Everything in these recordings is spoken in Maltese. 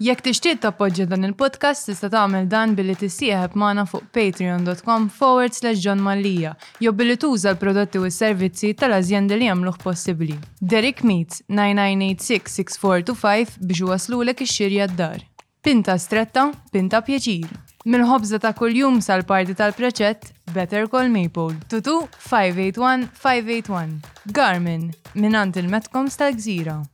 Jekk tixtieq tappoġġja dan il-podcast tista' tagħmel dan billi tissieħeb magħna fuq patreon.com forward slash John Mallia jew billi tuża l-prodotti u s-servizzi tal-azjendi li jagħmluh possibbli. Derek Meats, 9986-6425 biex iwasslulek ix-xirja d-dar. Pinta stretta, pinta pjaċir! Mill-ħobża ta' kuljum sal-party tal-preċett, Better Call Maple. Tutu, 581-581. Garmin, mingħand il-Metcoms tal-Gżira.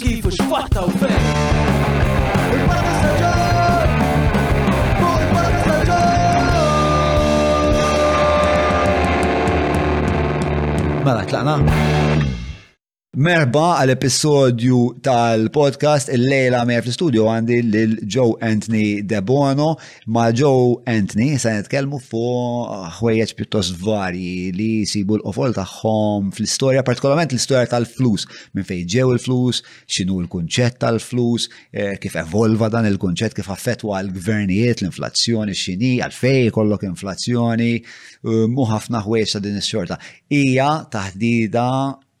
Kif u x'fatta u fejn. Il-Parti Staġġar! Fuq il-Parti Staġġar! Mela, tlaqna. Merba għal episodju tal-podcast il-lejla mer fl-studio għandi lil Joe Anthony Debono ma' Joe Anthony se nitkellmu fuq ħwejjeġ pjuttost varji li jsibu l-qofol tagħhom fl-istorja partikolarment l-istorja tal-flus Minn fejn ġew il-flus, x'inhu l-kunċett tal-flus, eh, kif evolva dan il-kunċett, kif affettwa l-gvernijiet, l-inflazzjoni x'inhi, għalfej kollok inflazzjoni, eh, u ħafna ħwejs ta' din is-sorta. Hija taħdida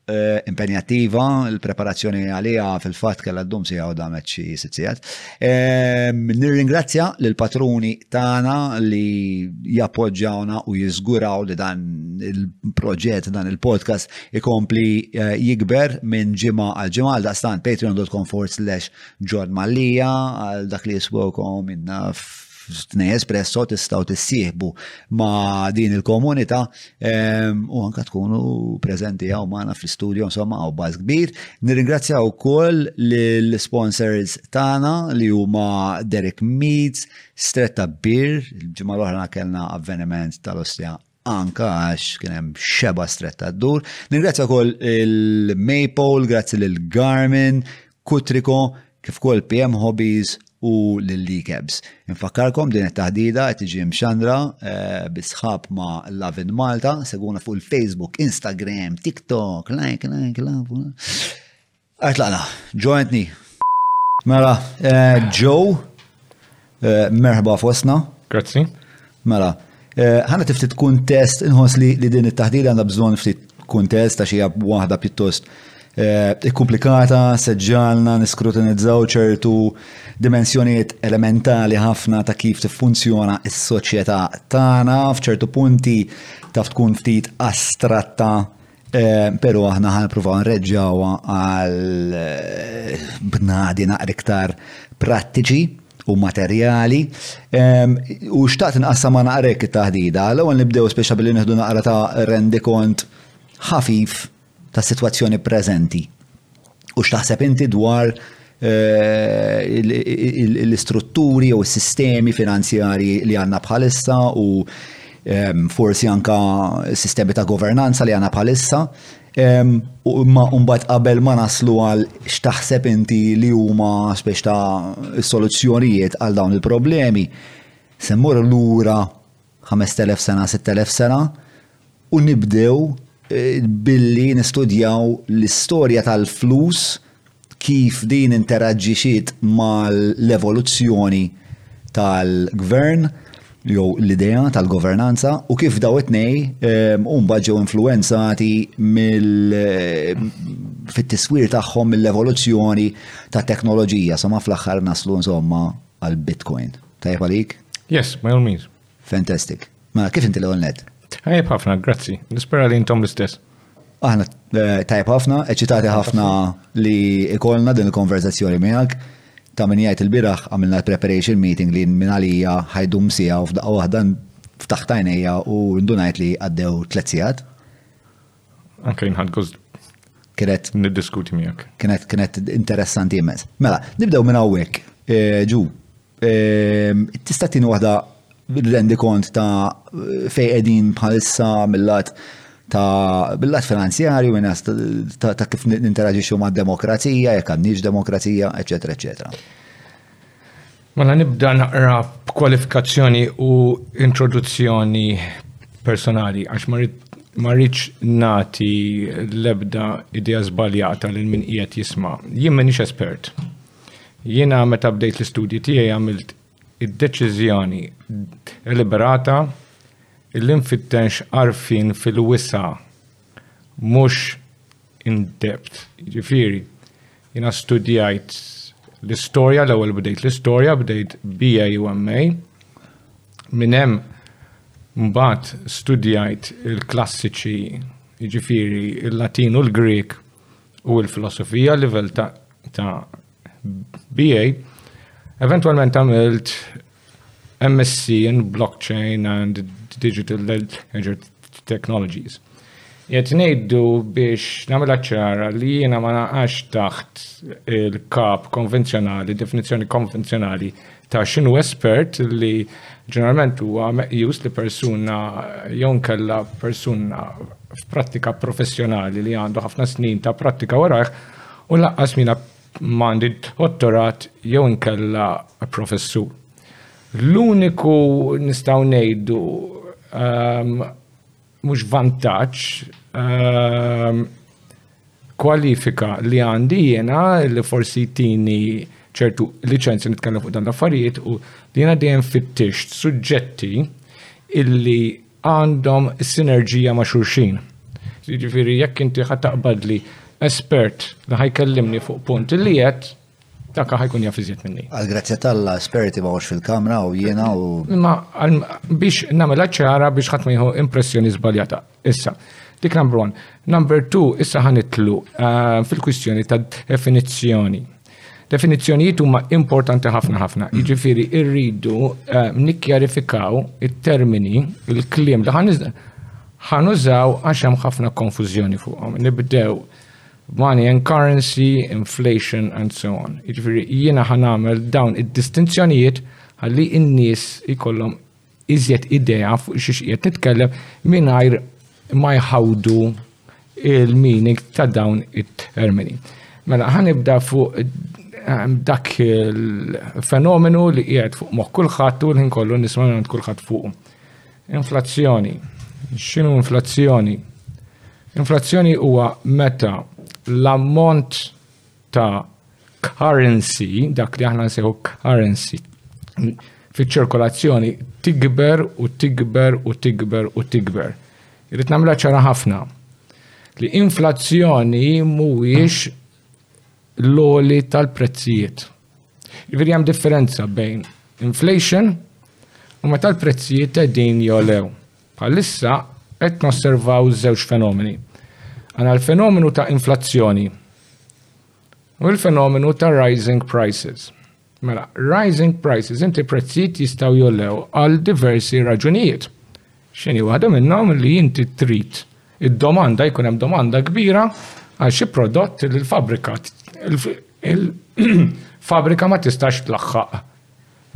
eh, impenjattiva, il-preparazzjoni għalija fil-fatt kellha ddum sija u damet xi sitt sigħat. Ehm, nirringrazzja lill patruni tagħna li jappoġġawna u jiżguraw li dan il-proġett, dan il-podcast ikompli eh, jikber minn ġimgħa għal ġimgħa għal daqstan patreon.com forward slash John Mallia għal dak li jiswewkom minna f'tnej espresso tistaw tissieħbu ma' din il-komunità ehm, u anka tkunu prezenti għaw maħna fl-studio insomma għaw baż kbir. Nirringrazzjaw ukoll l-sponsors tagħna li huma Derek Meats, Stretta Beer, il-ġimgħa l-oħra kellna avveniment tal-ostja anka għax kien hemm xeba strett għaddur. Ningrazzja wkoll il-Maypole, grazzi lil Garmin, Kutriko, kif ukoll PM Hobbies u l-Likebs. Infakkarkom din it-taħdida qed tiġi mxandra eh, bisħab ma' Lavin Malta, seguna fuq il-Facebook, Instagram, TikTok, like, like, love. Għajt laqna, Joe Anthony. Mela, eh, Joe, eh, merħba fosna. Grazzi. Mela, eh, ħana tiftit kuntest, inħos li din it-taħdil għandha bżonn ftit kuntest ta' xi waħda pjuttost ikkumplikata, seġġalna niskrutinizzaw ċertu dimensjonijiet elementali ħafna ta' kif tiffunzjona s-soċjetà tagħna f'ċertu punti taf tkun ftit astratta Pero aħna ħan provaw nreġġawha għal bnadi naqra iktar prattiċi u materjali. U xtaqt nqassam ma naqrek it-taħdida, l-ewwel nibdew speċa billi nieħdu naqra ta' rendikont ħafif tas-sitwazzjoni preżenti. U x'taħseb inti dwar l-istrutturi jew is-sistemi finanzjarji li għandna bħalissa u forsi anka sistemi ta' governanza li għandna bħalissa u imma mbagħad qabel ma naslu għal x'taħseb inti li huma speċi ta' soluzzjonijiet għal dawn il-problemi se mmorru lura 5,000 sena, 6,000 sena, u nibdew eh, billi nistudjaw l-istorja tal-flus kif din interaġġixiet mal-evoluzzjoni tal-gvern jew l-idea tal-governanza u kif daw it-tnej ehm, mbagħad ġew influenzati mill ehm, fit-tiswir tagħhom mill-evoluzzjoni ta' teknoloġija sa ma fl-aħħar naslu insomma għal Bitcoin. Tajjeb għalik? Yes, by all means. Fantastic. Ma mela, kif inti l-ewwel net? Tajjeb ħafna, grazzi. Nispera li intom l-istess. Aħna eh, tajjeb ħafna, eċitati ħafna li ikolna din il-konverzazzjoni miegħek. Ta' min jgħid il-biraħ għamilna preparation meeting li minn għalija ħajdum sija u f'daqqa waħda ftaħtajnija u ndunajt li għaddew tliet sigħat. Anke jinħad gost. Kienet. Niddiskuti miegħek. Kienet kienet interessanti immens. Mela, nibdew minn hawnhekk. Eh, ġu, eh, tista' tieni waħda rendi kont ta' fej qegħdin bħalissa mill-lat ta' billat finanzjarju minn ta' kif ninteraġixxu ma' demokrazija, jekk għandniex demokrazija, eċetera, eċetera. Mela nibda naqra b'kwalifikazzjoni u introduzzjoni personali għax ma rrid ma rridx nagħti l-ebda idea żbaljata lil min qiegħed jisma'. Jien m'iniex espert. Jiena meta bdejt l-istudji tiegħi għamilt id-deċiżjoni deliberata li nfittex għarfien fil-wisa' mhux in-depth, jiġifieri jiena studjajt l-istorja, l-ewwel bdejt l-istorja, bdejt BA u MA, minn hemm mbagħad studjajt il-klassiċi, jiġifieri l-Latin u l-Grieg u l-filosofija, livell ta' BA, eventualment għamilt MSc in Blockchain and Digital Ledger Technologies. Jett nejdu biex namela ċara li jiena ma naqax taħt il-kap konvenzjonali, definizjoni konvenzjonali ta' xinu espert li ġeneralment huwa meqjus li persuna jew kella persuna f'prattika professjonali li għandu ħafna snin ta' prattika warajh u laqqas mina mandi dottorat jew nkella professur. L-uniku nistaw nejdu um, mhux vantaġġ ehm, kwalifika li għandi jiena li forsi tini ċertu liċenzja nitkellem fuq dan l-affarijiet u li jiena dejjem fittixt suġġetti illi għandhom sinerġija ma' xulxin. Jiġifieri jekk inti ħataqbad li espert li ħajkellimni fuq punt li qed Dakka ħajkun jaf iżjed minni. Għal-grazzja talla, esperti ma fil-kamra u jiena u. Ma biex namela ċara biex ħadd ma impressjoni żbaljata. Issa, dik number one. Number two, issa ħanitlu eh, fil-kwistjoni ta' definizzjoni. Definizzjonijiet huma importanti ħafna ħafna. Mm. Jiġifieri irridu eh, nikkjarifikaw it-termini, il-kliem li ħanużaw għax hemm ħafna konfużjoni fuqhom. Nibdew money and currency, inflation and so on. Jiġifieri jiena ħa nagħmel dawn id-distinzjonijiet ħalli n-nies ikollhom iżjed idea fuq xiex qiegħed nitkellem mingħajr ma jħawdu il-meaning ta' dawn it-termini. Mela ħanibda fuq ehm, dak il-fenomenu li qiegħed fuq moħħ kulħadd u l-ħin kollu nisma' kulħadd fuq. Inflazzjoni. X'inhu inflazzjoni? Inflazzjoni huwa meta l-ammont ta' currency, dak li aħna nseħu currency, fiċ-ċirkolazzjoni tikber u tikber u tikber u tikber. Irrid nagħmilha ċara ħafna li inflazzjoni mhuwiex l-oli tal-prezzijiet. Jiġifieri hemm differenza bejn inflation u meta l-prezzijiet qegħdin jolew. Bħalissa qed nosservaw żewġ fenomeni. Għandna l-fenomenu ta' inflazzjoni u l-fenomenu ta' rising prices. Mela, rising prices inti prezzijiet jistgħu jolew għal diversi raġunijiet. X'inhi waħda minnhom li inti trid id-domanda, jkun hemm domanda kbira għal xi prodott li l-fabbrikat, il-fabbrika ma tistax tlaħħaq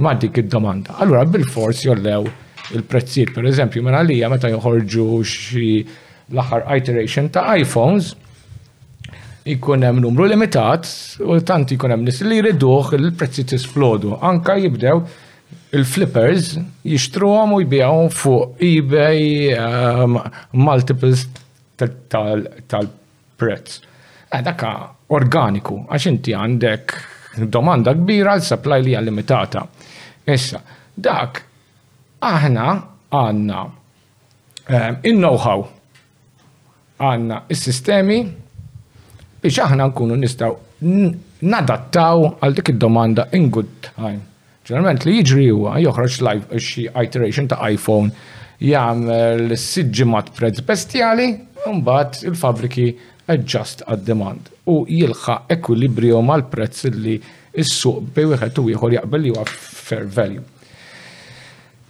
ma' dik id-domanda. Allura bil-fors jollew il-prezzijiet, per eżempju, minn għalija meta joħorġu xi l-aħħar iteration ta' iPhones, jkun hemm numru limitat u tant jkun hemm nis li jriduh il-prezzi tisplodu. Anka jibdew il-flippers jixtruhom u jbijawhom fuq eBay ehm, multiples tal-prezz. Eh, dakka organiku, għax inti għandek domanda kbira għal supply li limitata. Issa, dak aħna għanna ehm, in-know-how għandna s-sistemi biex aħna nkunu nistgħu nadattaw għal dik id-domanda in good time. Ġeneralment li jiġri huwa joħroġ xi iteration ta' iPhone jagħmel sitt ġimgħat prezz bestjali, mbagħad il-fabriki adjust għad-demand u jilħaq ekwilibrium għal prezz li s-suq bej wieħed u ieħor jaqbel li huwa fair value.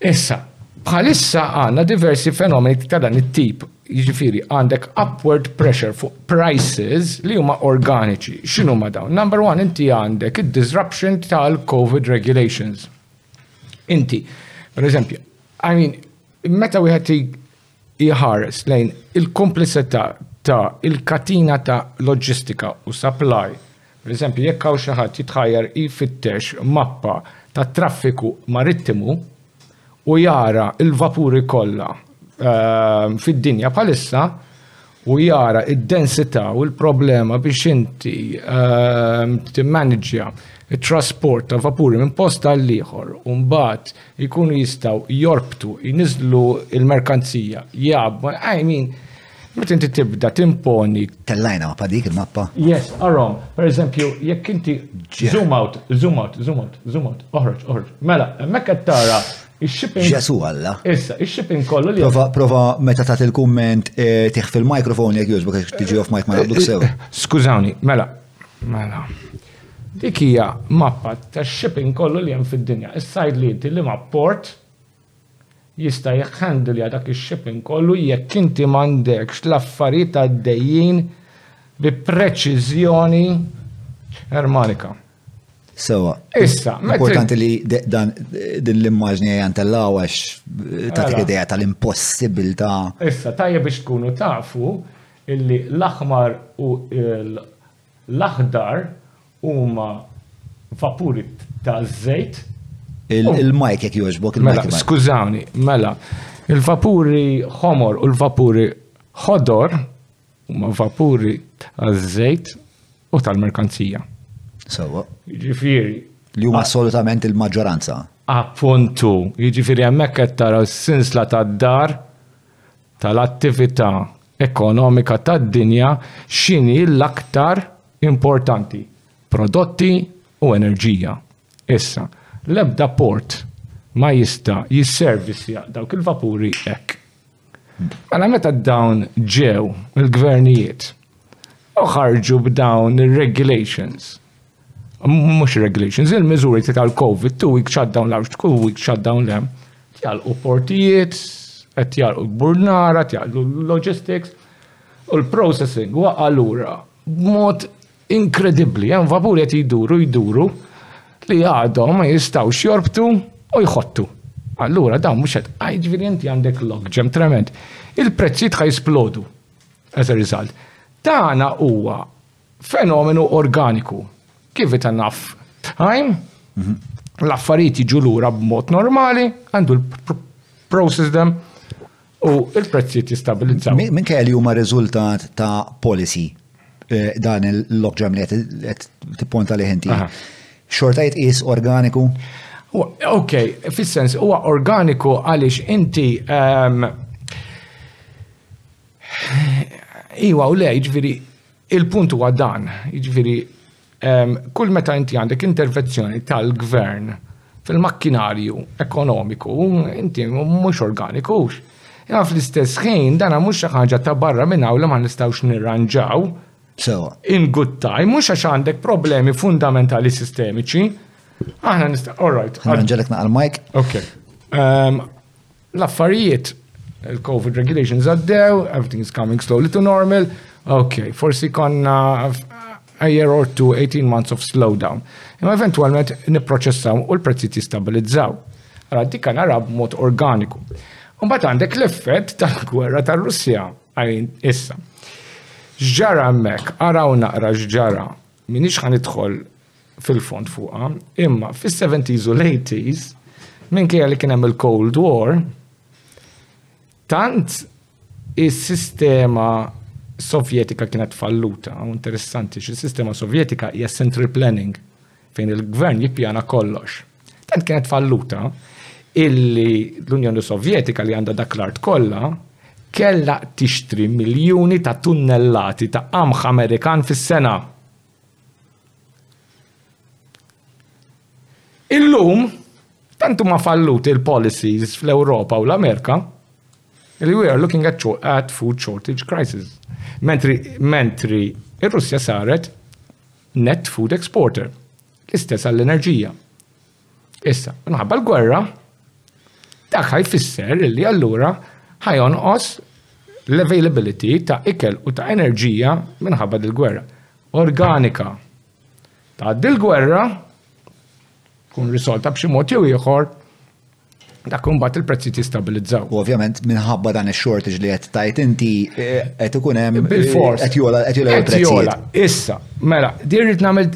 Issa, bħalissa għandna diversi fenomeni ta' dan it-tip, jiġifieri għandek upward pressure fuq prices li huma organiċi. X'inhuma dawn? Number one, inti għandek id-disruption tal-COVID regulations. Inti, per eżempju, I mean, meta wieħed iħares lejn il-komplessità ta' il-katina ta' loġistika u supply, pereżempju jekk hawn xi ħadd jitħajjar jfittex mappa tat-traffiku marittimu u jara l-vapuri kollha fid-dinja bħalissa, u jara id-densità u l-problema biex inti ehm, timmaniġġja it-trasport ta' vapuri minn post għall ieħor u mbagħad ikunu jistgħu jorbtu, jniżlu il-merkanzija, jgħabbu, I mean, meta inti tibda timponi. Tellajna ma' padik il-mappa. Yes, arom, per eżempju, jekk inti zoom out, zoom out, zoom out, zoom out, oħroġ, oħroġ. Mela, mekk qed tara Ix-shipping. Ġesu Alla. Issa, ix-shipping kollu li. Prova, prova meta tat il-kumment eh, tiħ fil-mikrofon jekk jużbu kiex tiġi off mic ma naqblu eh, sew. Eh, skużawni, mela, mela. Dik hija mappa ta' shipping kollu li hemm fid-dinja. Is-sajd li inti li ma' port jista' jħandilja dak ix-shipping kollu jekk inti m'għandekx l-affarijiet għaddejjin bi preċiżjoni ermanika. Sewa. Issa, importanti li dan din l-immaġni għan tal-law għax eh, ta' mela. ideja tal-impossibilta. Issa, tajja biex tkunu tafu illi l-aħmar u l-aħdar huma vapuri ta' żejt. Il-majk jek joġbok, il-majk. Mela, skużawni, mela, il-vapuri ħomor u l-vapuri ħodor Huma vapuri għaż-żejt u tal-merkanzija. Sewwa. Ġifieri. Li huma assolutament il-maġġoranza. Appuntu, jiġifieri hemmhekk qed tara s-sinsla tad-dar tal-attività ekonomika tad-dinja x'inhi l-aktar importanti, prodotti u enerġija. Issa, l-ebda port ma jista' jisservisja dawk il-vapuri hekk. Għala meta dawn ġew il-gvernijiet u ħarġu b'dawn ir-regulations, mhux regulations, il-miżuri tal-COVID, two week shutdown l-għawx, two week shutdown l-hemm, tjalqu portijiet, qed tjalqu l-burnara, tjalqu l-logistics, u l-processing waqa' lura b'mod Inkredibbli, hemm vapuri qed jduru jduru li għadhom ma jistgħux jorbtu u jħottu. Allura dawn mhux qed għajd ġifieri inti għandek logjam trement. Il-prezzijiet ħa jisplodu as a result. Dana huwa fenomenu organiku. Give it enough time, mhm. l-affarijiet jiġu lura b'mod normali, għandu l-process them. U il-prezzijiet jistabilizzaw. Minkejja li huma riżultat ta' policy eh, dan il-lockjam li qed tipponta li ħinti. Xorta jitqis organiku? Ok, fis-sens huwa organiku għaliex inti ehm, Iwa u lej, ġviri, il-punt huwa dan, ġviri, Kull meta inti għandek intervenzjoni tal-gvern fil-makkinarju ekonomiku, inti mhux organikux. Imma fl-istess ħin dana mhux xi ħaġa ta' barra minn hawn li ma nistgħux nirranġaw. Sewa. In good time, mhux għax għandek problemi fundamentali sistemiċi. Aħna nista' all right. Nirranġalek naqal Mike. Okay. L-affarijiet, il-COVID regulations għaddew, everything is coming slowly to normal, ok, forsi konna a year or two, 18 months of slowdown. Imma eventualment niproċessaw u l-prezzit jistabilizzaw. Għara dika nara b'mod organiku. Umbat għandek l-effett tal-gwerra tal-Russja għajn issa. Ġara mek, għaraw naqra ġara M'iniex ħa nidħol fil-fond fuqha, imma fis-70s u l-80s, minkejja li kien hemm il-Cold War, tant is-sistema Sovjetika kienet falluta, u interessanti, xi sistema Sovjetika hija central planning, fejn il-gvern jippjana kollox. Tant kienet falluta illi l-Unjoni Sovjetika li għandha dak l-art kollha kellha tixtri miljuni ta' tunnellati ta' qamħ Amerikan fis-sena. Illum, tant huma falluti l-policies fl-Ewropa u l-Amerika, li we are looking at, at food shortage crisis. Mentri, mentri il-Russja saret net food exporter. L-istess għall-enerġija. Issa, minħabba l-gwerra, dak ħajfisser li allura ħajonqos l-availability ta' ikel u ta' enerġija minħabba dil-gwerra. Organika. Ta' dil-gwerra, kun risolta b'xi mod jew ieħor, Dak imbagħad il-prezzijiet jistabilizzaw. U ovvjament minħabba dan ix-shortage li qed tajt inti eh, qed ikun hemm bil-fors qed jola qed jola il-prezzijiet. Issa, mela, dirrid nagħmel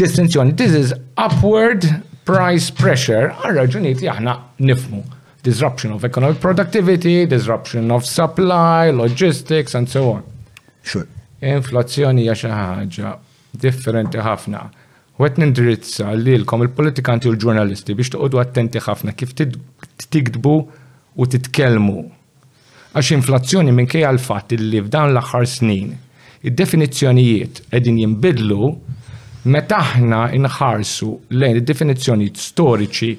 distinzjoni. This is upward price pressure għal raġunijiet li aħna nifmu. Disruption of economic productivity, disruption of supply, logistics and so on. Sure. Inflazzjoni hija xi ħaġa differenti ħafna. U qed nindirizza lilkom il-politikanti u l-ġurnalisti biex toqgħodu attenti ħafna kif tiktbu u titkellmu. Għax inflazzjoni minkejja l-fatt li f'dawn l-aħħar snin id-definizzjonijiet qegħdin jinbidlu meta aħna nħarsu lejn id-definizzjonijiet storiċi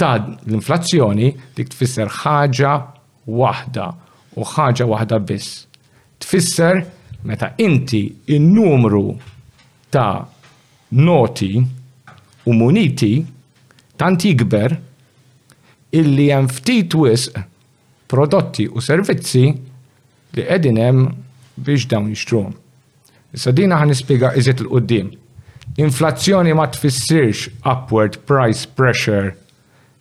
ta' l-inflazzjoni dik tfisser ħaġa waħda u ħaġa waħda biss. Tfisser meta inti n-numru ta' noti u muniti tant jikber illi hemm ftit wisq prodotti u servizzi li qegħdin hemm biex dawn jixtruhom. Issa din aħna nispjegaha iżjed 'il quddiem. Inflazzjoni ma tfissirx upward price pressure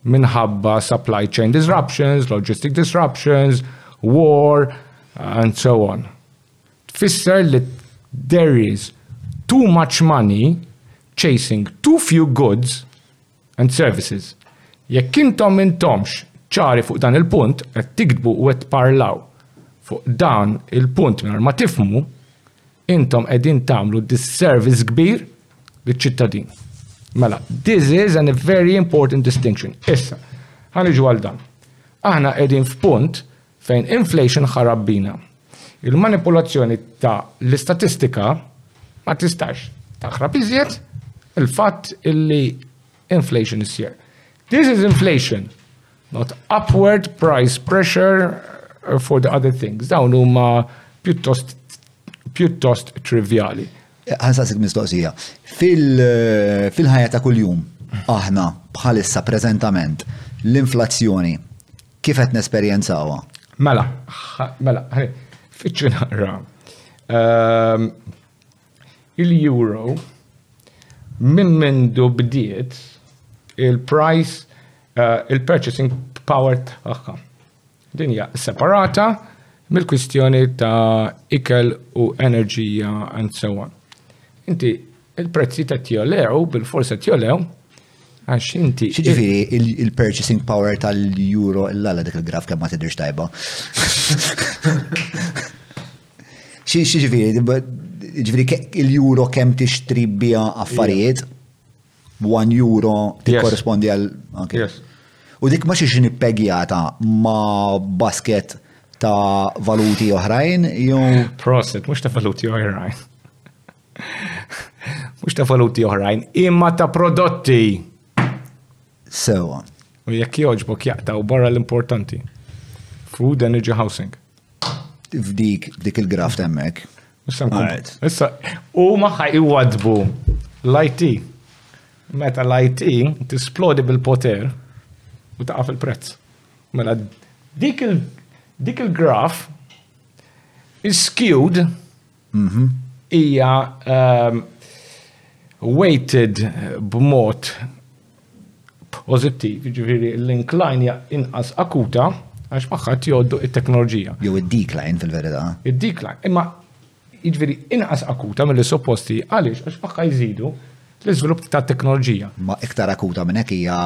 minħabba supply chain disruptions, logistic disruptions, war, and so on. Tfisser li there is too much money chasing too few goods and services. Jekk intom intomx ċari fuq dan il-punt, qed tikdbu u qed tparlaw fuq dan il-punt minn ma tifmu, intom qegħdin tagħmlu disservice kbir liċ-ċittadin. Mela, this is a very important distinction. Issa, ħaniġu għal dan. Aħna qegħdin f'punt fejn inflation ħarab bina. Il-manipulazzjoni ta' l-istatistika ma tistax taħrab iżjed il-fatt illi inflation is here. This is inflation. Not upward price pressure uh, for the other things. Dawn huma pjuttost pjuttost trivjali. Għansasik mistoqsija. Uh, fil-ħajja ta' kuljum, aħna bħalissa prezentament l-inflazzjoni kif qed nesperjenzawa? Mela, mela, fiċċu naqra. Um, Il-Euro minn mindu bdiet il-price, il-purchasing power tagħha. Din hija separata mill-kwistjoni ta' ikel u enerġija and so on. Inti il-prezzijiet qed jogħlew, bilfors qed jogħlew, għax inti. X'jiġifieri il-purchasing power tal-Euro illala dik il-graf kemm ma tidhirx tajba. Xi ġifieri, ġifieri il-euro kemm tixtri biha affarijiet, one euro tikkorrispondi għal. U dik ma xiex nippegjata ma' basket ta' valuti oħrajn, jew. Proset, mhux ta' valuti oħrajn. Mhux ta' valuti oħrajn, imma ta' prodotti. Sewa. U jekk joġbok jaqtaw barra l-importanti. Food, energy, housing. F'dik dik il-graf temmek. Issa, u maħħa iwadbu l-IT. Meta l-IT tisplodi bil-poter u taqaf il-prezz. Mela dik il-graf is-skewed hija weighted b'mod pożittiv, jiġifieri l-incline hija inqas akuta għax magħha qed jgħoddu t-teknoloġija. Jew id-decline fil-verità. Id-decline. Imma jiġifieri inqas akuta milli suppost hi għaliex għax magħha jżidu L-iżvilupp ta' teknoloġija. Ma iktar akuta minn hekk hija.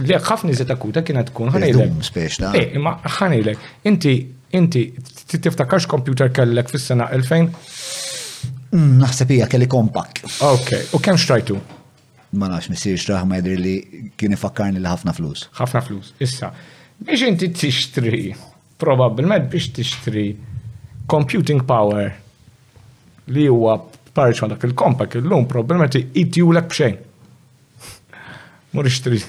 Li ħafna iżjed akuta kienet tkun ħanejlek. Spiex ta'. Eh, imma ħanejlek, inti inti tiftakarx kompjuter kellek fis-sena 2000? Mm, naħseb hija kelli kompak. Ok, u kemm xtrajtu? Ma nafx missier xtraħ ma jidri li kien ifakkarni li ħafna flus. Ħafna flus, issa. Biex inti tixtri, probabbilment biex tixtri computing power li huwa parċ ma' dak il-kompa kellum probabbilment jitjulek b'xejn. Mur ixtri,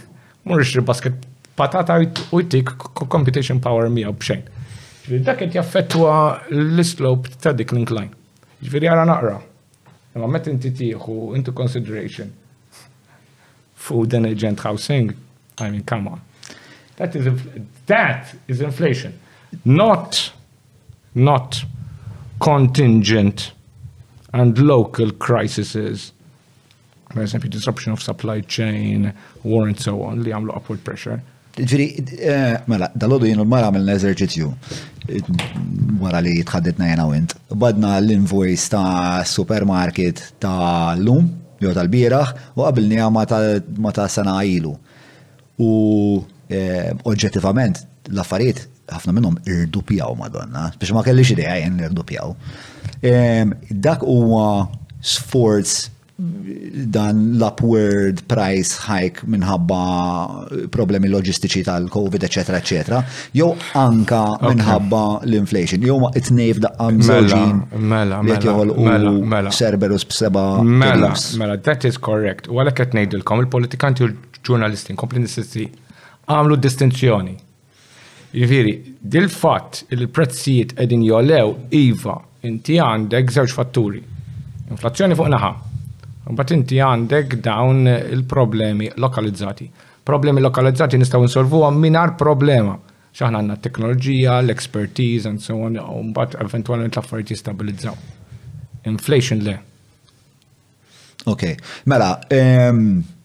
mur ixtri basket patata u jtik computation power miegħu b'xejn. Ġifieri dak qed jaffettwa l-islope ta' dik l-incline. Ġifieri ara naqra. Imma meta inti tieħu into consideration food and agent housing, I mean, come on. That is, that is inflation. Not not contingent and local crises, per esempio disruption of supply chain, war and so on, li għamlu upward pressure. Ġiri, eh, mela, dal-ħodu jenu l-mara għamilna eżerċizzju wara li tħaddetna jena u int. Badna l-invoice ta' supermarket ta' l-lum, jew tal-biraħ, u qabilni ma ta' sena ilu. U oġġettivament l-affarijiet ħafna minnhom irdupjaw madonna, biex ma kellix idea jien irdupjaw. Dak huwa sforz dan l-upward price hike minħabba problemi loġistiċi tal-Covid, eċetera, eċetera, jew anka minħabba l-inflation, jew ma it-tnejf daqqa mżoġin. Mela, mela, mela, mela. Cerberus b'seba. Mela, mela, that is correct. U għalhekk qed ngħidilkom il-politikanti u ġurnalisti, nkompli nisisti, għamlu distinzjoni. Ġifiri, dil-fat il-prezzijiet edin jollew, iva, inti għandek żewġ fatturi. Inflazzjoni fuq naħa. Bat inti għandek dawn il-problemi lokalizzati. Problemi lokalizzati nistaw insolvu għam minar problema. ċaħna għanna teknoloġija, l-expertise, and so on, un bat eventualment l-affarijiet jistabilizzaw. Inflation le. Ok, mela,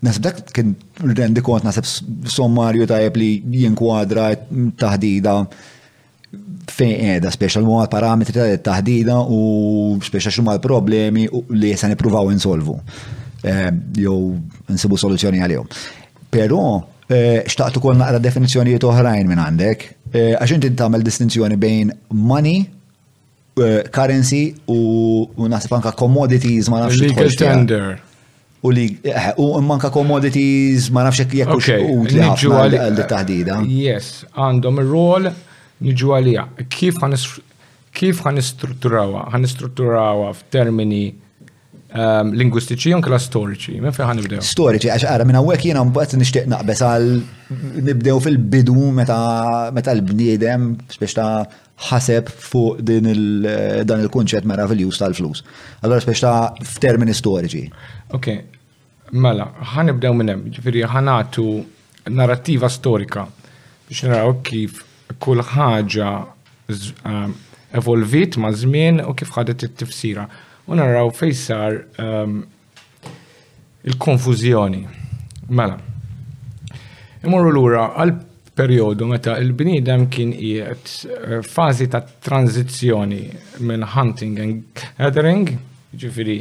nasib dak kien rendi kont nasib sommarju tajjeb li jinkwadra taħdida fejn qiegħda speċjal huma parametri ta' taħdida u speċjal x'huma l-problemi li se nippruvaw insolvu jew nsibu soluzzjoni għalihom. Però eh, xtaqt ukoll naqra definizzjonijiet oħrajn minn għandek eh, għax inti tagħmel distinzjoni bejn money Eh, currency u nasib anka commodities ma nafx. Legal tender. U li, eh, u manka commodities ma nafx jekk hux utli għal taħdida. Yes, għandhom ir-rol niġu għalija. Kif għan istrutturawa? Għan istrutturawa f'termini Ehm, lingwistiċi jew kla storiċi, minn fejn nibdew? Storiċi, għax għara minn hawnhekk jiena mbagħad nixtieq naqbes għal nibdew fil-bidu meta meta l-bniedem spiex ta' ħaseb fuq din dan il-kunċett meraviljuż tal-flus. Allora spiex ta' f'termini storiċi. Ok, Mela, ħa nibdew minn hemm, jiġifieri ħa nagħtu narrattiva storika biex naraw kif kull ħaġa ehm, evolvit ma' żmien u kif ħadet it-tifsira. U naraw fej sar ehm, il-konfużjoni. Mela. Imorru lura għal perjodu meta il-bniedem kien qiegħed eh, fażi ta' tranzizzjoni minn hunting and gathering, ġifiri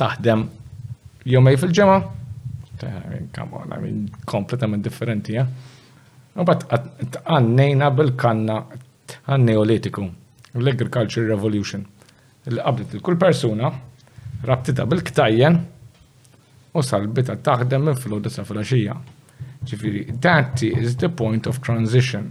Taħdem jomej fil-ġemgħa? Come on, I mean, kompletament differenti, ja? Eh? Għabat għannejna bil-kanna għan-neolitiku, l-agriculture revolution, li qabdet il-kull persuna, rabtita bil-ktajjen, u salbita taħdem minn flodu sa fil-axija. Ġifiri, that is the point of transition.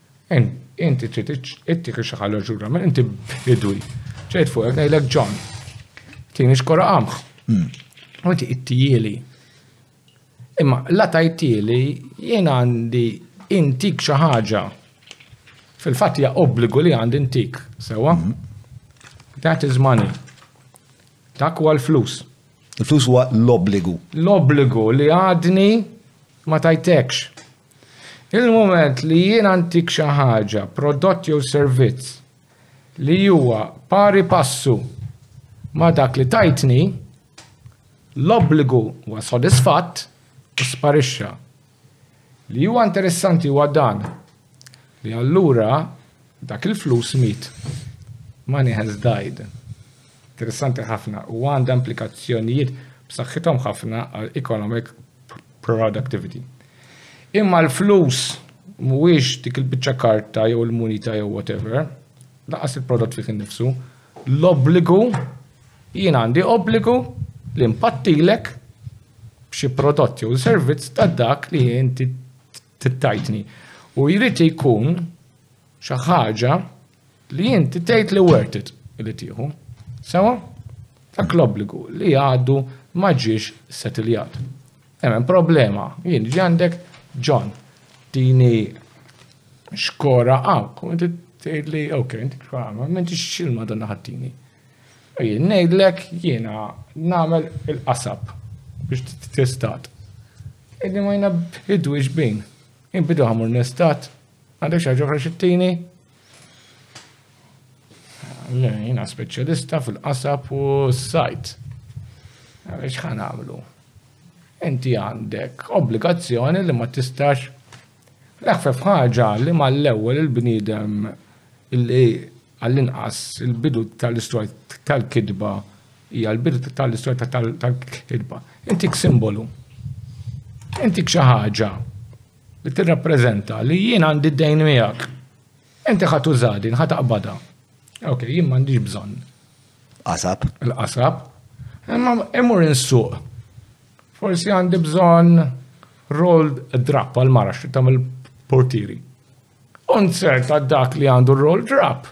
Inti trid ittiekel xi ħaġa ġura, ma inti bidwi. Ġejt fuqek ngħidlek John, tieni xkora qamħ. Hmm. U inti ittijieli. Imma la tajtieli jien għandi intik xi ħaġa. Fil-fatt hija obbligu li għandi intik, sewwa? Hmm. That is money. Dak huwa l-flus. Il-flus huwa l-obbligu. L-obbligu li għadni ma tajtekx. Il-mument li jien antik xi ħaġa, prodott jew servizz, li huwa pari passu ma' dak li tajtni, l-obbligu huwa sodisfatt u sparixxa. Li huwa interessanti huwa dan, li allura, Dak il-flus miet. Money has died. Interessanti ħafna u għandha implikazzjonijiet b'saħħithom ħafna għal economic productivity. Imma l-flus mhuwiex dik il-biċċa karta jew il-munita jew whatever, laqas il-prodott fih innifsu, l-obbligu jien għandi obbligu li mpattilek b'xi prodott jew servizz ta' dak li inti Tittajtni. U jrid jkun xi ħaġa li inti tgħid li worth it li tieħu. Sewa? Dak l-obbligu li għadu ma ġiex setiljat. Hemm problema, jien ġi għandek John, dini xkora għawk, u inti tgħid li ok, inti xkora ma minn xil ma donna ħattini. Jien ngħidlek jiena nagħmel il-qasab biex t-testat. Qegħdin majna b'iddu iġbin. Inbidu ħamur nestat. Għandek xi ħaġa oħra xi ttini? Le, jiena speċjalista fil-qasab u s-sajt. Għaliex ħa nagħmlu? Inti għandek obbligazzjoni li ma tistax L-eħfef ħaġa li mal-ewwel il-bniedem li għall-inqas il-bidu tal-istorja tal-kitba hija l-bidu tal-istorja tal-kitba. Intik simbolu. Intik xi ħaġa li tirrappreżenta li jien għandi d-dejn miegħek. Inti ħadd użadi, ħadd aqbada. Ok, jien m'għandix bżonn. Qasab. Il-qasab. Imma imur insuq. Forsi għandi bżonn roll drap għal mara xi tagħmel portieri. U nsert għad dak li għandu roll drap.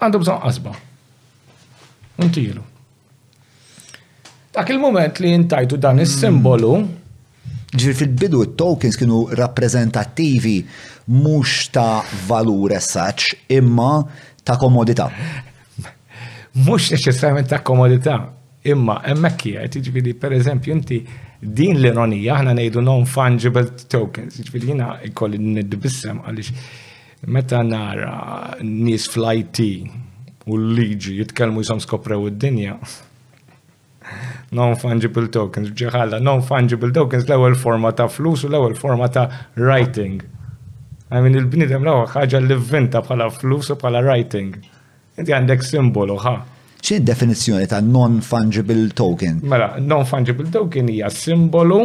Għandu bżonn qasba. Untilu. Dak il-moment li jintajtu dan is-simbolu, Ġifieri fil-bidu t-tokens kienu rappreżentattivi mhux ta' valur as such, imma ta' komodità. Mhux neċessarjament ta' komodità, imma hemmhekk qiegħed, jiġifieri pereżempju inti din l-ironija aħna ngħidu non-fungible tokens, jiġifieri jiena jkolli niddi bis-sehem għaliex meta nara nies fl-IT u l-liġi jitkellmu jisom skoprew id-dinja. Non-fungible tokens, ġiħalla, non-fungible tokens l-ewwel forma ta' flus u l-ewwel forma ta' writing. Għamin il-bnidem l-ewwel ħaġa li vvinta bħala flus u bħala writing. Inti għandek simbolu ħa. Xi definizzjoni ta' non-fungible token? Mela, non-fungible token hija simbolu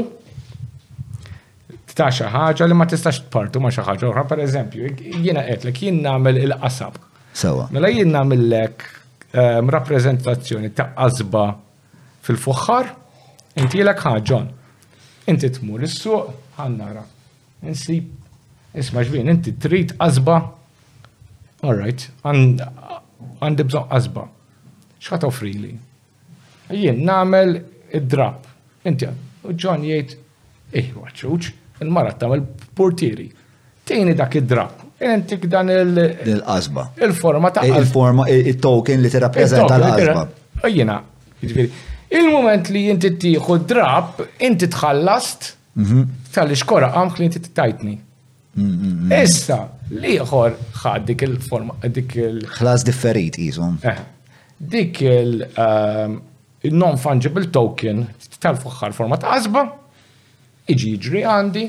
ta' xi ħaġa li ma tistax tpartu ma' xi ħaġa oħra. Per eżempju, jiena qedlek jien nagħmel il-qasab. Sewa. Mela jien nagħmillek ehm, rappreżentazzjoni ta' qasba fil-fuħħar, intilek ħaġon. Inti tmur is-suq, ħannara. Insib, isma' ġbin, inti trid qasba. All right, għandi bżonn qasba. X'ħat offrili? Jien nagħmel id-drab. Inti, u John jgħid Ejjew għaċ-ċuċ, il-mara tagħmel portieri. Tini dak id-drapp, intik dan il- Il-qasba. Il-forma ta' qasba. Il-forma, il-token li tirrappreżenta l-qasba. Ejjina, jiġifieri. Il-moment li inti tieħu drapp, inti tħallast mhm. tal-iskora għamk li inti tajtni. Mhm. Issa, liħor ħad dik il-forma, dik il- Ħlas differit, jizum. Eh, dik il- ehm, Il-non-fungible token tal-faħħar forma ta' qasba iġi jiġri għandi,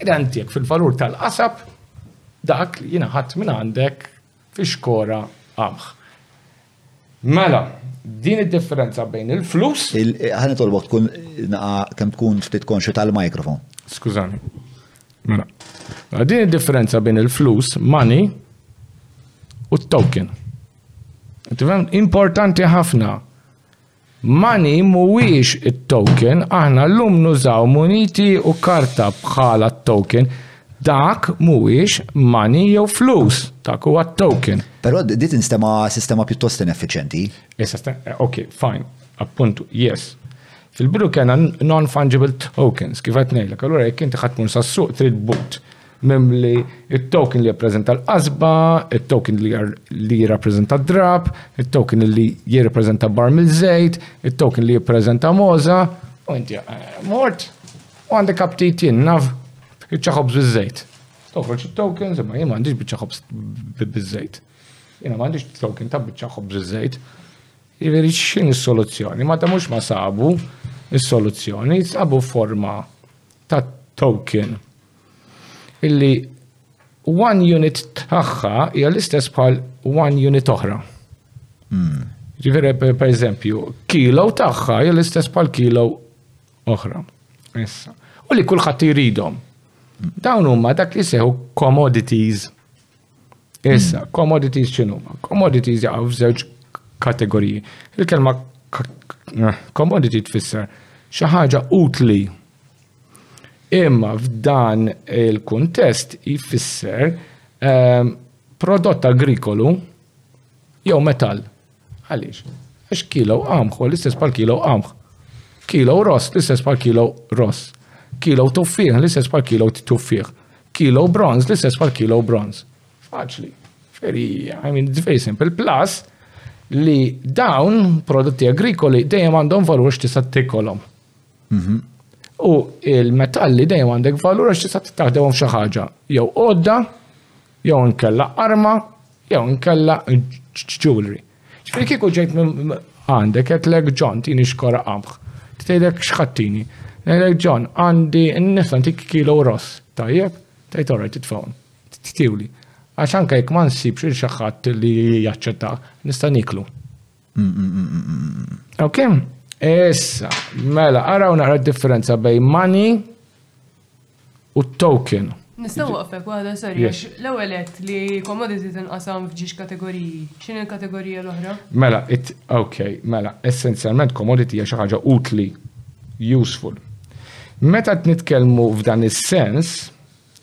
identik fil-valur tal-qasab dak li jiena ħadt minn għandek fix-xkora qamħ. Mela, din id-differenza bejn il-flus. Ħa nitolbok tkun kemm tkun ftit konxju tal-mikrofon. Skużani. Mela. Din id-differenza bejn il-flus, money, u t-token. Tifhem? Importanti ħafna. Money mhuwiex it-token, aħna llum nużaw muniti u karta bħala t-token. Dak mhuwiex money jew flus, dak huwa t-token. Però di tinstema sistema pjuttost ineffiċenti. Eh, ok, fine, appuntu, yes. Fil-bidu kena non-fungible tokens, kif qed ngħidlek, allura jekk inti ħadd mur sas-suq trid but Mimli t-token li jippreżenta l-qasba, it-token li jirrappreżenta d-drapp, it-token li jirrappreżenta barm il-żejt, it-token li jippreżenta mogħża, u inti mort u għandek aptit jien naf biċċa ħobż biż-żejt. Toħroġ it-tokens imma jien m'għandix biċċa ħobż biż-żejt. Jiena m'għandix token ta' biċċa ħobż biż-żejt. Jiġifieri x'in is-soluzzjoni? Ma ta' mhux ma sabu is-soluzzjoni, sabu forma ta' token illi one unit tagħha hija l-istess bħal one unit oħra. Hmm. Ġifieri per eżempju, kilo tagħha hija l-istess bħal kilo oħra. Issa. U li kulħadd jridhom. Dawn huma dak li seħu commodities. Issa, hmm. commodities x'inhuma? Commodities jaqgħu f'żewġ kategoriji. Il-kelma eh, commodity tfisser xi ħaġa utli Imma f'dan il-kuntest jfisser ehm, prodott agrikolu jew metall. Għaliex? Għax kilo qamħ u l-istess pal kilo qamħ. Kilo ross l-istess pal kilo ross. Kilo tuffieħ l-istess pal kilo tuffieħ. Kilo bronz l-istess pal kilo bronz. Faċli. Ferri, I mean, it's very simple. Plus, li dawn prodotti agrikoli dejjem għandhom valur x'tista' tikolhom. Mhm. U il-metalli dejjem għandek valur għax tista' tittaħdewhom xi ħaġa, jew għodda, jew inkella arma, jew inkella jewelry. Ġifieri kieku ġejt għandek qed lek John tini xkora qamħ. Tgħidlek x'ħattini. Ngħidlek John għandi nifla ntik kilo ross. Tajjeb, tgħid orra titfgħun. Tiwli. Għax anke jekk ma nsibx il xi ħadd li jaċċetta, nista' niklu. Ok, issa, mela, għaraw naħra differenza bej money u token. Nistaw waqfek għada, sorry, l-ewel li commodity tinqasam f'ġiex kategoriji. ċin il-kategorija l-oħra? Mela, ok, mela, essenzjalment commodity hija xi ħaġa utli, useful. Meta t-nitkelmu f'dan is-sens,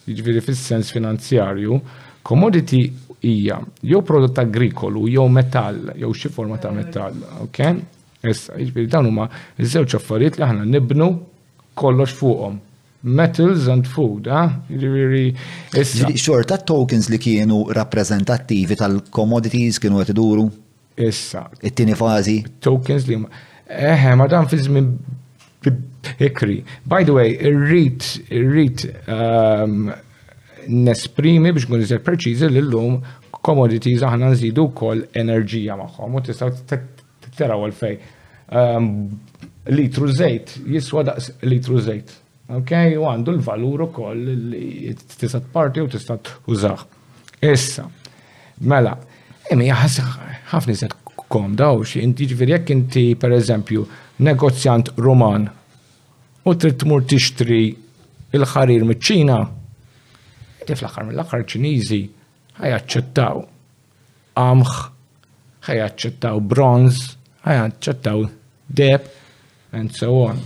jiġifieri fis-sens finanzjarju, commodity hija jew prodott agrikolu jew metall jew xi forma ta' metall, ok? Issa, jiġifieri dawn huma ż-żewġ affarijiet li aħna nibnu kollox fuqhom. Metals and food, ha? Jiġifieri issa. Xorta t-tokens li kienu rappreżentattivi tal-commodities kienu qed iduru? Issa. It-tieni fażi. Tokens li huma. Eħe, ma dan fi żmien ikri. By the way, irrid irrid ehm, nesprimi biex kun iżel preċiżi li llum commodities aħna nżidu wkoll enerġija magħhom u tistgħu taraw għal fej. Ehm, litru żejt jiswa daqs litru żejt. Ok, u għandu l-valur ukoll li tista' tparti u tista' tużah. Issa, mela, imi ħafna iżjed komda u xi inti ġifieri jekk inti pereżempju negozjant Ruman u trid tmur tixtri il-ħarir miċ-Ċina, inti fl-aħħar mill-aħħar Ċiniżi ħajaċċettaw qamħ, ħajaċċettaw bronz, ħajaċċettaw deb, and so on.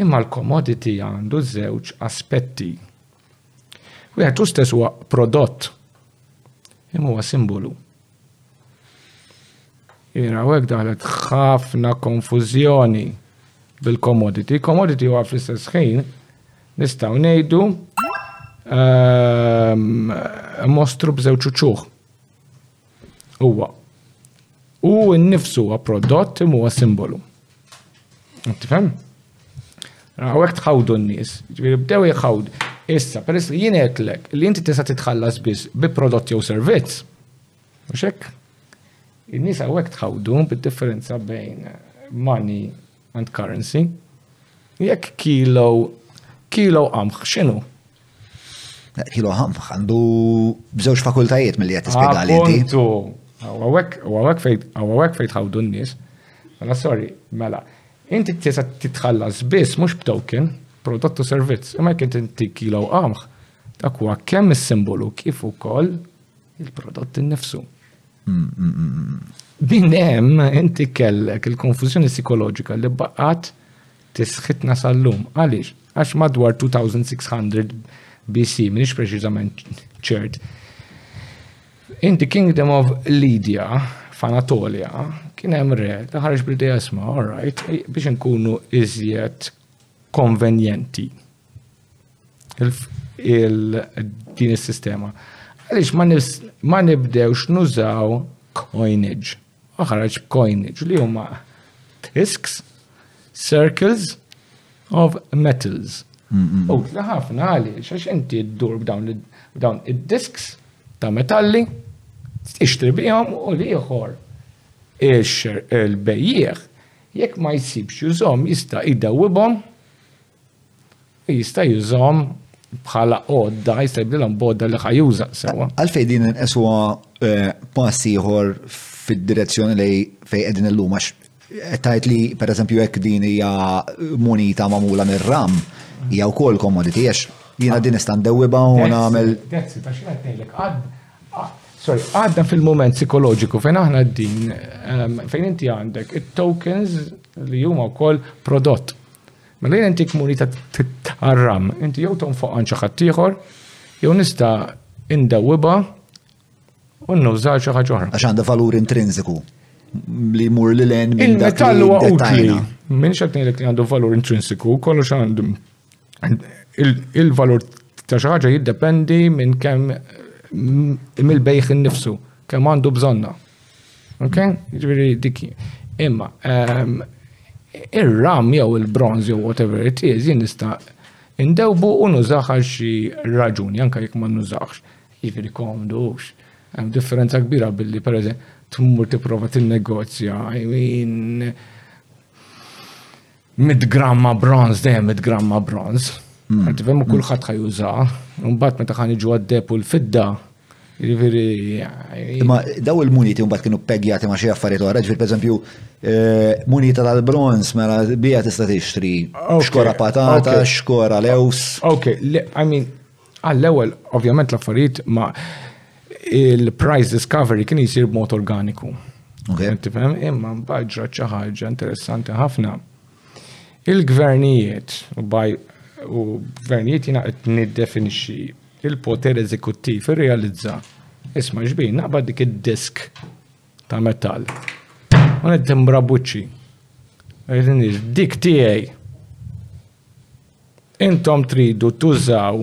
Imma l-commodity għandu żewġ aspetti. Wieħed u stess huwa prodott imma huwa simbolu. Ira, u hekk daħlet ħafna konfużjoni bil-commodity. Commodity huwa fl-istess ħin nistgħu ngħidu ehm, mostru b'żewġ uċuħ. Huwa u nnifsu huwa prodott imma huwa simbolu. Tifhem? Għawek tħawdu n-nis, ġviri bdew jħawd. Issa, peress li jien għetlek li inti tista' titħallas biss bi prodott jew servizz, u xek? In-nis għawek tħawdu bid-differenza bejn money and currency. Jekk kilo, kilo għamħ, xinu? Kilo għandu bżewġ fakultajiet mill-li għet spiega li. Puntu. Għawek fejt għawdu n-nis. Mela, sorry, mela. Inti t-tisa titħallas bis, mux b'token, prodottu servizz. Imma kien t-inti kilo għamħ. Dakwa, kemm il-simbolu kif u koll il-prodott n-nifsu. Mm, mm, mm, Din hemm inti kellek il-konfużjoni psikoloġika li baqgħet tisħitna sal-lum. Għaliex? Għax madwar 2600 BC, minix preċiżament ċert, in the kingdom of Lydia, f'Anatolia, kien hemm re li ħareġ bl-idea isma, all right, biex nkunu iżjed konvenjenti il-din is-sistema. Għaliex ma nibdewx nużaw coinage u ħareġ b'coinage li huma disks, circles of metals. U tla ħafna għaliex għax inti ddur b'dawn id-disks ta' metalli, tixtri bihom u li ieħor il-bejjieħ jekk ma jsibx jużhom jista' jdawwibhom Jista' jużhom bħala għodda, jista' jibdilhom b'għodda li ħa juża sewwa. Għalfejn din inqesuha eh, pass ieħor fid-direzzjoni li fejn qegħdin illum għax tajt li pereżempju hekk din hija munita magħmula mir-ram hija wkoll komoditi għax jiena din nista' ndewwibha u nagħmel. Dezzi, ta' xi qed ngħidlek Sorry, għadda fil-moment psikoloġiku fejn aħna din ehm, fejn inti għandek it-tokens li huma wkoll prodott Mela jien intik munita tarram, inti jew tonfoq għan xaħat ieħor, jew nista indawwiba u nuża xi ħaġa oħra. Għax għandha valur intrinsiku li mur li len minn dak il-metall huwa utli. Minn xed li għandu valur intrinsiku, kollox għandu il-valur ta' xi ħaġa jiddependi minn kemm mill-bejħ innifsu, kemm għandu bżonna. Ok, ġviri dik. Imma, ehm, ir-ram jew il-bronz jew whatever it is, jien nista' indewbu u nużax għal xi raġuni, anka jekk ma nużax. Ġviri komdux. Hemm differenza kbira billi per tmur tipprova tinnegozja, I mean, 100 gramma bronz, dejjem 100 gramma bronz. Hmm. Għanti fem u kullħat ħajuża, un-bat meta ħan iġu għaddeb u l-fidda, ġifiri. Ma daw il-muniti un-bat kienu pegjati ma xie affarijiet oħra, ġifiri per eżempju, eh, munita tal-bronz, mela bija tista' tixtri. Xkora patata, xkora lews. Ok, I mean, Għall-ewwel, ovvjament l-affarijiet ma il-price discovery kien jisir b'mod organiku. Tifhem, imma mbagħad ġrat xi ħaġa interessanti ħafna. Il-gvernijiet u gvernijiet jiena qed niddefinixxi il-poter eżekuttiv irrealizza isma' xbin naqbad dik id-disk ta' metall. U qed timbrabuċċi. Dik tiegħi Intom tridu tużaw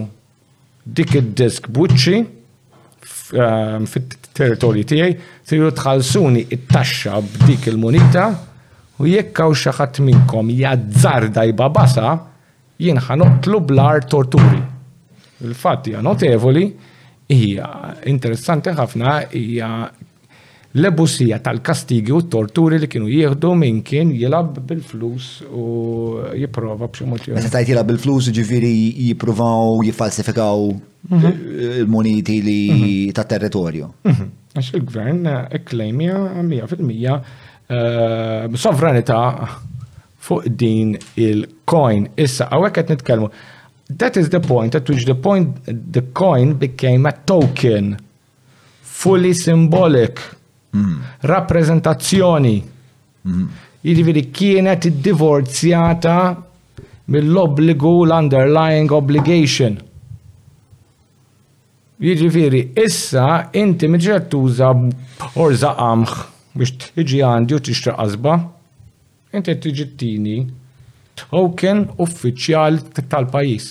dik id-disk b'wiċċi ehm, fit-territorju tiegħi, tridu tħallsuni it-taxxa b'dik il-munita u jekk hawn xi ħadd minnkom jazzarda jbabasa jien ħanoqtlu bl-ar torturi. Il-fatt hija notevoli, hija interessanti ħafna, hija L-ebusija tal-kastigi u t-torturi li kienu jieħdu min kien jilgħab bil-flus u jipprova b'xi mod. Meta tajt jilgħab bil-flus ġifieri jippruvaw jiffalsifikaw mhm. il-muniti li mhm. tat-territorju. Mhm. Għax il-gvern ikklejmja 100% eh, sovranità fuq din il-coin. Issa, għawek għet nitkelmu. That is the point at which the point the coin became a token Fully symbolic. Mm. Rappreżentazzjoni. Mm. Jiġifieri kienet iddivorzjata mill-obbligu l-underlying obligation. Jiġifieri issa inti miġġed tuża orza qamħ biex tiġi għandi u tixtri qasba. Inti tiġi tini token uffiċjal tal-pajjiż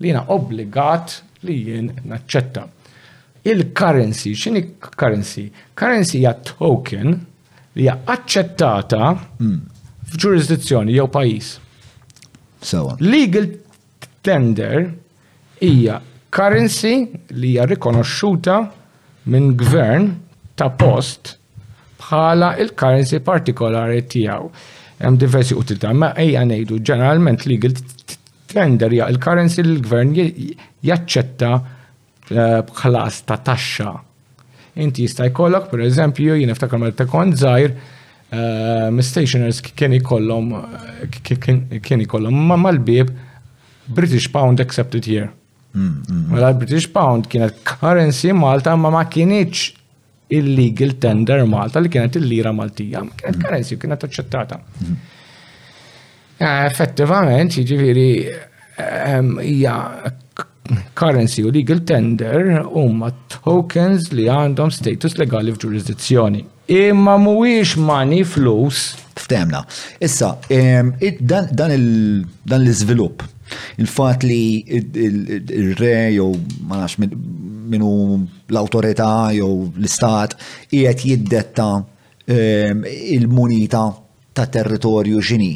li jiena obbligat li jien naċċetta. Il-currency, x'inhi currency? Currency hija token li hija aċċettata hmm. f'ġurisdizzjoni jew pajjiż. Sewa. Legal tender hija currency li hija rikonoxxuta minn gvern ta' post bħala il-currency partikolari tiegħu. Hemm diversi utilità, ma ejja ngħidu ġeneralment legal tender hija il-currency li l-gvern jaċċetta eh, bħlas ta' taxxa. Inti jista' jkollok, per eżempju, jien niftakar mal ta' kont żgħir, eh, stationers kien ikollhom kien ikollhom ma' mal-bib British pound accepted here. Mm, mm, mm. Mela l-British pound kienet currency Malta ma ma kienieċ illegal tender Malta li kienet il-lira Maltija, kienet currency, kienet aċċettata. Eh, effettivament, jiġifieri ehm, hija currency u legal tender huma tokens li għandhom status legali f'ġurisdizzjoni. Imma mhuwiex money flus. Ftemna. Issa, dan l-iżvilupp, il-fatt li r-re jew ma nafx minu l-awtorità jew l-istat qiegħed jiddetta il-munita ta' territorju x'inhi.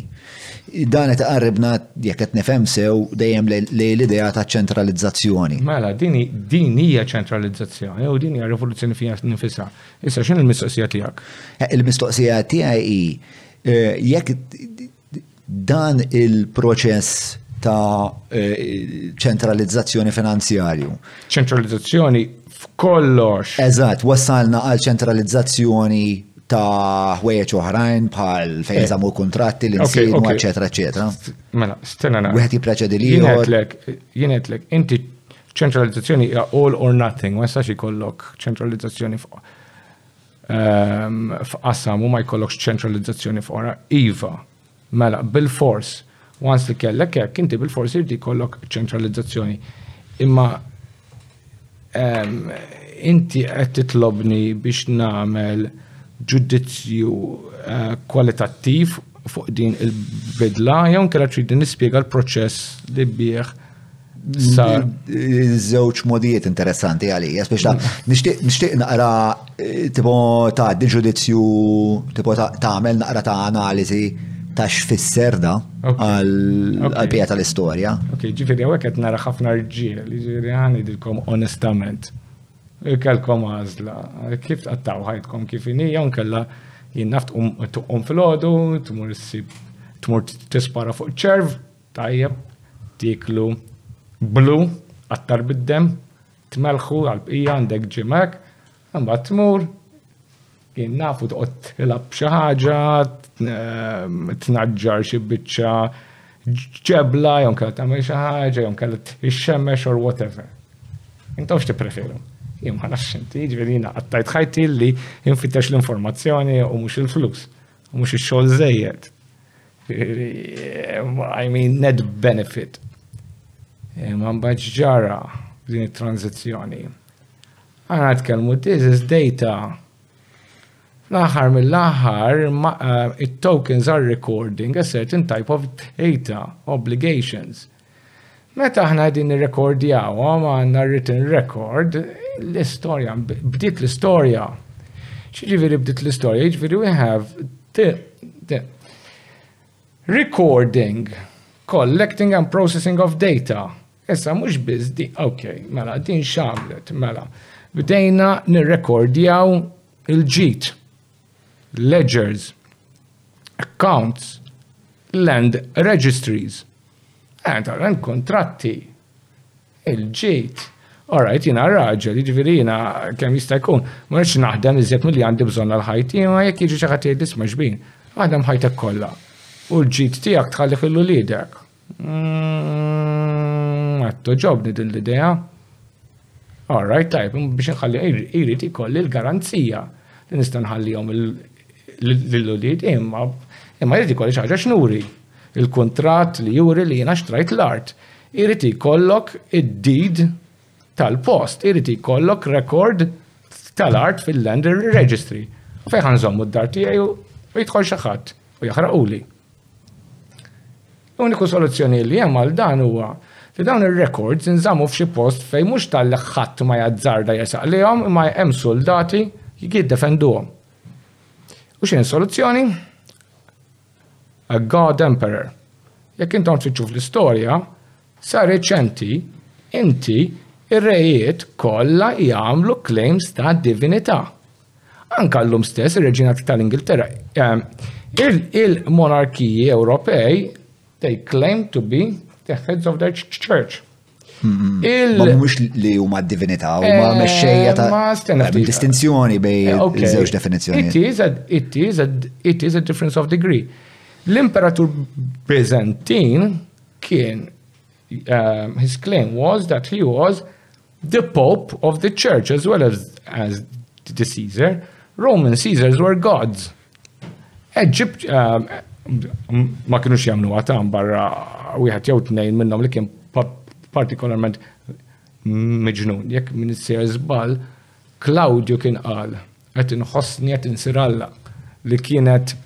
Dan qed iqarribna jekk qed nifhem sew dejjem lejn l-idea ta' ċentralizzazzjoni. Mela, din hija ċentralizzazzjoni u din hija rivoluzzjoni fiha nifisha. Issa x'inhi l-mistoqsija tiegħek? Eh, il-mistoqsija tiegħi hi eh, jekk dan il-proċess ta' eh, ċentralizzazzjoni finanzjarju. ċentralizzazzjoni f'kollox. Eżatt, wassalna għal ċentralizzazzjoni ta' ħwejjeġ oħrajn bħal fejn żammu eh. kuntratti li nsiru, eċetera, eċetera. Mela, stenna nara. Wieħed jippreċedi li jieħodlek, jien qedlek, inti ċentralizzazzjoni hija all or nothing, ma jistax ikollok ċentralizzazzjoni fuq ehm, f'qasam u ma jkollokx ċentralizzazzjoni f'ora. Iva, Mela, bilfors, once li kellek hekk, inti bilfors irid jkollok ċentralizzazzjoni. Imma ehm, inti qed titlobni biex nagħmel ġudizzju eh, kwalitattiv fuq din il-bidla jew kera trid nispjega l-proċess li bih Żewġ modijiet interessanti għalija, speċa nixtieq naqra eh, tipo ta' diġudizzju, tipo ta' għamel naqra ta' analiżi ta' x'fisser da għal-pija tal-istorja. Ok, ġifiri, għek għet nara ħafna rġiel, ġifiri għani dilkom onestament. Kelkom għazla, kif tqattaw ħajtkom kif inija, jon kella jinnaft um, tuqqom fil-ħodu, tmur s-sib, tmur t-spara fuq ċerv, Tajjeb, tieklu blu, qattar bid-demm, tmellħu għall-bqija għandek ġim hekk, imbagħad tmur kien nafu toqgħod tilgħab b'xi ħaġa, ehm, tnaġġar xi biċċa ġebla, jew kellha tagħmel xi ħaġa, jew kellha ix-xemmex or whatever. Intomx tippreferu. Jien ma nafx inti, ġifieri jiena qattajt ħajti li infittex l-informazzjoni u mhux il-flus. Mhux ix-xogħol żejjed. I mean net benefit. Eh, ma mbagħad ġara din it-tranzizzjoni. Aħna nitkellmu this is data. L-aħħar mill-aħħar eh, it-tokens are recording a certain type of data, obligations. Meta aħna qegħdin nirrekordjawhom għandna written record l-istorja, bdiet l-istorja. X'ġifieri bdiet l-istorja? Jiġifieri we have the recording, collecting and processing of data. Issa mhux biss di, ok, mela din xamlet, mela bdejna nirrekordjaw il-ġid ledgers, accounts, land registries. Għan tara, hemm kontratti, il-ġejt, Alright, jina raġel, ġviri jina kem jista' jkun, ma rridx naħdem iżjed mill-li għandi bżonn għal-ħajti, ma jekk jiġi xi ħadd jgħid isma' xbin, għadem ħajtek kollha. U l-ġid tiegħek tħallih il-ulidek. Mm, qed toġobni din l-idea. All right, tajb, biex nħalli irid ikolli l-garanzija li nista' nħallihom l-ulied imma imma jrid ikolli xi ħaġa x'nuri. Il-kuntratt li juri li jiena xtrajt l-art. Irid ikollok id-did tal-post, irid ikollok rekord tal-art fil-land registry. Fejn ħanżommu d-dar tiegħi u jidħol xi ħadd u jaħraquli. L-uniku soluzzjoni li hemm għal dan huwa li dawn ir-rekords jinżammu f'xi post fejn mhux talli ħadd ma jazzarda jersaq lejhom imma hemm suldati li jiddefenduhom. U x'inhi s-soluzzjoni? A God Emperor. Jekk intom tfittxu fl-istorja, sa reċenti, inti, ir-rejiet kollha jagħmlu claims ta' divinità. Anke llum stess ir-Reġina tal-Ingilterra, il-monarkiji Ewropej, they claim to be the heads of their church. Ma mhumiex li huma d-divinità, huma eh, mexxejja ta' distinzjoni bejn eh, iż-żewġ definizzjoni. It is a difference of degree. L-imperatur Byzantin kien Um, his claim was that he was the Pope of the Church as well as, as the Caesar. Roman Caesars were gods. Egypt, um, ma kienu xiemnu għatam barra wieħed jew tnejn minnhom li kien partikolarment miġnun. Jekk minn sir żball, Claudio kien qal Qed inħossni qed insir Alla li kienet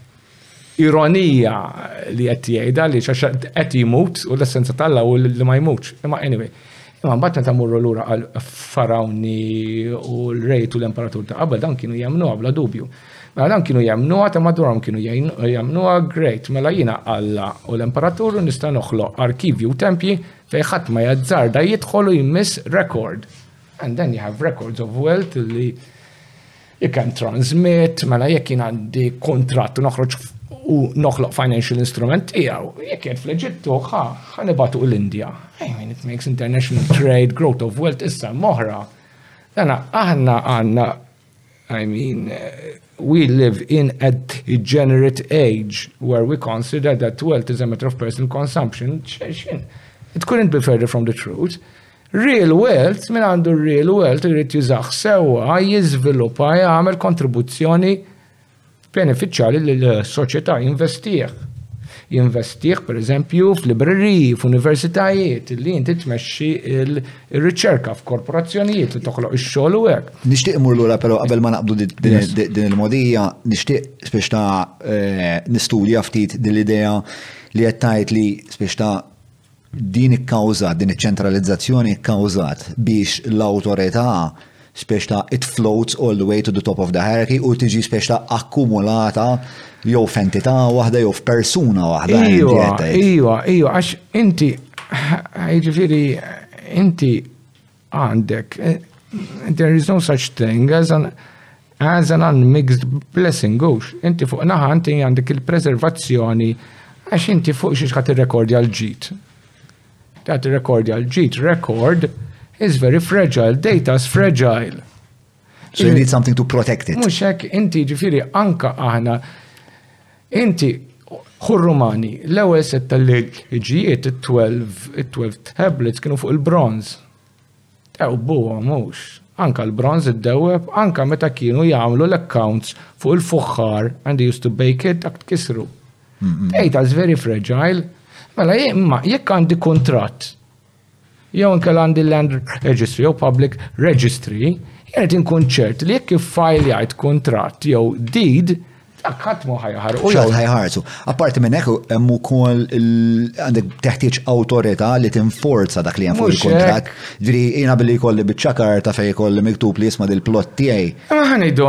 ironija li qed jgħidha li xax qed jmut u l-essenza tal-Alla u li ma jmutx. Imma anyway, imma mbagħad meta mmorru lura għal farawni u l-rejt u l-imperatur ta' qabel dawn kienu jemnuha bla dubju. Mela dawn kienu jemnuha ta' madwarhom kienu jemnuha great mela jiena Alla u l-imperatur u nista' noħloq arkivju u tempji fejn ħadd ma jazzarda jidħol u jmiss record. And then you have records of wealth li you can transmit, mela jekk jien għandi kontratt noħroġ u noħloq financial instrument tiegħu, jekk jgħid fl-Eġittu, ħa, ħa nibatu l-Indja. I mean, it makes international trade, growth of wealth, issa moħra. Dana, aħna għanna I mean, we live in a degenerate age where we consider that wealth is a matter of personal consumption. X'in? It couldn't be further from the truth. Real wealth, minn għandu real wealth, irrit jużax sewa, jizvilupa, jgħamil kontribuzzjoni Pjan uffiċjali li l-soċjetà jinvestih. Jinvestih, pereżempju, f'libreriji, f'universitajiet, li inti tmexxi r-riċerka f'korporazzjonijiet li toħloq ix-xogħol u hekk. Nixtieq imur lura però qabel ma naqbdu din il-mogħdija, nixtieq spiex ta' eh, nistudja ftit din l-idea li qed tgħid li spiex ta' Din ikkawżat, din iċ-ċentralizzazzjoni kkawżat biex l-awtorità spiex ta' it floats all the way to the top of the hierarchy u tiġi spiex ta' akkumulata jew f'entità waħda jew f'persuna waħda. Ejwa, ejwa, ejwa, għax inti, ġifiri, inti Għandek, eh, there is no such thing as an as an unmixed blessing, gux. Inti fuq naħa, inti għandek il-preservazzjoni, għax inti fuq xiex ħat il-rekordja l-ġit. Tat il-rekordja l-ġit, record is very fragile, data is fragile. So you need something to protect it. Mux hekk, inti ġifiri anka aħna, inti xurrumani, l-ewel setta li ġijiet il-12 tablets kienu fuq il-bronz. Ew buwa mux. Anka l-bronz id-deweb, anka meta kienu jagħmlu l-accounts fuq il-fuħħar and they used to bake it, dak tkisru. Data is very fragile. Mela jekk għandi kontrat jew inkella għandi land registry jew public registry, jgħid inkun ċert li jekk iffajljajt kuntratt jew deed dak ħadd ma ħajħar u jew ħajħarsu. Apparti minn hekk hemm ukoll għandek teħtieġ awtorità li tinforza dak li hemm fuq il-kuntratt. Ġri jiena billi jkolli biċċa karta fejn jkolli miktub li jisma' dil-plott tiegħi. Ħanejdu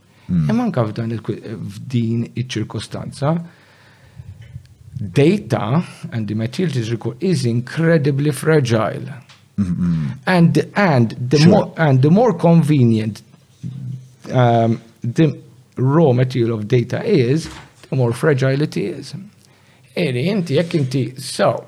Hmm. Imma anka f'dan f'din iċ-ċirkostanza, data and the materials record is incredibly fragile. Hmm. And, and, the sure. more, and the more convenient um, the raw material of data is, the more fragile it is. Eri, inti, jek inti, so,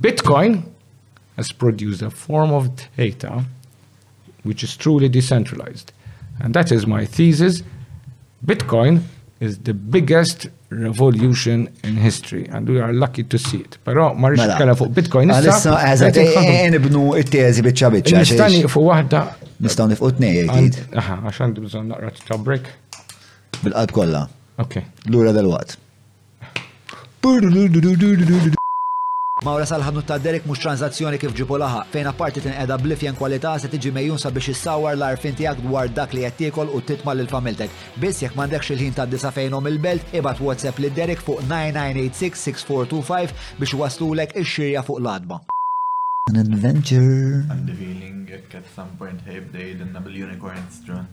Bitcoin has produced a form of data which is truly decentralized. And that is my thesis. Bitcoin is the biggest revolution in history and we are lucky to see it. Pero ma rridx nitkellem fuq Bitcoin issa. Issa eżatt eh, eh, eh, nibnu it-teżi biċċa biċċa. Nista' nieqfu waħda. Nistgħu nifqu tnej akid. Aha, għax għandi bżonn naqra ta' break. Bil-qalb kollha. Ok. Lura dal-waqt. Mawra sal-ħanut ta' Derek mhux tranżazzjoni kif ġieb u laħaq, fejn apparti tinqeda bl-ifjen kwalità se tiġi megħjun sabiex issawwar l-għarfien tiegħek dwar dak li qed tiekol u titma' lil familtek. Biss jekk m'għandekx il-ħin tgħaddi sa fejnhom il-belt, ibgħat WhatsApp lil Derek fuq 99866425 biex iwasslulek ix-xirja fuq l-għatba. An adventure. I'm the feeling jekk at some point ħa jibda jgħidilna bil-unicorns drunk.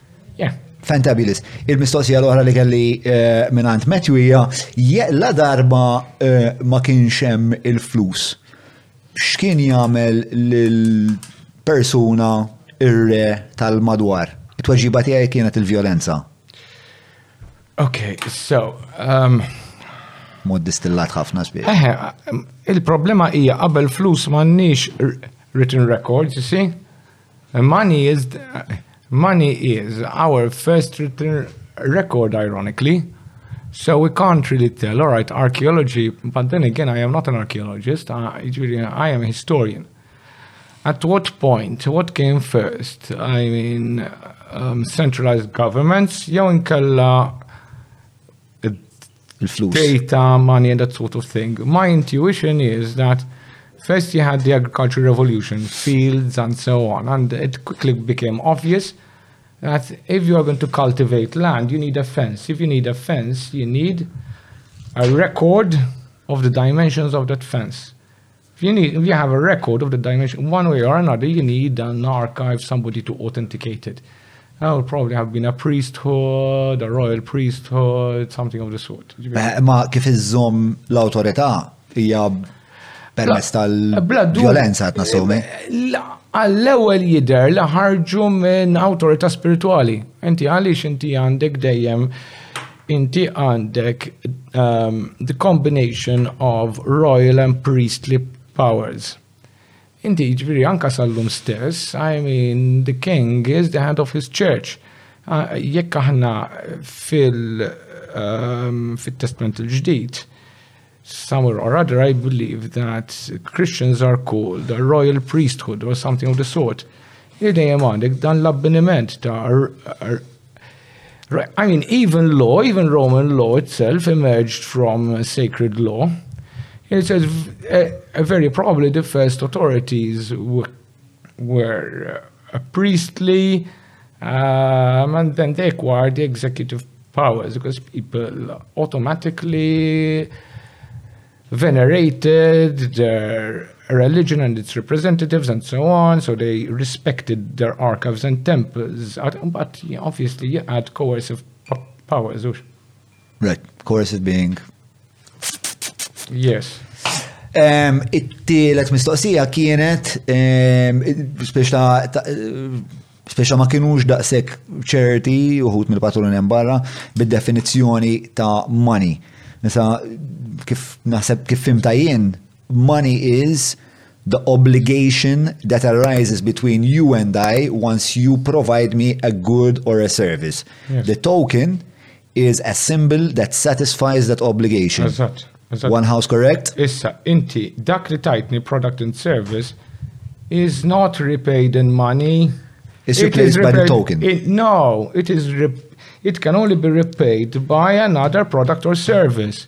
Fantabulous. Il-mistoqsija l-oħra li kelli eh, minn għand Matthew hija la darba eh, ma kienx hemm il-flus. X'kien jagħmel lill-persuna ir-re tal-madwar? It-tweġiba tiegħi kienet il-vjolenza. Okay, so um, mod distillat ħafna spiegħ. Eħe, il-problema hija qabel flus m'għandniex written records, you see? Money is money is our first written record, ironically. So we can't really tell, all right, archaeology, but then again, I am not an archaeologist, I, I am a historian. At what point, what came first? I mean, um, centralized governments jew inkella il-flus. Data, money and that sort of thing. My intuition is that first you had the agricultural revolution, fields and so on, and it quickly became obvious that if you are going to cultivate land, you need a fence. If you need a fence, you need a record of the dimensions of that fence. You need, if you have a record of the dimension, one way or another, you need an archive, somebody to authenticate it. I would probably have been a priesthood, a royal priesthood, something of the sort. Eh, ma kif iżżomm l-autorità hija permess tal-violenza qed nassumi. Eh, għall-ewwel jidher li ħarġu minn awtorità spiritwali. Inti għaliex inti għandek dejjem Inti għandek um, the combination of royal and priestly powers. Inti ġviri anka sallum stess, I mean, the king is the head of his church. Uh, jekk aħna fil- um, fit-testment il-ġdid, somewhere or other I believe that Christians are called a royal priesthood or something of the sort. Idejjem għandek dan l-abbiniment ta' I mean, even law, even Roman law itself emerged from sacred law. It says uh, very probably the first authorities were uh, priestly, um, and then they acquired the executive powers because people automatically venerated their religion and its representatives and so on. So they respected their archives and temples. But obviously, you had coercive powers. Right, chorus is being. Yes. Um, It-tielet mistoqsija kienet um, biex ta' speċa ma kienux daqsek ċerti uħut mill-patrun hemm barra bid-definizzjoni ta' money. Nisa kif naħseb kif fim tajjien money is the obligation that arises between you and I once you provide me a good or a service. Yes. The token is a symbol that satisfies that obligation. Exactly. One house, correct? Issa, inti, dak li tajtni product and service is not repaid in money. It's it replaced by the token. It, no, it is it can only be repaid by another product or service.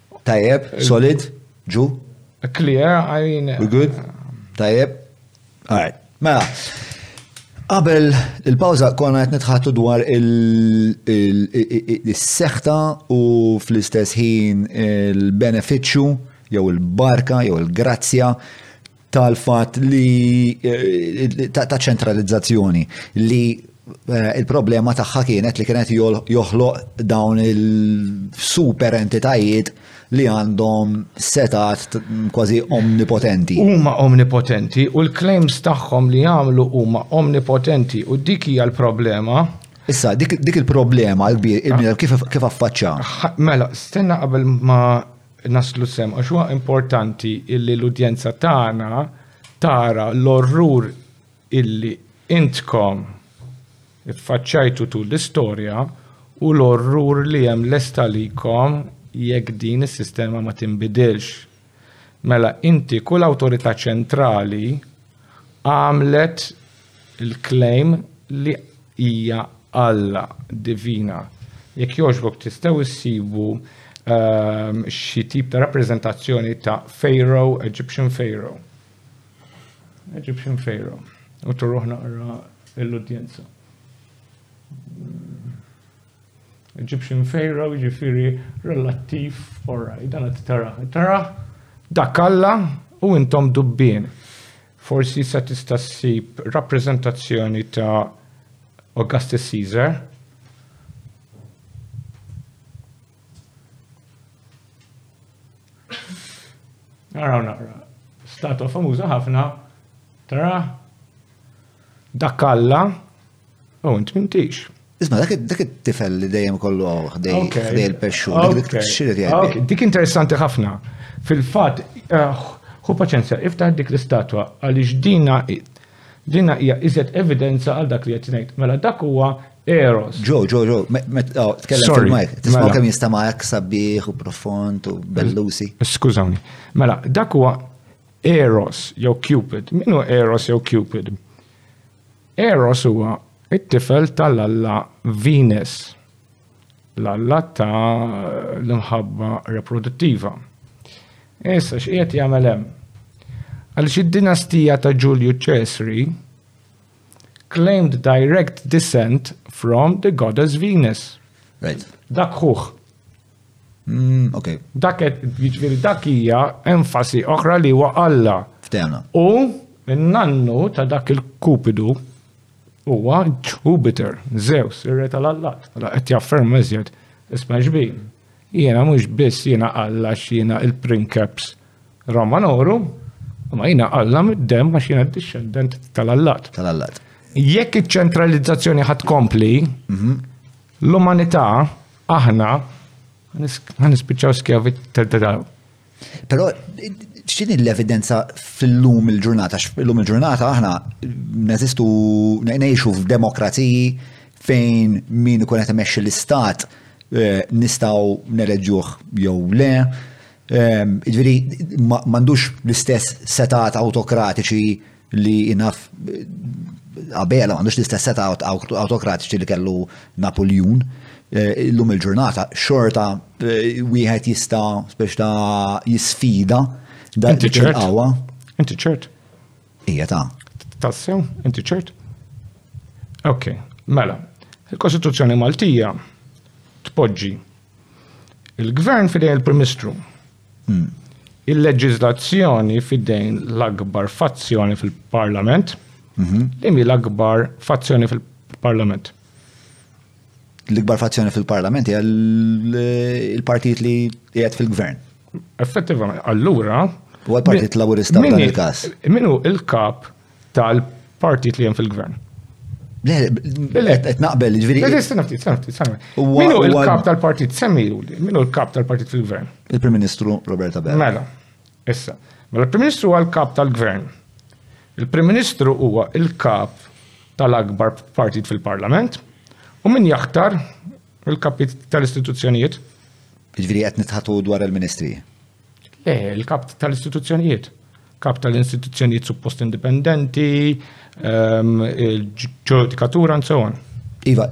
Tajjeb, solid, ġu. Clear, I mean. We good? Tajjeb. Alright. Mela, qabel il-pawza konna qed nitħattu dwar il-seħta u fl-istess ħin il-benefiċċju jew il-barka jew il-grazzja tal-fatt li eh, ta' ċentralizzazzjoni li Eh, il-problema tagħha kienet li kienet joħloq dawn il-super entitajiet li għandhom setat kważi omnipotenti. Huma omnipotenti u l-claims tagħhom li għamlu huma omnipotenti u dik hija l-problema. Issa, dik il-problema l-bir, il-mir, kif affaċċa? Mela, stenna qabel ma naslu sem, għax huwa importanti illi l-udjenza tagħna tara l-orrur illi intkom iffaċċajtu tul l-istorja u l-orrur li hemm lest għalikom jekk din is-sistema ma tinbidilx. Mela inti kull awtorità ċentrali għamlet il-claim li hija Alla divina. Jekk jogħġbok tistgħu ssibu ehm, xi tip ta' rappreżentazzjoni ta' Pharaoh, Egyptian Pharaoh. Egyptian Pharaoh. U turruħ naqra l-udjenza. Mm. Egyptian Pharaoh ġifiri relattiv, orraj, dan tara, tara, dak alla u intom dubbin. Forsi sa tista' ssib rappreżentazzjoni ta' Augustus Caesar. Naraw naqra. Statwa famuża ħafna, tara? Dak Alla Oh, int mintix. Isma, dak it-tifel li dejjem kollu ħdej il-pexxu. Dik interessanti ħafna. Fil-fat, eh, hu paċenzja, iftaħ dik l-istatwa għaliex dina dina hija iżet evidenza għal dak li qed ngħid. Mela dak huwa Eros. Ġo, ġo, ġo, oh, tkellem fil-majk. Tisma' mela. kemm jista' majk sabiħ u profond u bellusi. Skużawni. Mela, dak huwa Eros jew Cupid. Minu Eros jew Cupid? Eros huwa t-tifel tal-alla Venus, l-alla ta' l-imħabba reproduttiva. Issa x'qiegħed jagħmel hemm? Għaliex id-dinastija ta' Ġulju Ċesri claimed direct descent from the goddess Venus. Right. Dak ħuh. Mm, ok. Dak jiġifieri dak hija enfasi oħra li huwa Alla. Ftehna. U n-nannu ta' dak il-kupidu huwa Jupiter, Zeus, ir-re tal-allat, la mela, qed jafferma iżjed isma' xbin. Jiena mhux biss jiena Alla x'jiena il-princeps Romanoru, ma jiena Alla mid-dem għax jiena d-dixxendent tal-allat. Tal-allat. Jekk iċ-ċentralizzazzjoni ħad kompli, mhm. L-umanità, aħna, ħan nispiċċaw skjavi tal-dedaw. Però x'inhi l-evidenza fil-lum il-ġurnata? Fil-lum il-ġurnata aħna neżistu ngħixu f'demokraziji fejn min ikun qed imexxi l-istat eh, nistgħu nereġġuh jew le. Ehm, Ġifieri m'għandux l-istess setat autokratiċi li inaf għabela għandux l-istess seta autokratiċi li kellu Napoljun, eh, illum il-ġurnata xorta eh, wieħed jista' biex ta' jisfida dak Inti ċert. il-qawa. Inti ċert. Ija ta' Tassew, inti ċert. Ok, mela. Il-Kostituzzjoni Maltija tpoġġi il-gvern fidej il-primistru. Il-leġiżlazzjoni f'idejn l-akbar fazzjoni fil-Parlament, li mi l-akbar fazzjoni fil-Parlament? L-ikbar fazzjoni fil-Parlament hija l-partit li qiegħed fil-gvern. Effettivament, allura. Huwa l-Partit Laburista f'dan il-każ. Minu il-kap tal-partit li hemm fil-gvern. Le, qed naqbel, ġifieri. Le, stanna ftit, stanna ftit, stanna. Minu l-kap tal-partit, semmi juli, minu l-kap tal-partit fil-gvern? Il-Prim Ministru Robert Abela. Mela, issa. Mela, il-Prim Ministru huwa l-kap tal-gvern. Il-Prim Ministru huwa l-kap tal-akbar partit fil-Parlament u min jaħtar il-kapit tal-istituzzjonijiet. Ġifieri qed nitħatu dwar il-Ministri. Le, il-kap tal-istituzzjonijiet. Kap tal-istituzzjonijiet suppost indipendenti, ehm, il-ġudikatura, and so on. Iva,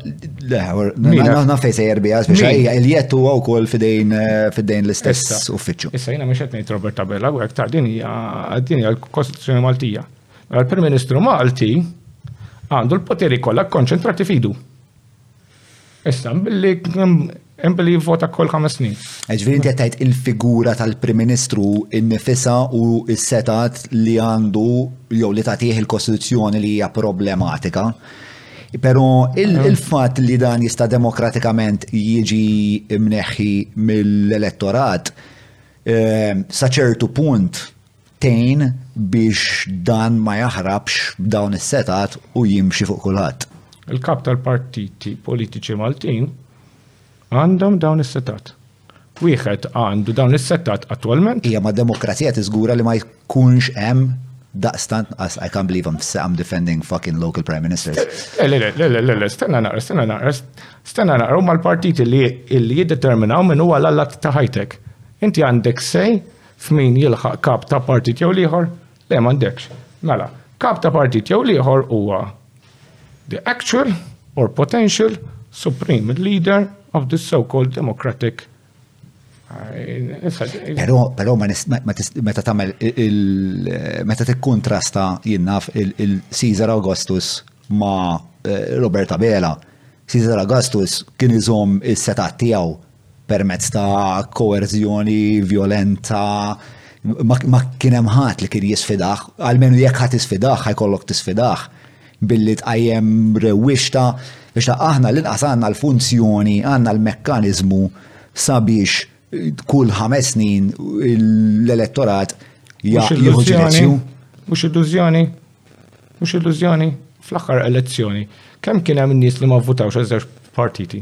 naħna fej se jerbi għaz biex għajja il-jett huwa wkoll fidejn eh, l-istess uffiċċju. Issa jiena mhux qed ngħid Robert Tabella u hekk ta' din hija din hija l-Kostituzzjoni Maltija. Mela l-Prim Ministru Malti għandu l-poteri kollha kkonċentrati fidu. Issa, billi hemm billi jivvota kull ħames snin. Ġifieri inti qed il-figura tal-Prim Ministru innifisha u s-setat li għandu jew li tagħtih il-Kostituzzjoni li hija problematika. Però il-fatt li dan jista' demokratikament jiġi mneħħi mill-elettorat eh, sa ċertu punt tejn biex dan ma jaħrabx b'dawn is-setat u jimxi fuq kulħadd. Il-kap tal-partiti politiċi Maltin għandhom dawn is-setat. Wieħed għandu dawn is-setat attwalment. Hija ma' demokrazija tiżgura li ma jkunx hemm daqstant as I can't believe I'm, I'm defending fucking local prime ministers. Eh, le, le, le, le, le, stenna naqra, stenna naqra, stenna naqra, u mal-partiti li jiddeterminaw minn huwa l-allat ta' ħajtek. Inti għandek sej F'min jilħaq kap ta' partit jew l-ieħor? Le m'għandekx. Mela, kap ta' partit jew l-ieħor huwa the actual or potential supreme leader of the so-called democratic Pero, pero ma meta tagħmel meta tikkuntrasta jinnaf il-Caesar Augustus ma eh, Roberta Bela. Caesar Augustus kien iżom is-setat tiegħu permezz ta' koerżjoni vjolenta ma kien hemm ħadd li kien jisfidah, għalmenu jekk ħadd isfidah ħajkollok tisfidah billi tqajjem rewwixta biex ta' aħna l-inqas għandna l-funzjoni, għandna l-mekkaniżmu sabiex kull ħames snin l-elettorat jieħu ġudizzju. Mhux illużjoni, mhux illużjoni fl-aħħar elezzjoni. Kemm kien hemm nies li ma vvutawx għaż-żewġ partiti?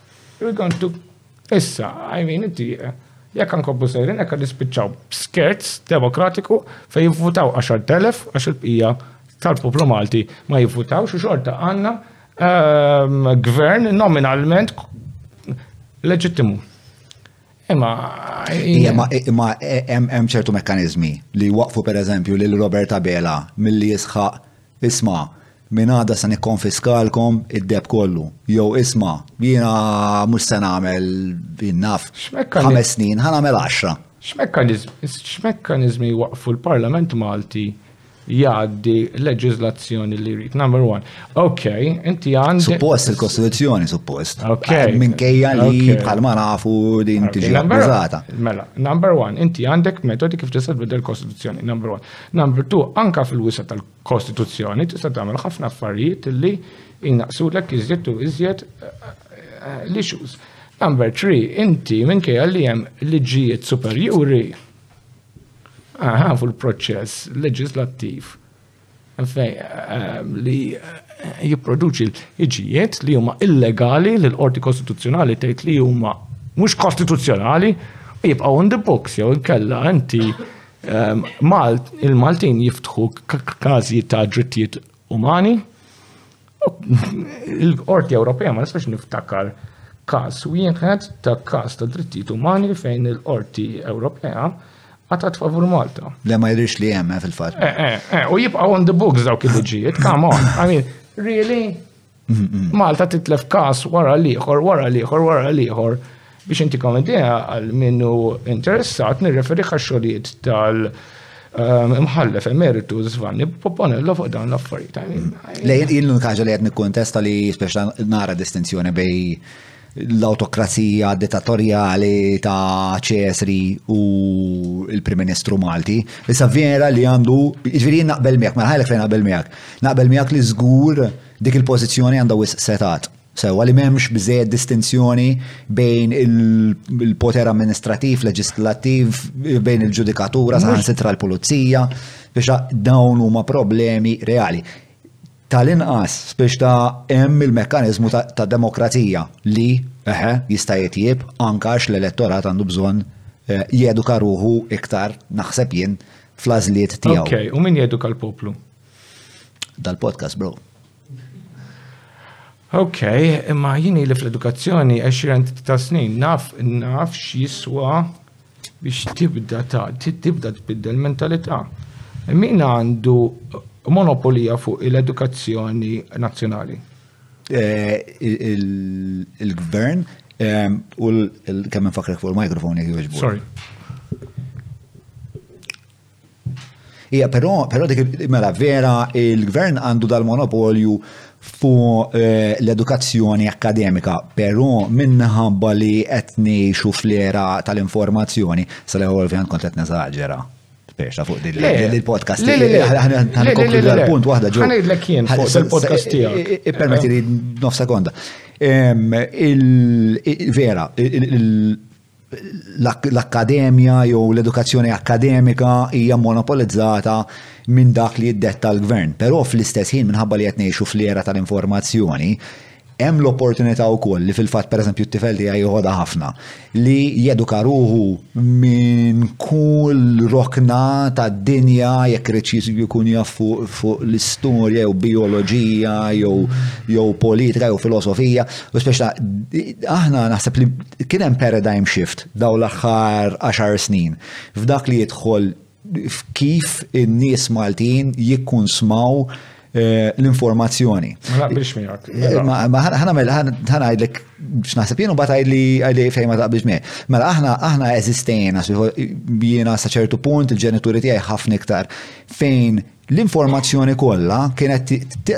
We're going to Issa, I mean, inti, jekk nkomplu sejrin, jekk nispiċċaw skerz demokratiku fej jivvutaw 10.000 għax il-bqija tal-poplu Malti ma jivvutaw xi xorta għandna ehm, gvern nominalment leġittimu. Imma imma hemm ċertu mekkaniżmi li waqfu pereżempju lil Robert Abela milli jisħaq isma' minn għada se nikkonfiskalkom id-deb kollu. Jew isma' jiena mhux se nagħmel naf ħames snin, ħa nagħmel għaxra. X'mekkaniżmi waqfu l-Parlament Malti jgħaddi leġislazzjoni li jrid. Number one. Ok, inti għandi. Suppost il-Kostituzzjoni, suppost. Ok. Eh, minkejja li bħalma nafu din tiġi abbużata. Mela, number one, inti għandek metodi kif tista' tbidel il-Kostituzzjoni, number one. Number two, anka fil-wisa tal-Kostituzzjoni tista' tagħmel ħafna affarijiet li jnaqsulek iżjed u iżjed eh, eh, li xus. Number three, inti minkejja li hemm liġijiet superjuri Aha, fuq il-proċess leġislattiv fej ehm, li eh, jipproduċi l-ħiġijiet li huma illegali li l-qorti kostituzzjonali tgħid li huma mhux kostituzzjonali u jibqgħu on the books jew inkella inti ehm, Malt il-Maltin jiftħu każi ta' drittijiet umani. Il-Qorti Ewropea ma nistax niftakar każ wieħed ta' każ ta' drittijiet umani fejn il-Qorti Ewropea għatat favur Malta. Le ma jidhirx li hemm eh, fil-fatt. Eh, eh, u jibqgħu on the books dawk il-liġijiet, come on. I mean, really? Malta titlef kas wara l-ieħor, wara l-ieħor, wara l-ieħor. Biex inti kom idea għal minnu interessat nirreferi xogħlijiet tal- ehm, imħallef emeritu Zvanni Poponello fuq dawn l-affarijiet. Lejn il-kaġa li qed nikkuntesta li speċa nara distinzjoni bej l-autokrazija dittatorjali ta' Ċesri u l-Prim Ministru Malti, issa vera li għandu, ġviri naqbel miegħek, ma ħajlek fejn naqbel miegħek, naqbel miegħek li żgur dik il-pożizzjoni għandha wisq setat. Sewa li m'hemmx biżejjed distinzjoni bejn il-poter amministrativ, leġislattiv, bejn il-ġudikatura, saħansitra l-pulizija, biex dawn huma problemi reali. Tal-inqas biex ta' hemm il-mekkaniżmu ta' demokrazija li, eħe, jista' jitjieb anke għax l-elettorat għandu bżonn jeduka ruħu iktar, naħseb jien, fl-għażliet tiegħu. Ok, u min jeduka l-poplu? Dal-podcast, bro. Ok, imma jien li fl-edukazzjoni 20 ta' snin naf naf x'jiswa biex tibda ta' tibda tbiddel mentalità. Min għandu monopolija fuq l-edukazzjoni nazzjonali? Eh, Il-gvern ehm, u kemm nfakrek fuq il-mikrofon jekk jogħġbu. Sorry. Ija, però, però dik mela vera il-gvern għandu dal-monopolju fuq eh, l-edukazzjoni akkademika, però minħabba li qed ngħixu fl-era tal-informazzjoni, sal-ewwel ovvjament kont qed neżaġera. Persa fuq din il-podcast. Ħankonklu dal-punt waħda ġo. Ħanidlek jien fuq il-podcast tiegħek. Ippermetti li nofs sekonda. Vera, l-akkademja jew l-edukazzjoni akkademika hija monopolizzata minn dak li jiddetta l-gvern. Però fl-istess ħin minħabba li qed ngħixu fl-era tal-informazzjoni, hemm l-opportunità wkoll li fil-fatt pereżempju t-tifel tiegħi joħodha ħafna li jeduka ruħu minn kull rokna tad-dinja jekk irid jkun jaf fuq l-istorja jew bioloġija jew jew politika jew filosofija U speċ ta' aħna naħseb li kien hemm paradigm shift daw l-aħħar 10 snin f'dak li jidħol kif in-nies Maltin jikkun smaw eh, l-informazzjoni. Ma naqbilx miegħek. Eh, ma ħana għidlek x'naħseb jien u bat għidli għidli fejn ma taqbilx miegħek. Mela aħna aħna eżistejna jiena sa ċertu punt il-ġenituri tiegħi ħafna iktar fejn L-informazzjoni kollha kienet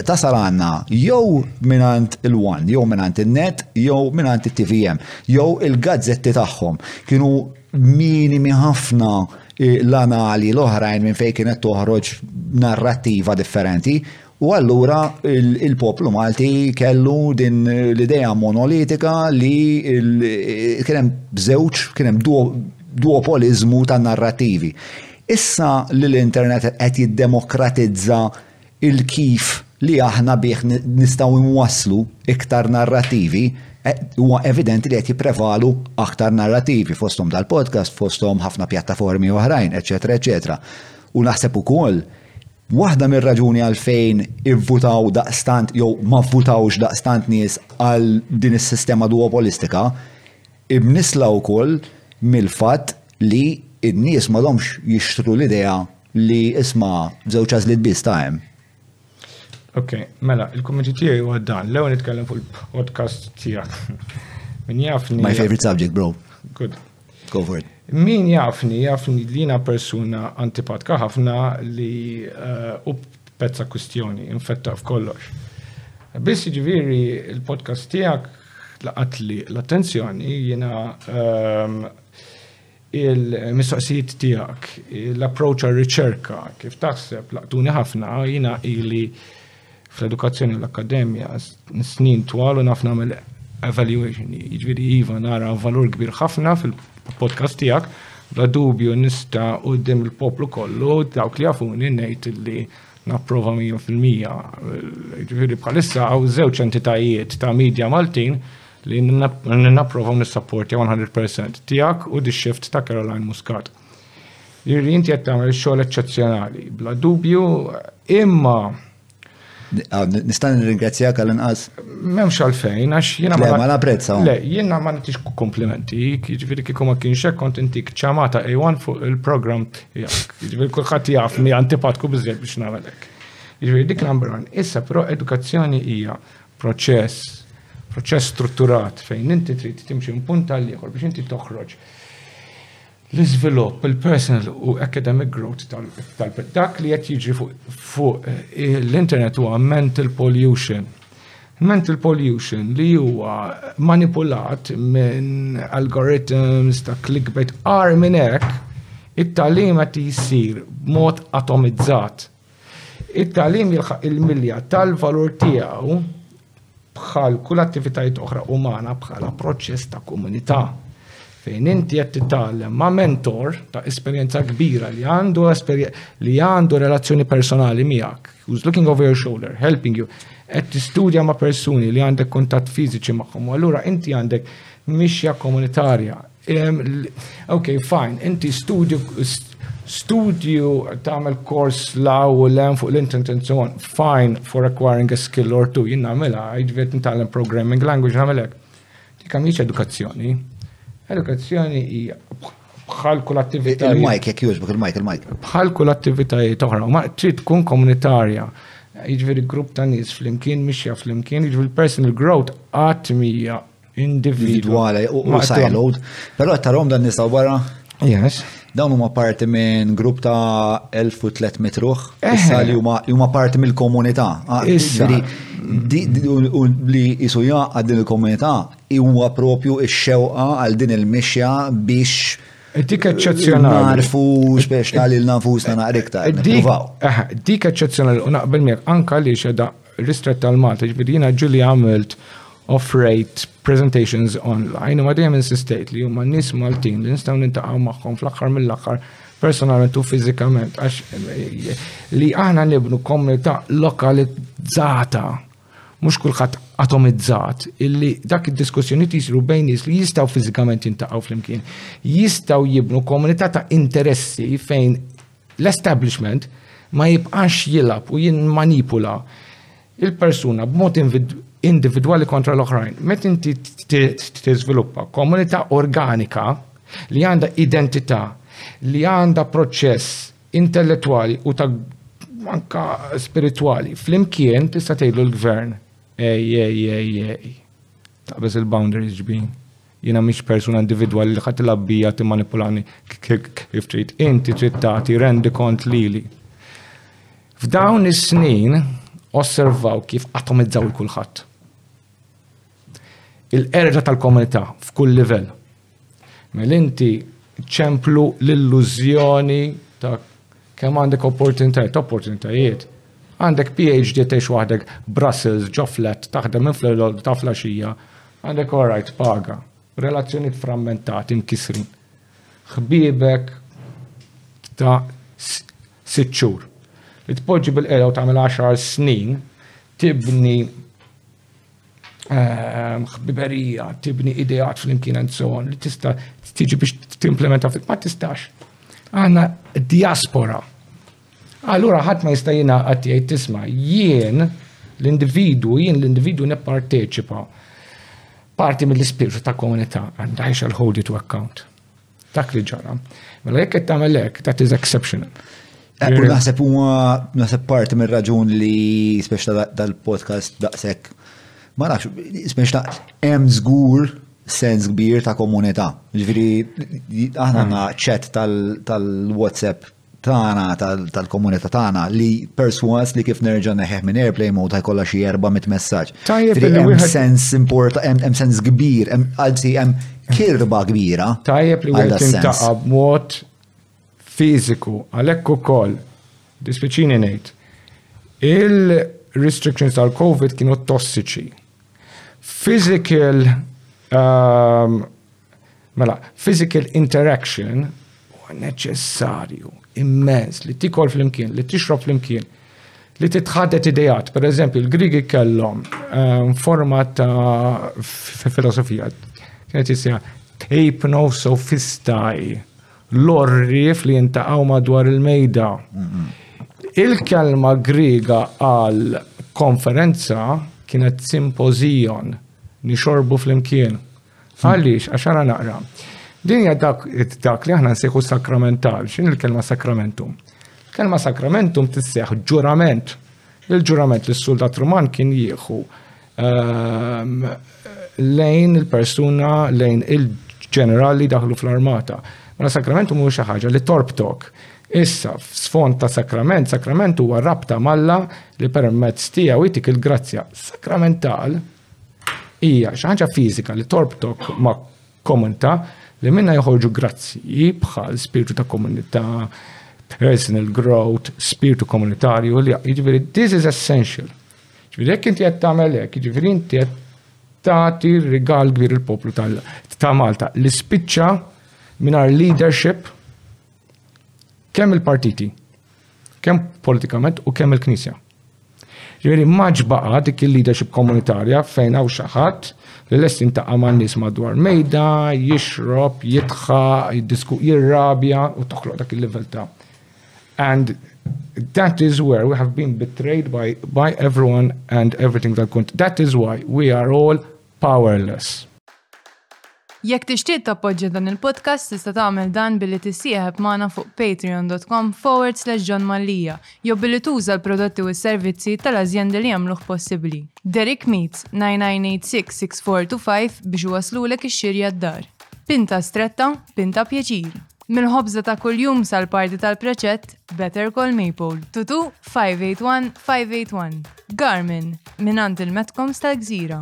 tasal għandna jew mingħand il-One, jew mingħand in-net, jew mingħand it-TVM, jew il-gazzetti tagħhom. Kienu minimi ħafna eh, l-anali l-oħrajn minn fejn kienet toħroġ narrattiva differenti U allura il-poplu Malti kellu din l-ideja monolitika li kienem zewċ, kienem duopolizmu ta' narrativi. Issa li l-internet qed jiddemokratizza l-kif li aħna bih nistgħu nwasslu iktar narrattivi, huwa evidenti li qed jipprevalu aktar narrattivi fosthom dal-podcast, fosthom ħafna pjattaformi oħrajn, eċċetera eċċetera. U naħseb ukoll waħda mir-raġuni għalfejn ivvutaw daqstant jew ma vvutawx daqstant nies għal din is-sistema duopolistika Imnissla wkoll mill-fatt li n-nies m'għadhomx jixtru l-idea li isma' żewġ għażliet biss ta' hemm. Ok, mela, il-kumment tiegħi huwa dan. L-ewwel nitkellem fuq il-podcast tiegħek. Min jafni. My favorite subject, bro. Good. Go for it. Min jafni, jafni li jiena persuna antipatka ħafna li eh, u pezza kwistjoni, infetta f'kollox. Biss ġiviri il-podcast tijak Laqatli l-attenzjoni jiena il-mistoqsijiet tiegħek, l-approċċ għar-riċerka, kif taħseb laqtuni ħafna jiena ili fl-edukazzjoni l-akkademja snin twal u naf nagħmel evaluation, jiġifieri iva nara valur kbir ħafna fil-podcast tiegħek, bla dubju nista' quddiem il-poplu kollu dawk li jafuni ngħid li Napprova 100%. Ġifieri bħalissa hawn żewġ entitajiet ta' media Maltin li napprova u nissapporti 100% tiegħek u dix-shift ta' Caroline Muscat. Ġifieri inti qed tagħmel xogħol eċċezzjonali, bla dubju, imma Nista' nirringrazzjak għal inqas? M'hemmx għalfejn għax jiena ma. Ma napprezza. Le, jiena ma nagħtix komplimenti, jiġifieri kieku ma kienx hekk kont intik ċamata A1 fuq il-programm Ġifieri kulħadd jafni antipatku biżejjed biex nagħmelek. Ġifieri dik number one. Issa però edukazzjoni hija proċess, proċess strutturat fejn inti trid timxi minn punt għal ieħor biex inti toħroġ l-iżvilupp, il-personal u academic growth tal-dak li qed jiġri fuq eh, l-internet huwa mental pollution Mental pollution li huwa manipulat minn algorithms ta' clickbait għar minn hekk, it-talim qed jsir b'mod atomizzat. It-talim jilħaq il-milja tal-valur tiegħu bħal kull attivitajiet oħra umana bħala proċess ta' komunità. fejn inti qed titgħallem ma' mentor ta' esperjenza kbira li għandu li għandu relazzjoni personali miegħek, who's looking over your shoulder, helping you, qed tistudja ma' persuni li għandek kuntatt fiżiċi magħhom, allura inti għandek mixja komunitarja. Ok, fine, inti studju studju tagħmel kors law u lem fuq l-internet and so on, fine for acquiring a skill or two, jien nagħmilha, jiġifieri nitgħallem programming language nagħmel hekk Kemm hix edukazzjoni? Edukazzjoni hija bħal kull attività. Il-mike, jekk jogħġbok il-mike, il-mike. Bħal kull attivitajiet oħra, ma trid tkun komunitarja. Jiġifieri grupp ta' nies flimkien, mixja flimkien, jiġifieri personal growth qatt mija individwali u siloed. Però tarom dan nisa wara? Yes. Dawn huma parti minn grupp ta' 1300 ruħ, issa li huma parti mill-komunità. Issa li jisu jaqgħad din il-komunità huwa propju x-xewqa għal din il-mixja biex Dik eċċezzjonali. Narfu speċna li l-nafusna naqra iktar. Dik eċċezzjonali u naqbel miegħek anka li xeda ristrett għal Malta, ġifieri jiena ġuli għamilt off-rate presentations online, ma dejjem insistejt li huma nies Maltin li nistgħu nintaqgħu magħhom fl-aħħar mill-aħħar personalment u fiżikament għax li aħna nibnu komunità lokalizzata mhux kulħadd atomizzat illi dak id-diskussjoni tisru bejn nies li jistgħu fiżikament jintaqgħu flimkien, jistgħu jibnu komunità ta' interessi fejn L-establishment ma jibqax jilgħab u jimmanipula il-persuna b'mod individwali kontra l-oħrajn. Meta inti tiżviluppa komunità organika li għandha identità, li għandha proċess intellettwali u ta' anka spirituali, flimkien tista' tgħidlu l-gvern. Ej, ej, ej, ej. Taqbeż il-boundaries ġbin. Jiena mhix persuna individwali li ħadd il-abbija timmanipulani kif trid. Inti trid tagħti rendi kont lili. F'dawn is-snin osservaw kif atomizzaw il-kulħadd. Il-erġa tal-komunità f'kull livell. Mel inti ċemplu l-illużjoni ta' Kemm għandek opportunitajiet, opportunitajiet. Għandek PhD tgħix waħdek Brussels, ġo flat, taħdem minn fl-għodu ta' flaxija, għandek all right paga, relazzjonijiet frammentati, inkisrin. Ħbiebek ta' sitt xhur. Li tpoġġi bil-qeda u tagħmel 10 snin tibni ehm, ħbiberija, tibni ideat fl-imkien and so on, li tista' tiġi biex timplementa fil ma tistax. Għanna diaspora. Allura ħadd ma jista' jina għattijaj tisma' jien l-individu, jien l-individu nepparteċipa parti mill-ispirtu ta' komunità għandajx għal hold it to account. Dak li ġara. Mela jekk qed tagħmel hekk, that is exceptional. Eh, u naħseb huwa naħseb parti mir-raġun li speċta dal-podcast daqshekk ma nafx, speċta hemm żgur sens kbir ta' komunità. Ġifieri aħna għandna ċet mm. tal-WhatsApp tagħna tal-komunità tagħna li perswas li kif nerġa' neħeħ minn airplane mode ħajkollha xi 400 messaġġ. Tajjeb hemm sens importa hemm sens kbir, hemm qalbsi hemm kirba kbira. Tajjeb li wieħed intaqa' b'mod fiżiku għalhekk ukoll dispiċini ngħid. Il-restrictions tal-COVID kienu tossiċi. Physical um, Mela, physical interaction huwa neċessarju, immens, li tikol flimkien, li tixrob flimkien, li titħaddet idejat. Per eżempju, il-Grigi kellhom ehm, forma ta' filosofija, kienet jisja tejpno sofistai, l-orrif li jintaqaw madwar il-mejda. Il-kelma Griga għal konferenza kienet simpozijon, nixorbu flimkien. Għaliex, għax għana naqra. Din hija dak, dak li aħna nsejħu sakramental, x'in il-kelma sakramentum? Kelma sakramentum tisseħ ġurament. Il-ġurament li s-soldat Ruman kien jieħu ehm, lejn il-persuna, lejn il-ġenerali daħlu fl-armata. Ma mela sakramentu mhu xi ħaġa li torbtok. Issa, sfond ta' sakrament, sakrament huwa rabta malla li permezz tiegħu jtik il-grazzja. Sakramental, Hija xi ħaġa fiżika li torbtok ma' komunità li minnha joħorġu grazzji bħal spirtu ta' komunità, personal growth, spirtu komunitarju li jiġifieri this is essential. Ġifieri jekk inti qed tagħmel hekk, jiġifieri inti qed tagħti rigal kbir il-poplu ta' Malta li spiċċa mingħajr leadership kemm il-partiti Kemm politikament u kemm il-Knisja. Ġifieri ma ġbaqa' dik il-leadership komunitarja fejn hawn xi ħadd li lest jintaqa' man-nies madwar mejda, jixrob, jidħaq, jiddisku, jirrabja u toħloq dak il-livell ta' And that is where we have been betrayed by, by everyone and everything that could. That is why we are all powerless. Jekk tixtieq tappoġġja dan il-podcast tista' tagħmel dan billi tissieħeb magħna fuq patreon.com forward slash John Mallia jew billi tuża l-prodotti u s-servizzi tal-azjendi li jagħmluh possibbli. Derek Meats, 9986-6425 biex iwasslulek ix-xirja d-dar. Pinta stretta, pinta pjaċir! Mill-ħobża ta' kuljum sal-party tal-preċett, Better Call Maple, 22 581 581. Garmin, mingħand il-Metcoms tal-Gżira.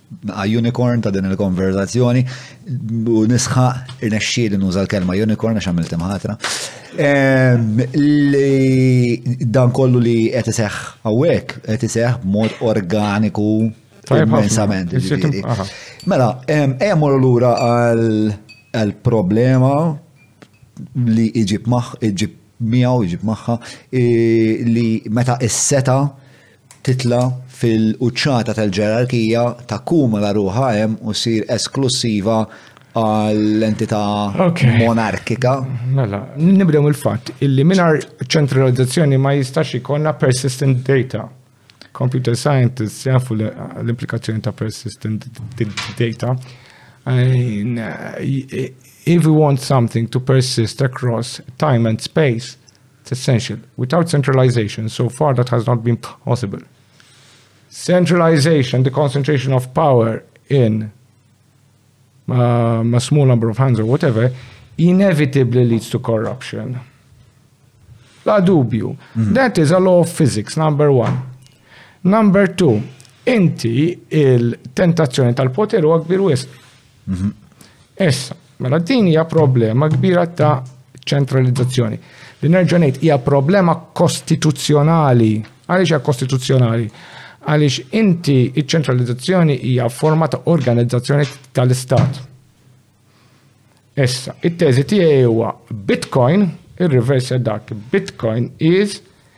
unicorn ta' din il-konverzazzjoni u nisħa irnexxi li nuża l-kelma unicorn għax għamilt imħatra. Ehm, li dan kollu li qed iseħħ hawnhekk qed iseħħ b'mod organiku immensament. Mela, ehm, ejja morru lura għal problema li iġib maħ, iġib miegħu, iġib magħha li meta is-seta' titla' fil-quċċata tal-ġerarkija takkumula ruħha hemm u ssir esklussiva għal entità monarkika. Mela, nibdew il-fatt illi mingħajr ċentralizzazzjoni ma jistax ikollna persistent data. Computer scientists jafu l-implikazzjoni ta' persistent data. If we want something to persist across time and space, it's essential. Without centralization, so far that has not been possible centralization, the concentration of power in uh, a small number of hands or whatever, inevitably leads to corruption. La dubju. Mm. That is a law of physics, number one. Number two, inti il-tentazzjoni tal-poter huwa kbir wisq. Mhm. Issa, mela din hija problema kbira ta' ċentralizzazzjoni. Li nerġa' ngħid hija problema kostituzzjonali. Għaliex hija kostituzzjonali? Għaliex inti iċ-ċentralizzazzjoni hija forma ta' organizzazzjoni tal-istat. Issa, it-teżi tiegħi huwa Bitcoin, ir-reverse dak, Bitcoin is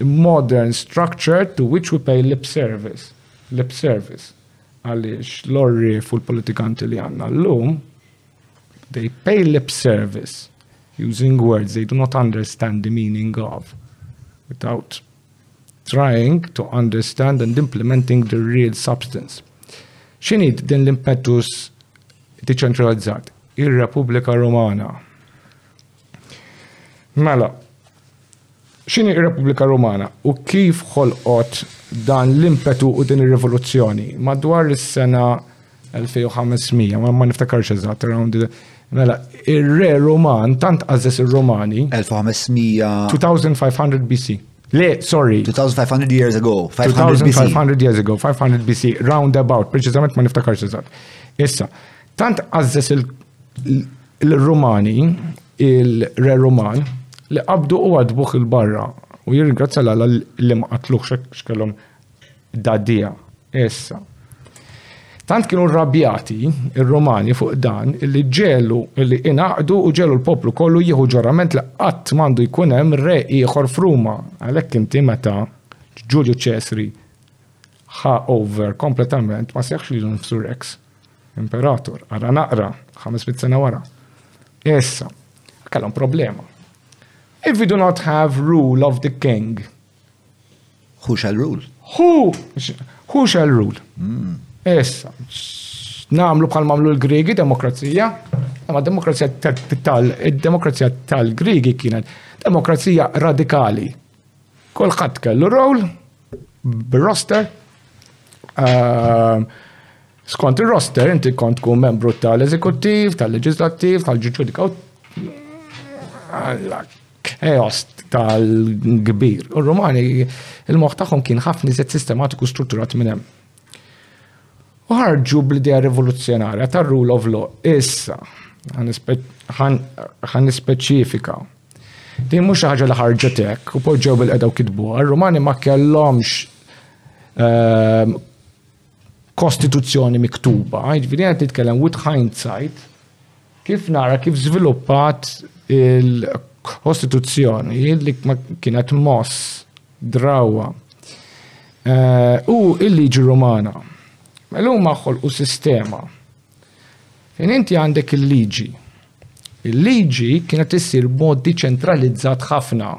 modern structure to which we pay lip service. Lip service. Għaliex l-orri fu l-politikanti li għanna l-lum, they pay lip service using words they do not understand the meaning of without trying to understand and implementing the real substance. Xinid din l-impetus deċentralizzat? Ir-Repubblika Romana Mela, x'inhi r-Repubblika Rumana u kif ħolqot dan l-impetu u din ir-rivoluzzjoni? Madwar is-sena 2500, ma, ma niftakarx eżatt, around Mela, ir-re Roman tant qażżes ir-Romani. 1500. 2500 BC. Le, sorry. 2500 years ago. 2500 years ago, 500 BC, round about, preċiżament ma niftakarx eżatt. Issa, tant qażżes il- Il-Rumani, il-Re Ruman, li qabdu u għadbuh il-barra u jirringrazzja l-Alla li ma qatlux x'kellhom daddija. Issa. Tant kienu rrabjati ir-Rumani fuq dan illi ġelu illi inaqdu u ġelu l-poplu kollu jieħu ġorament li qatt m'għandu jkun hemm re ieħor f'Ruma. Għalhekk inti meta Ġulju Ċesri ħa over kompletament ma seħħx li nfsu Rex. Imperator, ara naqra, 500 sena wara. Issa, kellhom problema. If we do not have rule of the king. Who shall rule? Who, who shall rule? Hmm. Issa, namlu bħal mamlu l-Grigi, demokrazija, ma demokrazija tal-Grigi kienet demokrazija radikali Kulħadd kellu roll bir-roster. Uh, skont il-roster, inti kont tkun membru tal-eżekuttiv, tal-leġislattiv, tal-ġuġudikaw. Alla, chaos tal-kbir. U Romani, il-moħ tagħhom kien ħafna iżjed sistematiku strutturat minn hemm. U ħarġu bl-idea rivoluzzjonarja tar-rule of law. Issa, ħan nispeċifika. Din mhux ħaġa li ħarġet hekk u poġġew bil-qeda u kitbuha. Rumani ma kellhomx ehm, kostituzzjoni miktuba, ġifieri qed titkellem with hindsight kif nara kif żviluppat il-kostituzzjoni li kienet moss Drawa. Eh, u il-liġi Rumana. Mela huma ħolqu sistema fejn inti għandek il-liġi. Il-liġi kienet issir b'mod diċentralizzat ħafna.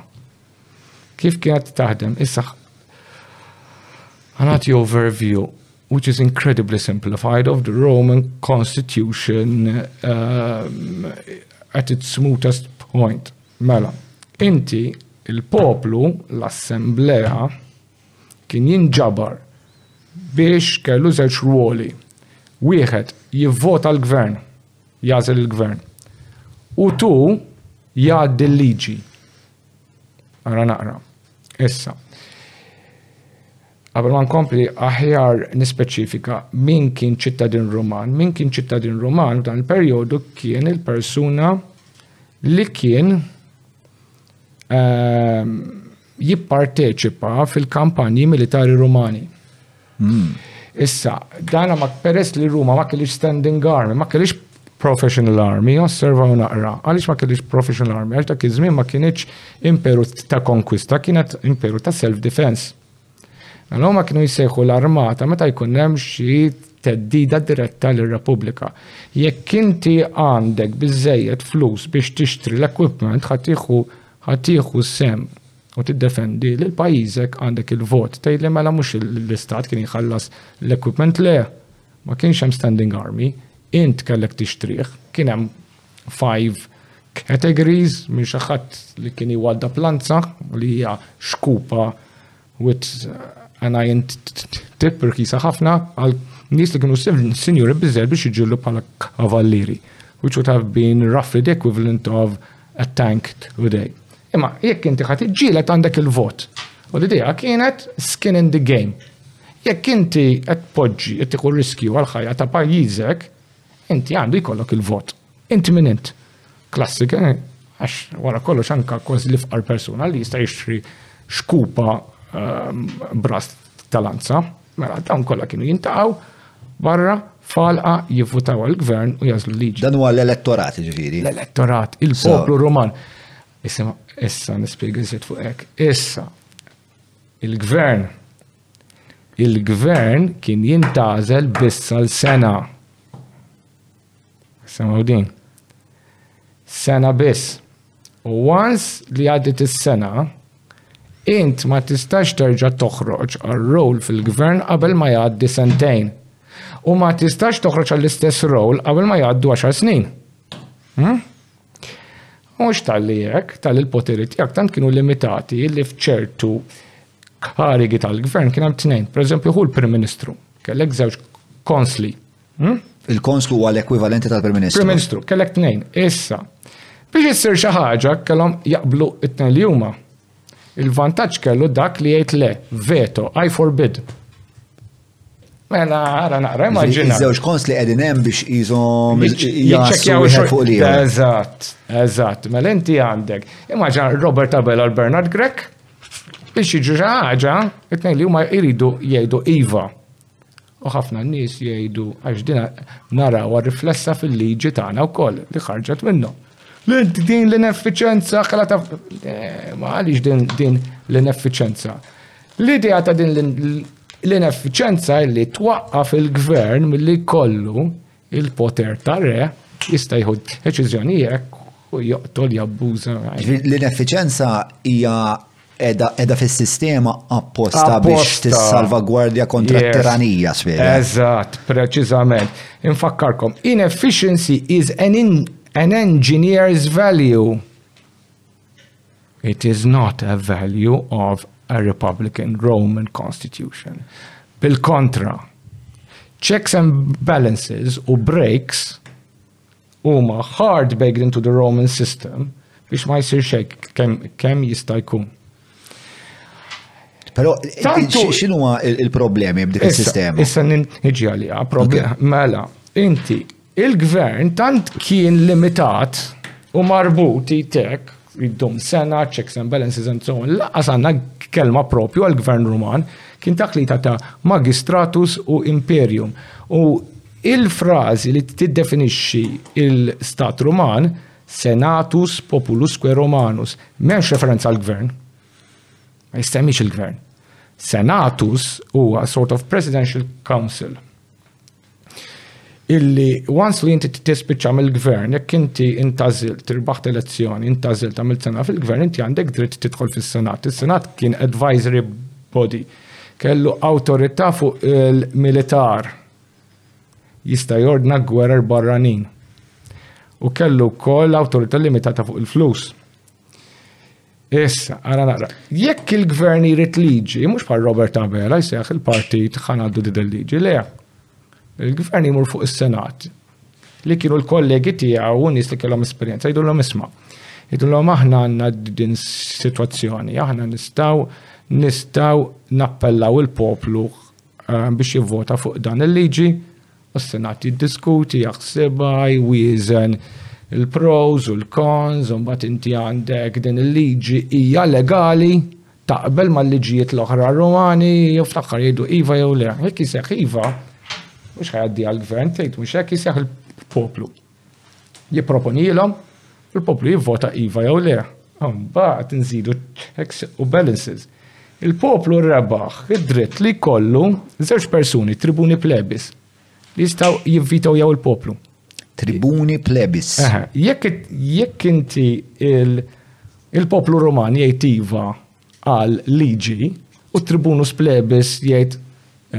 Kif kienet taħdem? Issa ħanati overview which is incredibly simplified of the Roman constitution um, at its smoothest point. Mela, inti, il-poplu, l-assemblea, kien jinġabar biex kellu żewġ rwoli. Wieħed, jivvota l-gvern, jagħżel il-gvern. U tu jgħaddi l-liġi. Ara naqra. Issa. Qabel ma nkompli, aħjar nispeċifika min kien ċittadin Ruman. Min kien ċittadin Ruman f'dan il-perjodu kien il-persuna li kien ehm, jipparteċipa fil-kampanji militari Rumani. Hmm. Issa, dana ma peress li Ruma ma kellix standing army, ma kellix professional army, osservaw naqra, għalix ma kellix professional army, għalix dak iż-żmien ma kienieċ imperu ta' konkwista, kienet imperu ta' self-defense. Għalhom mela kienu jsejħu l-armata meta jkun hemm xi teddida diretta lir repubblika Jekk inti għandek biżejjed flus biex tixtri l-equipment ħatiħu sem u tiddefendi lil pajjiżek għandek il-vot. Tgħidli mela mhux l-istat kien jħallas l-equipment le ma kienx hemm standing army, int kellek tixtrih, kien hemm five categories minn xi ħadd li kien iwadda planza li hija xkupa with għanajn tip rkisa ħafna għal nies li kienu sinjuri biżżel biex iġillu bħala kavallieri, which would have been roughly the equivalent of a tank today. Imma jekk inti ħadd iġġielet għandek il-vot. U l-idea kienet skin in the game. Jekk inti qed poġġi qed tieħu riskju għal ħajja ta' pajjiżek, Inti għandu jkollok il-vot. Inti min int? Klassika, eh? għax wara kollox anka kważi li fqar persuna li jista' jixtri xkupa ehm, bras tal-anza, mela dawn kollha kienu jintaqgħu barra falqa jivvutaw għal-gvern u jażlu liġi. Dan huwa l-elettorat ġifieri. L-elettorat, il-poplu Roman. Issa nispjega żied fuq hekk. Issa Il-Gvern Il-Gvern kien jintgħażel biss għal sena. Semgħu din. Sena biss. U once li għaddit is-sena, int ma tistax terġa' toħroġ għal-rol fil-gvern qabel ma jgħaddi sentejn. U ma tistax toħroġ għall-istess rol qabel ma jgħaddu 10 snin. Hmm? Mhux talli hekk, talli l-poteri tiegħek tant kienu limitati li f'ċertu karigi tal-gvern kien hemm tnejn, pereżempju hu l-Prim Ministru, kellek żewġ konsli. Hm? Il-konslu huwa l-ekwivalenti tal-Prim Ministru. Prim Ministru, kellek tnejn. Issa, biex issir xi ħaġa kellhom jaqblu it-tnejn li huma. Il-vantaġġ kellu dak li jgħid le, veto, I forbid. Mela, għara naqra, immaġina. Zewġ kons li għedin hemm biex jizom jċekjaw fuq li. Eżatt, eżatt. Mela inti għandek. Immaġina Robert Abela l-Bernard Grek biex jiġu ħaġa, it-tnejn li huma jridu jgħidu Iva. U ħafna nies jgħidu għax dina naraw riflessa fil-liġi tagħna wkoll li ħarġet minnhom. Din l-ineffiċenza, ma għaliex din l-ineffiċenza. L-idea ta' din l-ineffiċenza li twaqqaf il-gvern milli jkollu il-poter ta' re jista' jħud deċiżjoni jekk u joqtol jabbuża. L-ineffiċenza hija edha fis-sistema apposta biex tissalvagwardja kontra t-tiranija spera. Eżatt, preċiżament. Infakkarkom, inefficiency is an, an engineer's value. It is not a value of a republican Roman constitution. Bil-kontra, checks and balances u breaks huma hard baked into the Roman system biex ma jsir xejk kemm jista' jkun. Pero xinu il-problemi b'dik il-sistema? Issa nġi għalija, problema. Mela, inti Il-Gvern tant kien limitat u marbut jitek jiddum sena, checks and balances and so on, laqas għandna kelma propju għall-Gvern Ruman, kien dak li tata magistratus u imperium. U il-frażi li tiddefinixxi l-Stat Ruman, senatus populusque Romanus, m'hemmx referenza għall-Gvern. Ma jistemmix il-Gvern. Senatus huwa sort of presidential council illi once li inti tispiċċa mill-gvern, jekk inti intażil, tirbaħt elezzjoni, intażil ta' mill-sena fil-gvern, inti għandek dritt tidħol fis-senat. Is-senat kien advisory body, kellu awtorità fuq il-militar, jista' jordna gwerer barranin. U kellu wkoll awtorità limitata fuq il-flus. Issa, għara naqra. Jekk il-gvern jrid liġi, mhux bħal Robert Abela jseħħ il-partit ħanaddu din il-liġi, le. Il-gvern jmur fuq is-senat li kienu l-kollegi tiegħu u nies li kellhom esperjenza jidulhom isma'. Jidulhom aħna għandna din sitwazzjoni, aħna nistgħu nistgħu nappellaw il-poplu eh, biex jivvota fuq dan il-liġi Is-Senat jiddiskuti, jaħsibha, jwieżen il-pros u l-cons, u mbagħad inti għandek din il-liġi hija legali, taqbel mal-liġijiet l-oħra Rumani, jew fl-aħħar jgħidu iva jew le. Jekk iseħħ iva, mhux ħajgħaddiha l-gvern, tgħid mhux hekk iseħħ il-poplu. jipproponilhom u l-poplu jivvota iva jew le. Mbagħad nżidu checks u balances. Il-poplu rebaħ id-dritt li jkollu żewġ persuni tribuni plebis li jistgħu jivvitaw jew il-poplu. Tribuni plebis. Jekk inti il-poplu Roman jgħid iva għal liġi u tribunus plebis jgħid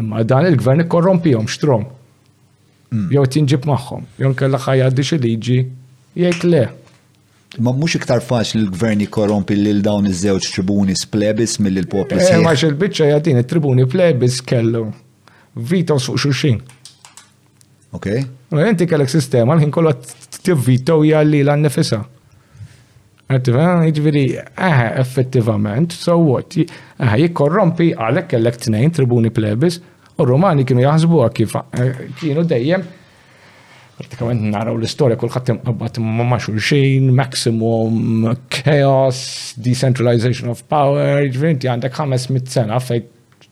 imma dan il-gvern ikkorrompihom xtrom. Mm. Jew tinġib magħhom, jew nkella ħajgħaddi xi liġi jgħid le. Ma mhux iktar faċli l-gvern jikkorrompi lil dawn iż-żewġ tribuni splebis mill-poplu eh, sħiħ. Ma il-biċċa jagħtin it-tribuni plebis kellu vito fuq xuxin. Ok. Ma inti kellek sistema l-ħin kollha tivvito hija li l-nifisa. Għadva, ġviri, eħe, effettivament, so what, eħe, jikkorrompi għalek kellek tnejn tribuni plebis, u romani kienu jaħsbuha kif eh, kienu dejjem pratikament naraw l-istoria kullħat imqabbat ma' xulxin, maximum chaos, decentralization of power, ġvinti għandek 500 sena fej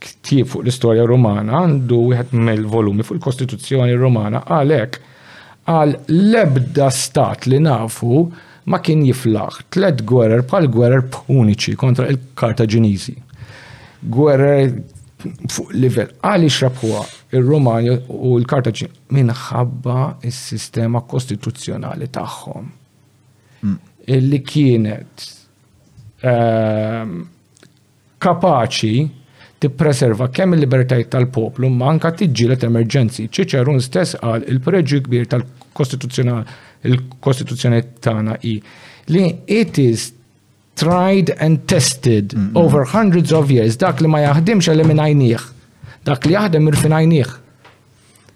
Ktieb fuq l-istorja Rumana għandu wieħed mill-volumi fuq il-Kostituzzjoni Rumana għalhekk għal l-ebda stat li nafu ma kien jiflaħ tliet gwerer bħal gwerer puniċi kontra il-Kartaġiniżi. Gwerer fuq livell għaliex rabħuha ir-Rumani u l-Kartaġin minħabba s-sistema kostituzzjonali tagħhom mm. illi kienet ehm, kapaċi tippreserva kemm il-libertajiet tal-poplu imma anke tiġġieled emerġenzi. Ċiċerun stess qal il-preġju kbir tal-Kostituzzjoni tagħna hi li it is tried and tested mm-hmm. over hundreds of years dak li ma jaħdimx eliminajnieh. Dak li jaħdem irfinajnieh.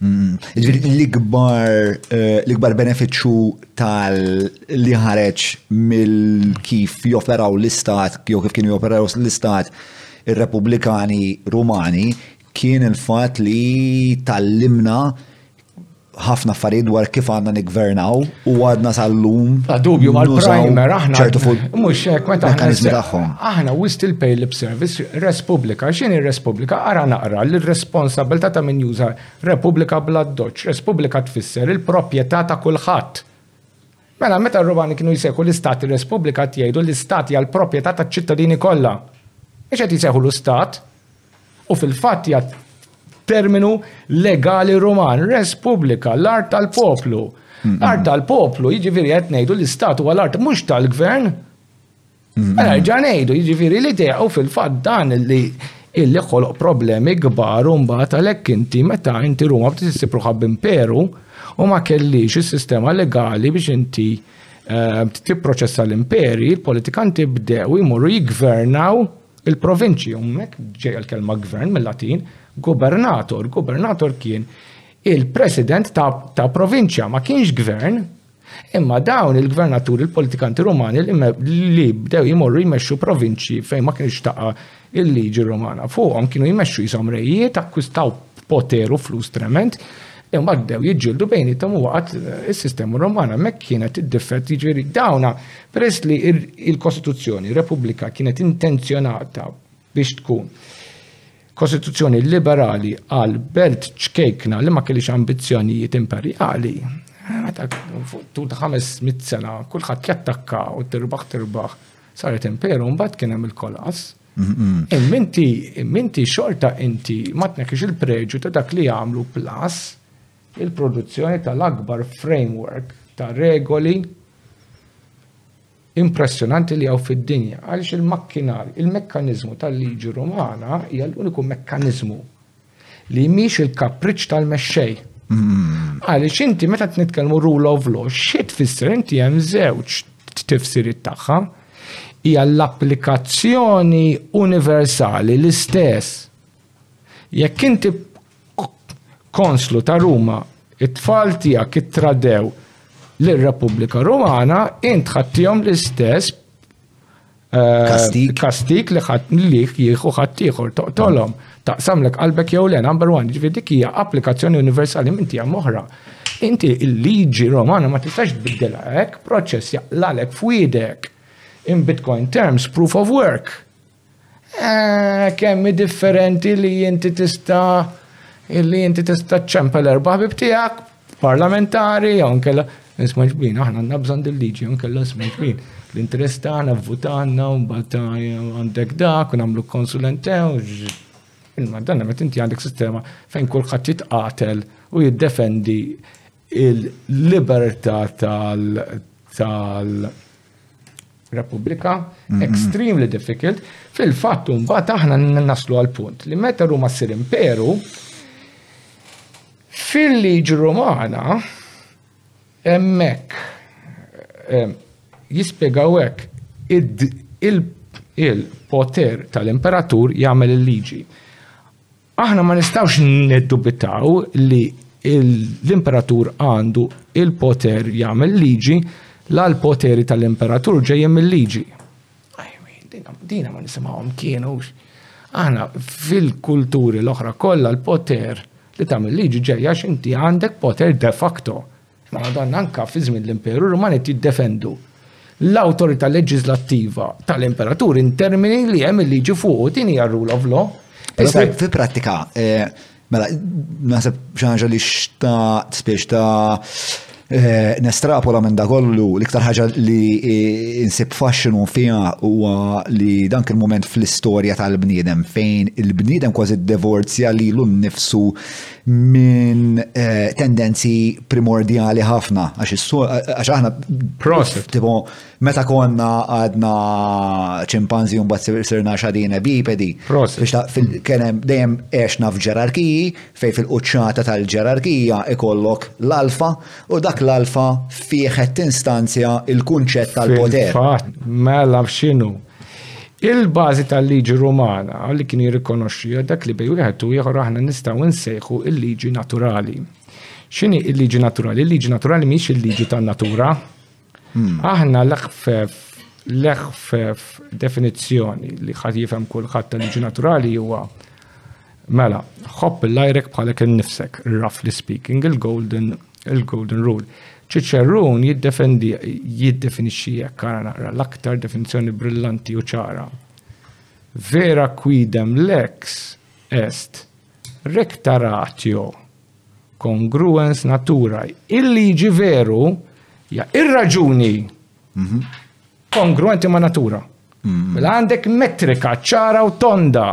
Mm. Ġifieri l-ikbar eh, l-ikbar benefiċċju tal li ħareġ mill kif joperaw l-istat, jew kif kienu joperaw l-istat ir-Repubblikani Rumani kien il-fatt li tallimna ħafna affarijiet dwar kif għandna niggvernaw u għadna sal-lum. La dubju ma l-primer, aħna ċertu fuq. Mux hekk meta mekanizmi tagħhom. Aħna u still pay lip service res publika. X'in ir-res publika? Ara naqra l responsabilità ta' min juża Repubblika bla doċ. Res publika tfisser il-proprjetà ta' kulħadd. Mela meta r-Romani kienu jseħu l-istat ir-res publika tgħidu l-istat hija l-proprjetà taċ-ċittadini kollha. Ix qed jseħu l-istat, U fil-fatt hija terminu legali Ruman, res publika, l-art tal-poplu. Art tal-poplu, jiġifieri qed ngħidu l-istat huwa l-art mhux tal-gvern. Mela rġa' ngħidu, jiġifieri li u fil-fatt dan li illi ħoloq problemi kbar u mbagħad għalhekk inti meta inti Ruma bdiet issib ruħha b'imperu u ma kellix is-sistema legali biex inti eh, tipproċessa l-imperi, il-politikanti bdew jmorru jigvernaw Il-provinċi ummek ġejja l-kelma gvern mill-Latin, gubernator, gubernator kien il-president ta', ta provinċja ma kienx gvern, imma dawn il-gvernaturi, il-politikanti rumani li bdew jimorru jmexxu provinċi fejn ma kienx taqa il-liġi rumana fuqhom kienu jmexxu jisom rejiet akkwistaw poter u flus trement Imbagħad bdew jiġġieldu bejniethom u waqgħet is-sistema Romana hemmhekk kienet iddifett jiġifieri dawna peress li l-Kostituzzjoni Repubblika kienet intenzjonata biex tkun Kostituzzjoni liberali għal belt ċkejkna li ma kellix ambizzjonijiet imperjali. Meta tul ta' 500 sena kulħadd jattakka u tirbaħ tirbaħ saret imperu mbagħad kien hemm il-kolas. Imminti, imminti xorta inti ma tneħħix il-preġu ta' dak li jagħmlu plus il-produzzjoni tal-akbar framework ta' regoli impressjonanti li għaw fid-dinja. Għaliex il-makkinar, il-mekkanizmu tal-liġi rumana hija l-uniku mekkanizmu li mhix il-kapriċċ tal-mexxej. Għaliex inti meta t-nitkelmu rule of law, xi tfisser inti hemm żewġ tifsiriet tagħha. Hija l-applikazzjoni universali l-istess. Jekk inti konslu ta' Ruma, it-tfal tiegħek ittradew l-Repubblika Rumana, int ħattihom l-istess Kastik. Kastik li ħadd li jieħu ħadd ieħor toqtolhom. Taqsamlek qalbek jew le number one, ġifieri dik hija applikazzjoni universali minn tiegħek moħra. Inti il-liġi Romana ma tistax tbiddilha hekk, proċess jaqlalek f'widek. In Bitcoin terms, proof of work. Eh, kemmi differenti li jinti tista li jinti tista ċempel erba' ħbib tiegħek parlamentari jew nkella nisma' ġbin aħna għandna bżonn dil-liġi jew nkella nisma' ġbin l-interess tagħna vvutanna u mbagħad għandek dak u nagħmlu konsulentew. Imma dan meta inti għandek sistema fejn kulħadd jitqatel u jiddefendi il-libertà tal tal Repubblika, mm-hmm. extremely difficult, fil-fatt mbagħad aħna naslu għal punt li meta Ruma ssir imperu fil-liġi Romana hemmhekk jispjegaw hekk il-poter tal-imperatur jagħmel il-liġi. Aħna ma nistgħux niddubitaw li l-imperatur għandu il-poter jagħmel liġi la l-poteri tal-imperatur ġejjem mill-liġi. Dina ma nisimgħuhom kienu. Aħna fil-kulturi l-oħra kollha l-poter li tagħmel liġi ġejja x'inti għandek poter de facto Madann anke fi żmien l-Imperu Ruman qed jiddefendu l-awtorità leġiżlattiva tal-imperatur in termini li hemm il-liġi fuq u din hija rule of law. Issa fi prattika, eh, mela, naħseb xi ħaġa li xtaqt spiex ta' Eh, nestrapola minn da kollu l-iktar ħaġa li eh, insib faxxinu fija huwa li dan kien moment fl-istorja tal-bniedem fejn il-bniedem kważi divorzja li l-nifsu minn eh, tendenzi primordjali ħafna, għax aħna. Proset. Tipo, meta konna għadna ċimpanzi un bat sirna xadin bipedi. Proset. Biex ta' fil-kenem dejjem eċna f'ġerarkiji, fej fil-qċata tal-ġerarkija ikollok l-alfa, u dak l-alfa fieħet tinstanzja il-kunċett tal-poter. Fatt, mela xinu, Il-bażi tal-liġi Rumana li kien jirrikonoxxiha dak li bejn wieħed u ieħor aħna nistgħu nsejħu l-liġi naturali. X'inhi l-liġi naturali? Il-liġi naturali mhix il-liġi tan-natura. Hmm. Aħna l-ħfef l-ħfef definizzjoni li ħad jifhem kulħadd tal-liġi naturali huwa Mela, ħobb l-ajrek bħalek il-nifsek, roughly speaking, il-golden il-Golden Rule. Ċiċerun jiddefendi jiddefinixxi hekk ara naqra l-aktar definizzjoni brillanti u ċara. Vera quidem lex est recta ratio congruens naturae. Il-liġi veru ja ir-raġuni kongruenti ma' natura. Mela għandek metrika ċara u tonda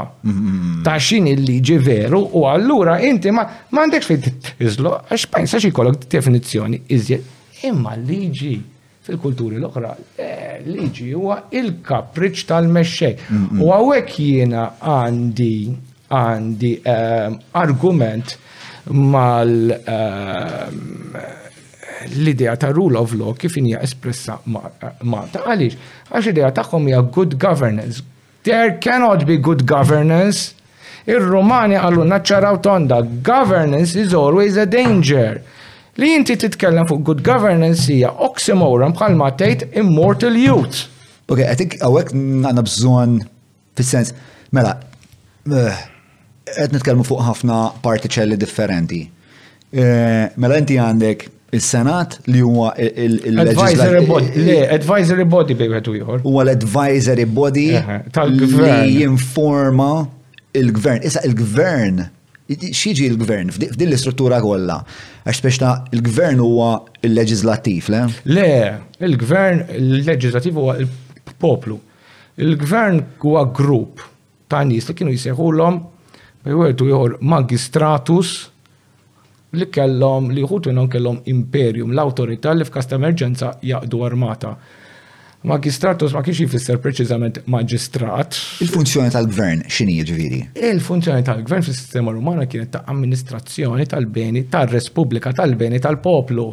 ta' xin il-liġi veru u allura inti ma għandekx fejn tiżlu għax ma jistax ikollok definizzjoni iżjed. Imma l-liġi fil-kulturi l-oħra, eh, liġi huwa il-kapriċ tal-mexxej. U għawek jiena għandi għandi eh, argument mal eh, l-idea ta' rule of law kif hija espressa Malta. Għaliex? Għax idea tagħhom hija good governance. There cannot be good governance. Ir-Rumani għallu naċċaraw tonda, governance is always a danger. Li inti titkellem fuq good governance hija oxymoron bħalma tgħid immortal youth. Ok, għatik għawek għanna bżon Fis-sens, mela, eh, qed nitkellmu fuq ħafna partiċelli differenti. Eh, mela inti għandek il-Senat li huwa il-Advisory Body. Le, Advisory Body bejn għetu jħor. Huwa l-Advisory Body li jinforma il-Gvern. Issa il-Gvern, xieġi il-Gvern f'din l-istruttura kollha? Għax biex ta' il-Gvern huwa il-leġislattiv, le? Le, il-Gvern, il-leġislattiv huwa il-poplu. il poplu Il-gvern huwa grupp ta' nies li kienu jsejħulhom jwertu ieħor magistratus li kellhom li wħud minnhom kellhom imperium, l-awtorità li f'każ ta' emerġenza jaqdu armata. Magistratus ma kienx jfisser preċiżament maġistrat. Il-funzjoni tal-gvern x'inhi jiġifieri? Il-funzjoni tal-gvern fis-sistema Rumana kienet ta' amministrazzjoni tal-beni tar-respubblika, tal-beni tal-poplu.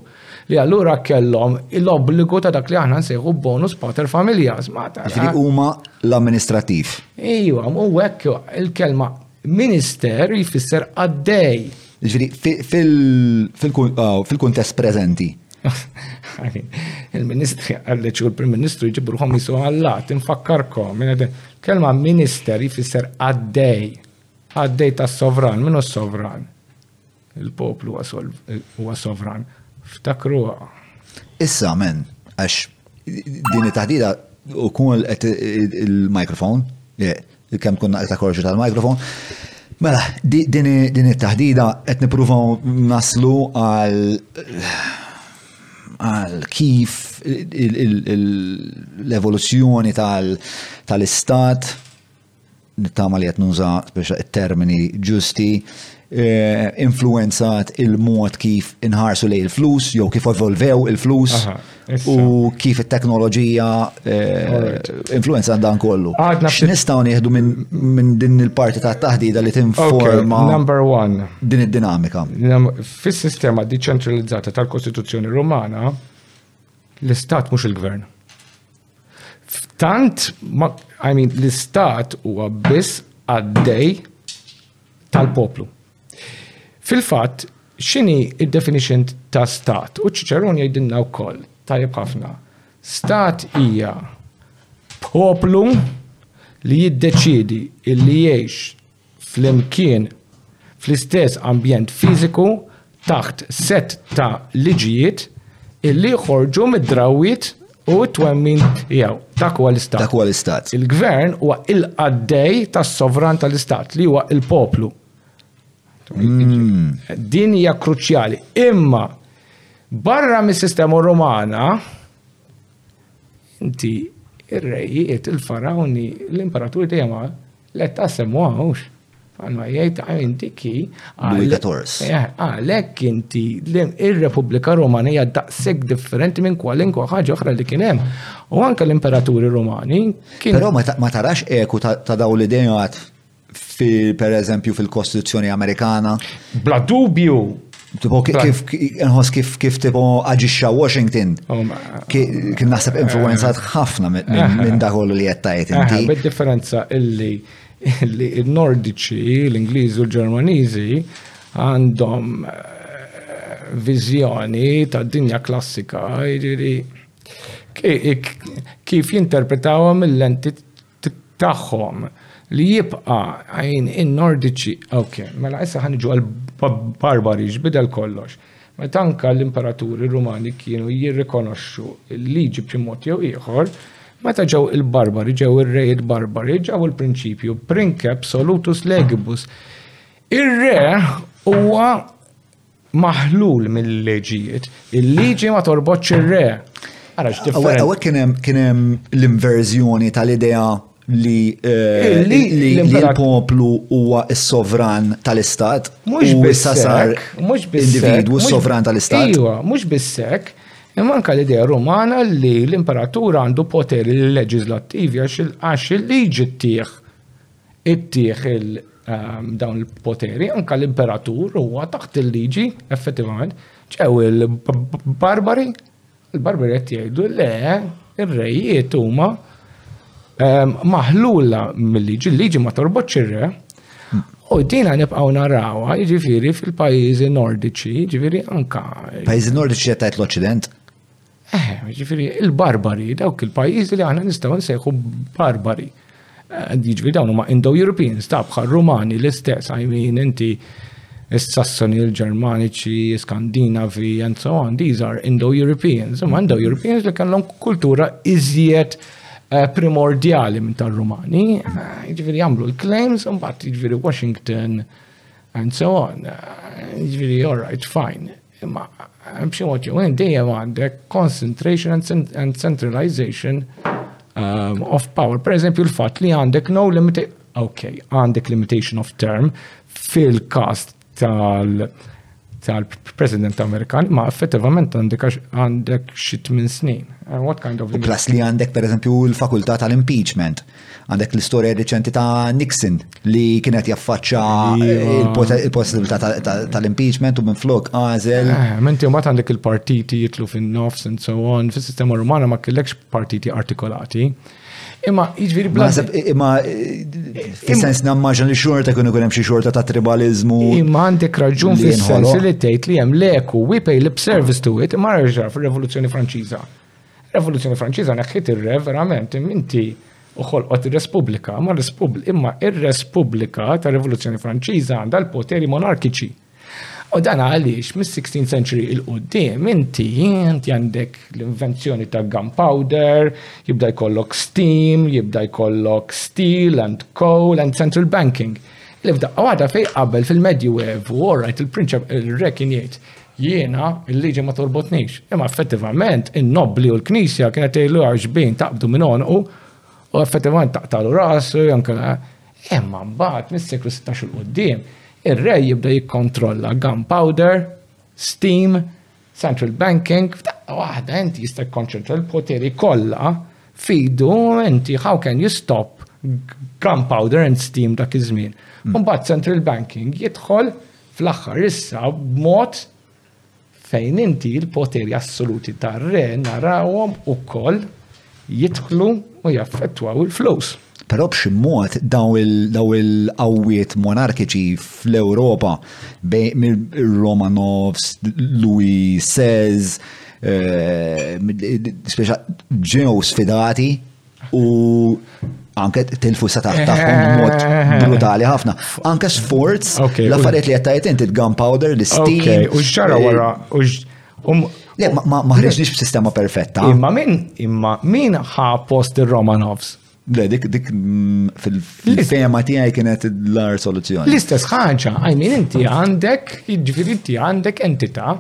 li allura kellhom l-obbligu ta' dak li aħna nsejħu bonus pater familias. Ġifieri huma l-amministrativ. Ejwa, u hekk il-kelma minister jfisser għaddej. Ġifieri ah, fil-kuntest preżenti. Il-ministri għalleċ u l-prim ministru jġibruħom jisu għallat, infakkarkom, kelma minister jfisser għaddej, għaddej tas sovran, minu s-sovran. Il-poplu huwa sovran. Ftakruha. Issa, men, għax din it-taħdida u kun il-mikrofon, kemm kun naqta korġu tal-mikrofon, Mela, din it-taħdida qed nippruvaw naslu għal għal kif l-evoluzzjoni tal-istat nittama li qed nuża speċa termini ġusti, eh, influenzat il-mod kif inħarsu lej il-flus, jew kif evolvew il-flus, u kif it-teknoloġija eh, influenzat dan kollu. X'nistgħu nieħdu minn din il-parti ta' taħdida li tinforma number one din id-dinamika. Fis-sistema deċentralizzata tal-Kostituzzjoni Rumana, l-istat mhux il-gvern. Tant, I mean, l-istat huwa biss għaddej tal-poplu. Fil-fatt, xini id-definition ta' stat? U ċiċeron jgħidilna wkoll tajjeb ħafna. Stat hija poplu li jiddeċidi illi jgħix flimkien fl-istess ambjent fiżiku taħt sett ta' liġijiet illi joħorġu mid-drawwiet u t-twemmin tiegħu. Dak huwa l-Istat. Dak huwa l-Istat. Il-Gvern huwa il-qaddej tas-sovran tal-Istat li huwa il-poplu. Hmm. Din hija kruċjali. Imma barra mis-sistema Romana inti ir-rejjiet, il-farawni, l-imperaturi dejjem Let qasem wawx, għanna jgħid ah, inti ki. Luika Torres. Għalek eh, inti il-Repubblika Romana hija daqseg differenti minn kwalinkwa ħaġa oħra li kien hemm. U anke l-imperaturi Romani. Però ma tarax eku ta' daw li dejjat per eżempju fil-Kostituzzjoni Amerikana. Bla dubju, Tipo, kif, nħos kif, kif tipo aġiċa Washington, oh, kien naħseb influenzat eh, ħafna minn daħol li jettajt eh, inti. Bid differenza illi illi il-Nordiċi, l-Ingliżi u l-Ġermaniżi għandhom eh, viżjoni ta' dinja klassika, kif jinterpretawhom mill-lentit tagħhom li jibqa' għajn in-Nordiċi. Ok, mela issa ħa niġu għall-barbari x'bidel kollox. Meta anka l-imperaturi Rumani kienu jirrikonoxxu l-liġi b'xi mod jew ieħor, meta ġew il-barbari, ġew ir-rejiet barbari, ġew il-prinċipju princeps solutus legibus. Ir-re huwa maħlul mill-leġijiet, il-liġi ma torbotx ir-re. Għawek kienem l-inverżjoni tal-idea li eh, l-poplu huwa s-sovran tal-istat. Mux bissar, mux individu s-sovran tal-istat. Iwa, mux bissek, imma anka l-idea romana li l-imperatur għandu poteri leġislattivi għax il-liġi tieħ ittih dawn il-poteri, anka l-imperatur huwa taħt il-liġi, effettivament, ġew il-barbari, il-barbari qed jgħidu le, ir-rejiet huma ehm, maħlula mill-liġi, l-liġi ma torbotx ir-re, U dina nibqaw narawa, ġifiri fil-pajizi nordiċi, ġifiri anka. Pajizi nordiċi jettajt l-Occident? Eh, ġifiri, il-barbari, dawk il-pajjiżi li aħna nistgħu nsejħu barbari. Eh, ġifiri, dawn huma Indo-Europeans, ta' bħal Rumani l-istess, I mean, inti s-Sassoni, l-Ġermaniċi, Skandinavi, and so on, these are Indo-Europeans. Imma Indo-Europeans li kellhom kultura iżjed Eh, primordjali minn tal-Rumani, eh, ġviri għamlu l-claims, un bat ġviri Washington, and so on. Eh, ġviri, all right, fine. Imma hemm xi mod jew dejjem għandek concentration and centralization um, of power. Per eżempju l-fatt li għandek no limit ok, għandek limitation of term fil kast tal- tal-President Amerikan, ma effettivament għandek għandek xi tmien snin. Uh, what kind of Plus li għandek pereżempju l-fakultà tal-impeachment. Għandek l-istorja reċenti ta' Nixon li kienet jaffaċċa il-possibilità tal-impeachment u minn flok għazel. Eh, menti u mat għandek il-partiti jitlu fin-nofs and so on, fis-sistema rumana ma kellekx partiti artikolati. Imma jiġifieri bla. Imma eh, fis-sens nammaġan li xorta kienu kunem xi xorta ta' tribalizmu. Imma għandek raġun fis-sens li tgħid li hemm leku we pay lip service to it imma reġa' fir-Revoluzzjoni Franċiża. Revoluzzjoni Franċiża neħħiet ir-re verament imminti u ħolqot ir-respubblika, imma r-respub- imma ir-respubblika tar-Revoluzzjoni Franċiża għandha l-poteri monarkiċi. U dan għaliex mis-16th century il qudiem inti inti għandek l-invenzjoni ta' gunpowder, jibda jkollok steam, jibda jkollok steel and coal and central banking. Li f'daqqa waħda fej qabel fil-Medju Evu, all right, il-prinċep il-re kien jgħid, Jiena, il-liġi ma torbotnix. Imma effettivament, in-nobbli u l-knisja kienet tgħidlu għaw xbin taqbdu minn onqu u effettivament taqtalu rasu janka. Imma mbagħad mis-seklu 16 il qudiem ir-rej jibda jikkontrolla gunpowder, steam, central banking, f'daqqa waħda inti jista' jikkonċentra l-poteri kollha fidu inti how can you stop gunpowder and steam dak iż-żmien. Hmm. Mbagħad central banking jidħol Fl-aħħar issa b'mod fejn inti l-poteri assoluti tar-re narawhom ukoll jidħlu u jaffettwaw il-flus. Però b'xi mod daw il-qawwiet monarkiċi fl-Ewropa mir-Romanovs, Louis XVI, eh, ġew sfidati u anke tilfu sa taħt taħħom mod brutali ħafna. Anke sforz, l-affarijiet li jettajt inti gunpowder, l-istil. U xġara eh, wara, u um, Le, ma ħriġniex b'sistema perfetta. Imma min, imma min ħa post il-Romanovs? Le, dik dik mm, fil-fema tiegħi kienet l-ar soluzzjoni. L-istess ħaġa, għajmin inti għandek, ġifieri inti għandek entità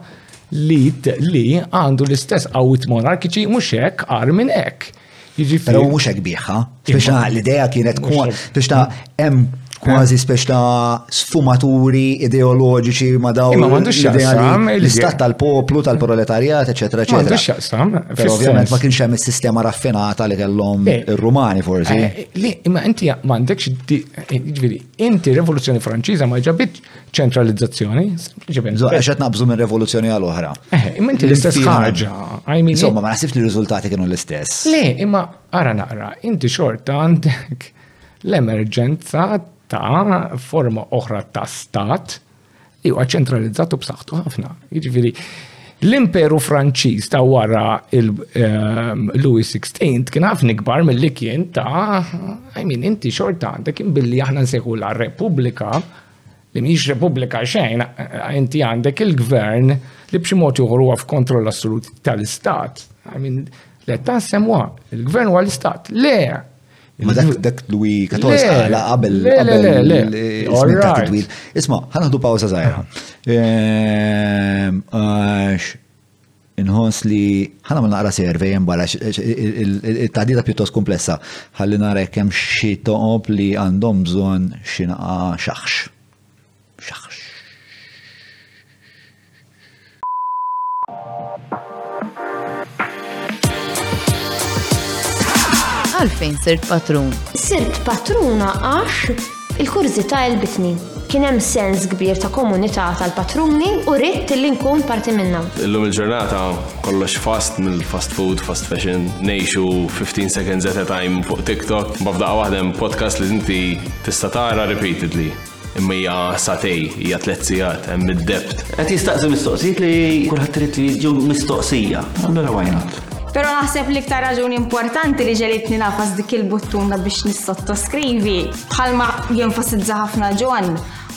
li li għandu l-istess qawwit monarkiċi mhux hekk għar minn hekk Pero mux hekk bieħa, biex ta' l-ideja kienet biex ta' hemm kważi biex ta' sfumaturi ideoloġiċi ma daw l-istat tal-poplu, tal-proletarjat, eccetera, eccetera. Mux jaqsam. Pero ovvjament ma kienx hemm is-sistema raffinata li kellhom eh, ir-Rumani forsi. Eh, li, ma inti ma għandekx, ġviri, inti rivoluzzjoni Franċiża ma ġabit ċentralizzazzjoni, sempliċement. Għax qed naqbżu minn revoluzzjoni għal oħra. Eh, imma inti l-istess ħaġa. Insomma, ma nasibx li riżultati kienu l-istess. Le, imma ara naqra, inti xorta għandek l-emerġenza ta' forma oħra ta' stat li huwa ċentralizzatu b'saħħtu ħafna. Jiġifieri l-imperu Franċiż ta' wara il-Louis ehm, XVI kien ħafna ikbar mill-li kien ta' I mean, inti xorta għandek billi aħna nsejħu la Repubblika li mhijiex repubblika xejn, inti għandek il-gvern li b'xi mod ieħor huwa f'kontroll assolut tal-istat. Le tassem huwa, il-gvern huwa l-istat. Le! Ma dak dak lui kators għala qabel qabel il-ismin Isma, ħanħdu pawza zaħira. Ehm, Inħoss li ħana ma naqra servej hemm barra il-tadida pjuttost komplessa. Ħalli nara jekk hemm xi toqob li għandhom bżonn xi naqa xaħx. Xaħx. Għalfejn sirt patrun? Sirt patruna għax Il-kurżità għelbitni. Kien hemm sens kbir ta' komunità tal-patruni u ridt li nkun parti minnha. Illum il-ġurnata kollox fast, mill-fast food, fast fashion, ngħixu 15 seconds at a time fuq TikTok, imbagħad f'daqqa waħda hemm podcast li inti tista' tara repeatedly, imma hija satej, hija tliet sigħat, hemm id-depth. Qed jistaqsi mistoqsijiet li kulħadd irid li jiġu mistoqsija. Allura why not? Pero naħseb li iktar raġuni importanti li ġelitni nafas dik il-buttuna biex nissottoskrivi bħalma jenfasizza ħafna ġon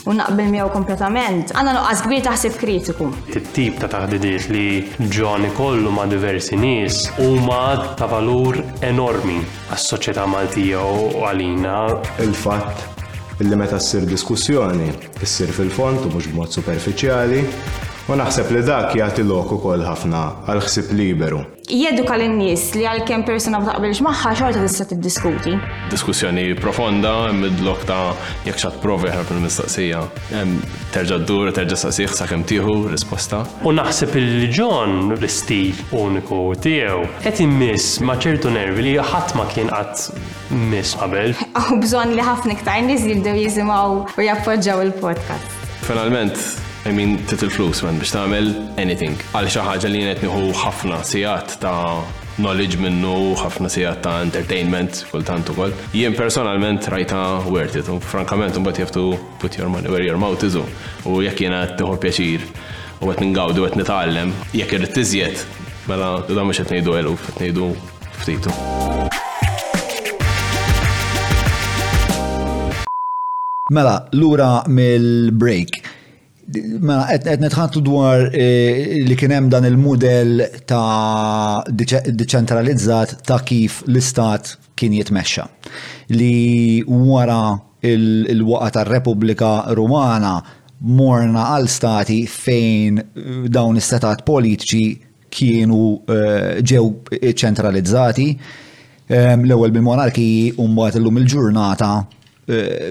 u naqbel miegħu kompletament. Għandna nuqqas kbir taħseb kritiku. It-tip ta' taħdidiet li John ikollu ma' diversi nies huma ta' valur enormi għas-soċjetà Maltija u għalina. Il-fatt illi meta ssir diskussjoni issir fil-fond u mhux b'mod superfiċjali, u naħseb li dak jagħti lok ukoll ħafna għal ħsieb liberu. Jeduka lin-nies li għalkemm persuna ma taqbilx magħha xorta tista' tiddiskuti. Diskussjoni profonda mid-lok ta' jekk x'għad tipprova jaħrab mill-mistoqsija. Terġa' ddur u terġa' ssaqsih sakemm tieħu risposta. U naħseb li John l-istil uniku tiegħu qed imiss ma' ċertu nervi li ħadd ma kien qatt Miss qabel. Aw bżonn li ħafna iktar nies jibdew jisimgħu u jappoġġaw il-podcast. Finalment, I mean, tit il-flus, man, biex tagħmel anything. Għal xi ħaġa li jenet nieħu ħafna sigħat ta' knowledge minnu, ħafna sigħat ta' entertainment, kultant ukoll. Jien personalment rajta worth it, u frankament imbagħad jaftu put your money where your mouth is u jekk jiena qed tieħu pjaċir u qed ningawdu qed nitgħallem, jekk irid tiżjed, mela da mhux qed ngħidu eluf, qed ngħidu Ftitu. Mela, lura mill-break. Mela, qed nitħattu dwar eh, li kien hemm dan il-mudell ta' deċentralizzat ta' kif l-istat kien jitmexxa. Li wara il-waqa tar-Repubblika Rumana morna għal stati fejn eh, dawn is-setat politiċi kienu ġew iċċentralizzati l-ewwel bil-monarkiji u mbagħad illum il-ġurnata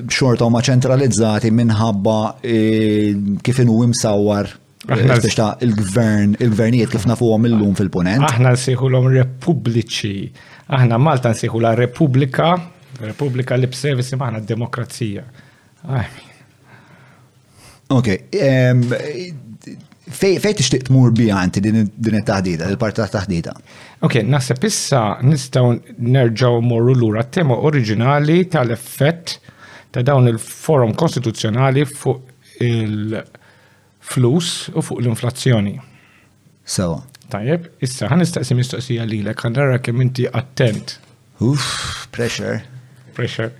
xorta huma ċentralizzati minħabba kif inhu imsawwar biex ta' il-gvern, il-gvernijiet kif nafuhom illum fil-punent. Aħna nsejħulhom repubbliċi. Aħna Malta nsejħu la repubblika, repubblika li b'servis maħna demokrazija. Ok, fej tixtieq tmur biha inti din it-taħdita, il-parti ta' taħdita. Ok, naħseb issa nistgħu nerġgħu morru lura t-tema oriġinali tal-effett ta' dawn il-forum kostituzzjonali fuq il-flus u fuq l-inflazzjoni. Sewa. Tajjeb, issa ħan nistaqsi mistoqsija lilek ħan nara kemm inti attent Uff, pressure. Pressure.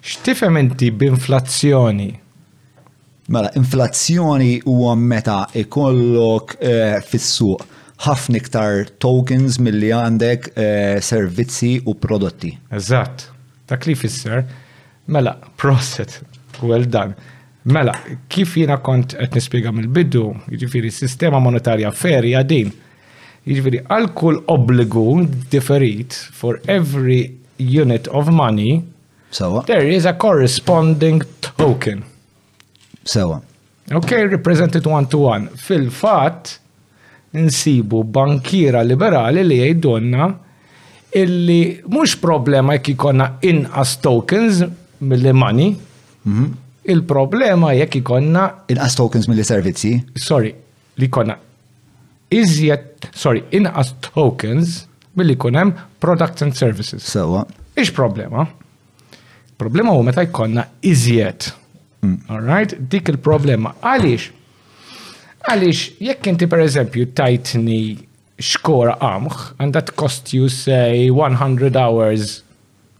X'tifhem inti b'inflazzjoni? Mela, inflazzjoni huwa meta ikollok eh, fis-suq ħafna iktar tokens milli għandek eh, servizzi u prodotti. Eżatt. Dak li fisser, mela, proset, well done. Mela, kif jiena kont qed nispjega mill-bidu, jiġifieri s-sistema monetarja ferja din Jiġifieri għal kull obbligu differit for every unit of money Sewa. there is a corresponding token. Sewa. Ok, represented one to one. Fil-fatt nsibu bankiera liberali li jgħidulna illi mhux problema jekk ikonna inqas tokens milli money. Mhm. Il-problema jekk ikonna Inqas tokens milli servizzi. sorry, li jkollna iżjed, sorry, inqas tokens billi jkun hemm products and services. Sewa. Ix problema? Problema huwa meta jkollna iżjed. Mm. All right? Dik il-problema. Għaliex? Għaliex jekk inti pereżempju tajtni xkora qamħ and that cost you say 100 hours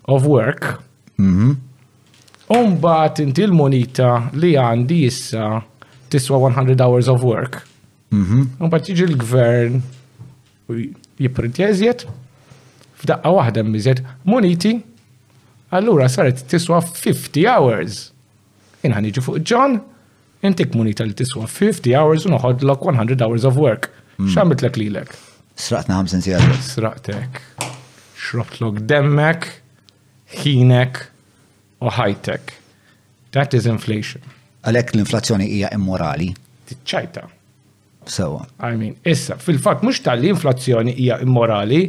of work. Mhm. Umbat inti l-monita li għandi issa tiswa 100 hours of work. Mhm. Umbat jiġi l-gvern jiprinti eżjed, f'daqqa waħda mizjed moniti, allura saret tiswa 50 hours. Jien ħa niġi fuq ġon, intik munita li tiswa 50 hours u noħodlok 100 hours of work. Hmm. X'għamiltlek lilek? Sraqtna 50 sigħat. Sraqtek. Xrobtlok demmek, ħinek u ħajtek. That is inflation. Għalhekk l-inflazzjoni hija immorali. Tiċċajta. Sewa. I mean, issa, fil-fatt mhux tal-li inflazzjoni hija immorali,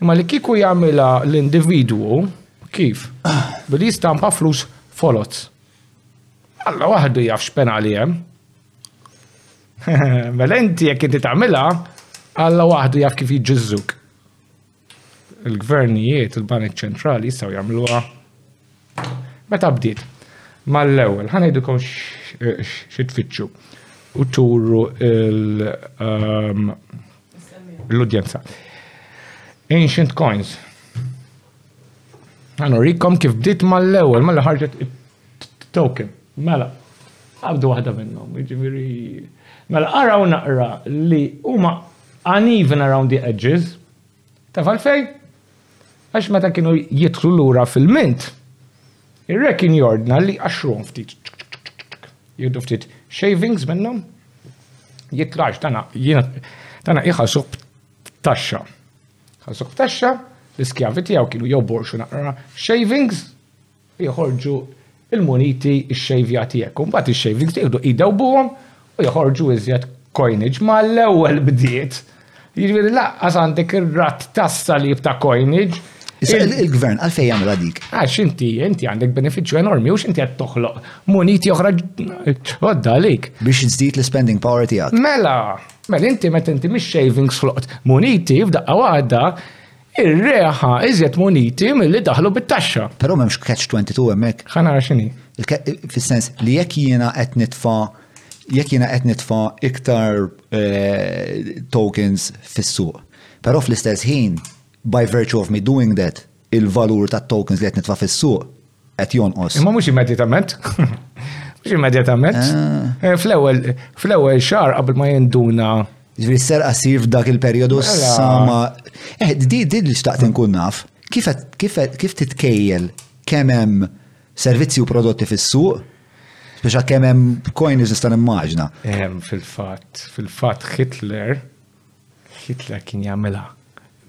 imma li kieku jagħmilha l-individwu kif? Billi jistampa flus foloz. Alla waħdu jaf x'penali hemm. Mela inti jekk inti tagħmilha, Alla waħdu jaf kif jiġġiżżuk. il-gvernijiet, il-banek ċentrali jistgħu jagħmluha meta bdiet. Mal-ewwel, ħa ngħidilkom xi tfittxu u turu ehm, l-udjenza. Ancient coins. Għanu rikom kif bdiet mal-ewwel, mal-ħarġet token. Mela, qabdu waħda minnhom, jiġifieri. Mela, ara u naqra li huma uneven around the edges. Taf għalfejn? Għax meta kienu jidħlu lura fil-mint, ir-rekin jordna li għaxruhom ftit. Jiddu ftit shavings minnhom, jitlax tana jiena tana iħasub taxxa. Ħasub taxxa, l-iskjavi tiegħu kienu jew borxu naqra shavings Joħorġu l-muniti xxejvjati hekk u mbagħad ix-shavings jieħdu ida u buhom u joħorġu iżjed coinage mal-ewwel bdiet. Jiġifieri lanqas għandek ir-ratt tas-salib ta' coinage. Issa il-gvern għalfejn jagħmilha dik? Għax inti inti għandek benefiċċju enormi u x'inti qed toħloq muniti oħra ġodda għalik. Biex żdid l-spending power tiegħek. Mela, mela inti meta inti mix-shavings ħloqt muniti f'daqqa waħda Ir-re ħa iżjed muniti milli daħlu bit-taxxa. Però m'hemmx catch 22 hemmhekk. Ħa nara x'inhi. Fis-sens li jekk jiena qed nitfa' jekk jiena qed nitfa' iktar eh, tokens fis-suq. Però fl-istess ħin, by virtue of me doing that, il-valur tat-tokens li qed nitfa' fis-suq qed jonqos. Imma mhux immedjatament. Mhux immedjatament. Ah. Eh, fl-ewwel fl-ewwel xahar qabel ma jinduna Ġifieri s-serqa ssir f'dak il-perjodu Mela. sama. Eh, di di li xtaqt inkun naf. Kif qed- kif qed- kif titkejjel kemm hemm servizzi u prodotti fis-suq? Biex kemm hemm coiners nista' nimmaġna. Em, fil-fatt, fil-fatt Hitler Hitler kien jagħmilha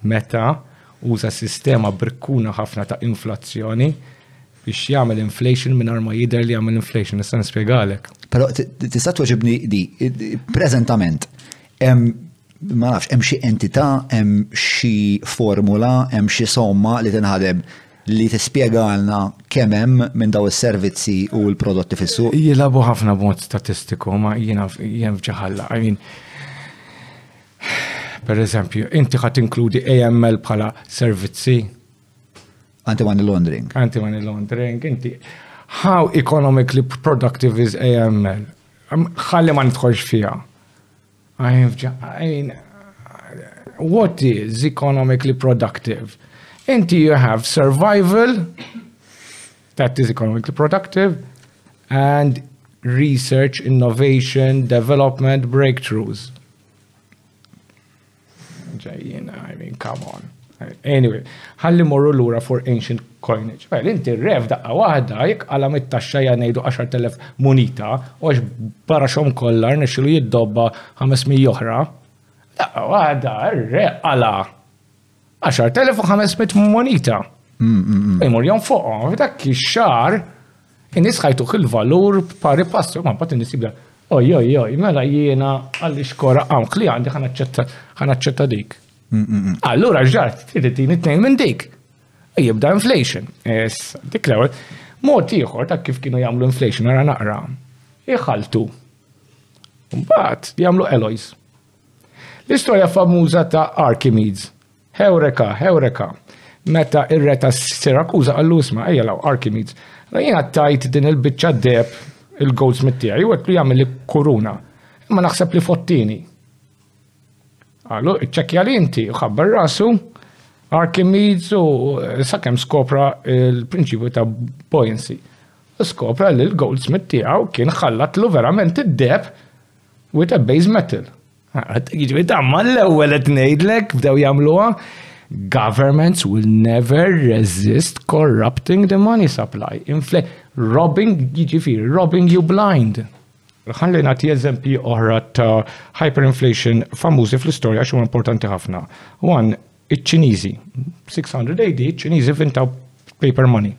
meta uża sistema brikkuna ħafna ta' inflazzjoni biex jagħmel inflation mingħajr ma jidher li jagħmel inflation, nista' nispjegalek. Però tista' tweġibni di, preżentament, ma nafx, hemm xi entità, hemm xi formula, hemm xi somma li tinħadem li tispjegalna kemm hemm minn dawn is-servizzi u l-prodotti fis-suq? Jilagħbu ħafna b'mod statistiku, imma jiena jien f'ġi ħalla. I mean, per eżempju, inti ħadd inkludi AML bħala servizzi? Anti-money laundering. Anti-money laundering, inti. How economically productive is AML? Ħalli ma nidħolx fija. I have, I mean, what is economically productive? Until you have survival, that is economically productive, and research, innovation, development, breakthroughs. Ġejjin, I mean, come on. Anyway, ħalli morru lura for ancient coinage. Well, inti rev daqqa waħda, jek għala mit-taxxa jgħanejdu 10.000 munita, u għax barra xom kollar nexilu jiddobba 500 oħra. Daqqa waħda, re għala 10.500 munita. Imur jom fuqom, f'dak xar In-nies ħajtuh il-valur b'pari passu, ma mbagħad in-nies jibda oj oj oj, mela jiena għalli xkora hawn kli għandi ħanaċċetta dik. Mm, mm, mm. Allura ġart trid tini tnejn minn dik. Jibda inflation. Dik l-ewwel. Mod ieħor ta' kif kienu jagħmlu inflation ara naqra. Iħaltu. Mbagħad jagħmlu alloys. L-istorja famuża ta' Archimedes Heureka, heureka! Meta ir-re ta' Sirakuża qallu isma' ejja law Archimedes, la jiena tajt din il-biċċa deheb il-goldsmith tiegħi u għedtlu jagħmilli kuruna, imma naħseb li fottini. Qalu iċċekkja li inti u ħabbar rasu Archimedes u sakemm skopra l-prinċipju ta' buoyancy. U skopra li l-goldsmith tiegħu kien ħallatlu verament id-deheb with a base metal. Jiġifieri ta' ma l-ewwel qed ngħidlek bdew jagħmluha governments will never resist corrupting the money supply. Infle robbing, jiġifieri robbing you blind. Ħalli nagħti eżempji oħra ta' hyperinflation famużi fl-istorja xi importanti ħafna. One, iċ-Ċiniżi. 600 AD, iċ-Ċiniżi vintaw paper money.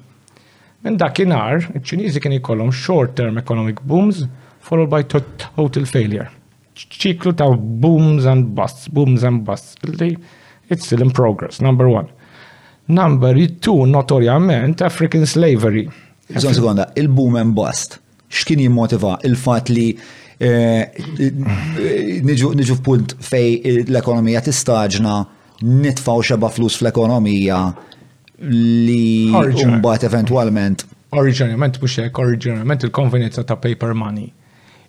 Minn dakinhar, iċ-Ċiniżi kien jkollhom short-term economic booms followed by total failure. ċiklu ta' booms and busts, booms and busts, li it's still in progress, number one. Number two, notorjament, African slavery. Zon sekonda, il-boom and bust, x'kien jimmotiva il-fat li eh, niġu f'punt fej l-ekonomija tistaġna nitfaw xeba flus fl-ekonomija li mbagħad eventwalment. Oriġinament mhux hekk, oriġinament il-konvenjenza ta' paper money